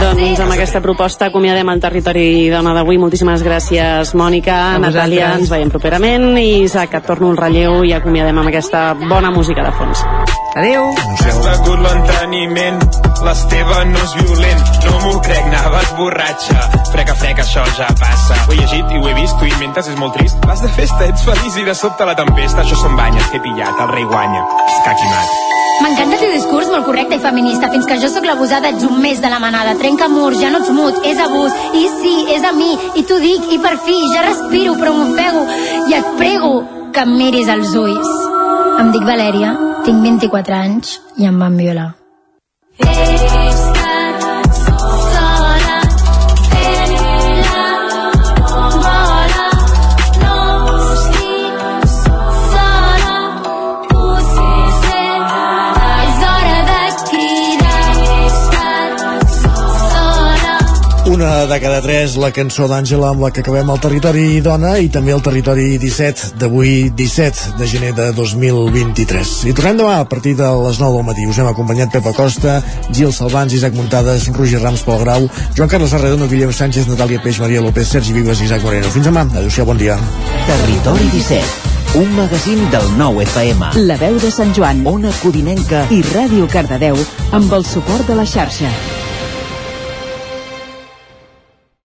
Doncs amb aquesta proposta acomiadem el territori dona d'avui. Moltíssimes gràcies, Mònica, Natàlia, ens veiem properament i Isaac, et torno un relleu i acomiadem amb aquesta bona música de fons. Adéu. Has begut l'enteniment, l'Esteve no és violent, no m'ho crec, anaves borratxa. Freca, freca, això ja passa. Ho he llegit i ho he vist, tu inventes, és molt trist. Vas de festa, ets feliç i de sobte la tempesta, això són banyes, que he pillat, el rei guanya. Escaquimat. M'encanta el teu discurs molt correcte i feminista. Fins que jo sóc l'abusada ets un més de la manada. Trenca murs, ja no ets mut, és abús. I sí, és a mi, i t'ho dic, i per fi, ja respiro, però m'ofego. I et prego que em miris als ulls. Em dic Valèria, tinc 24 anys i em van violar. Una de cada tres, la cançó d'Àngela amb la que acabem el territori dona i també el territori 17 d'avui 17 de gener de 2023. I tornem demà a partir de les 9 del matí. Us hem acompanyat Pepa Costa, Gil Salvans, Isaac Muntades, Roger Rams Pol Grau, Joan Carles Arredondo, Guillem Sánchez, Natàlia Peix, Maria López, Sergi Vives i Isaac Moreno. Fins demà. Adéu-siau, bon dia. Territori 17, un magazín del nou FM. La veu de Sant Joan, Ona Codinenca i Ràdio Cardedeu amb el suport de la xarxa.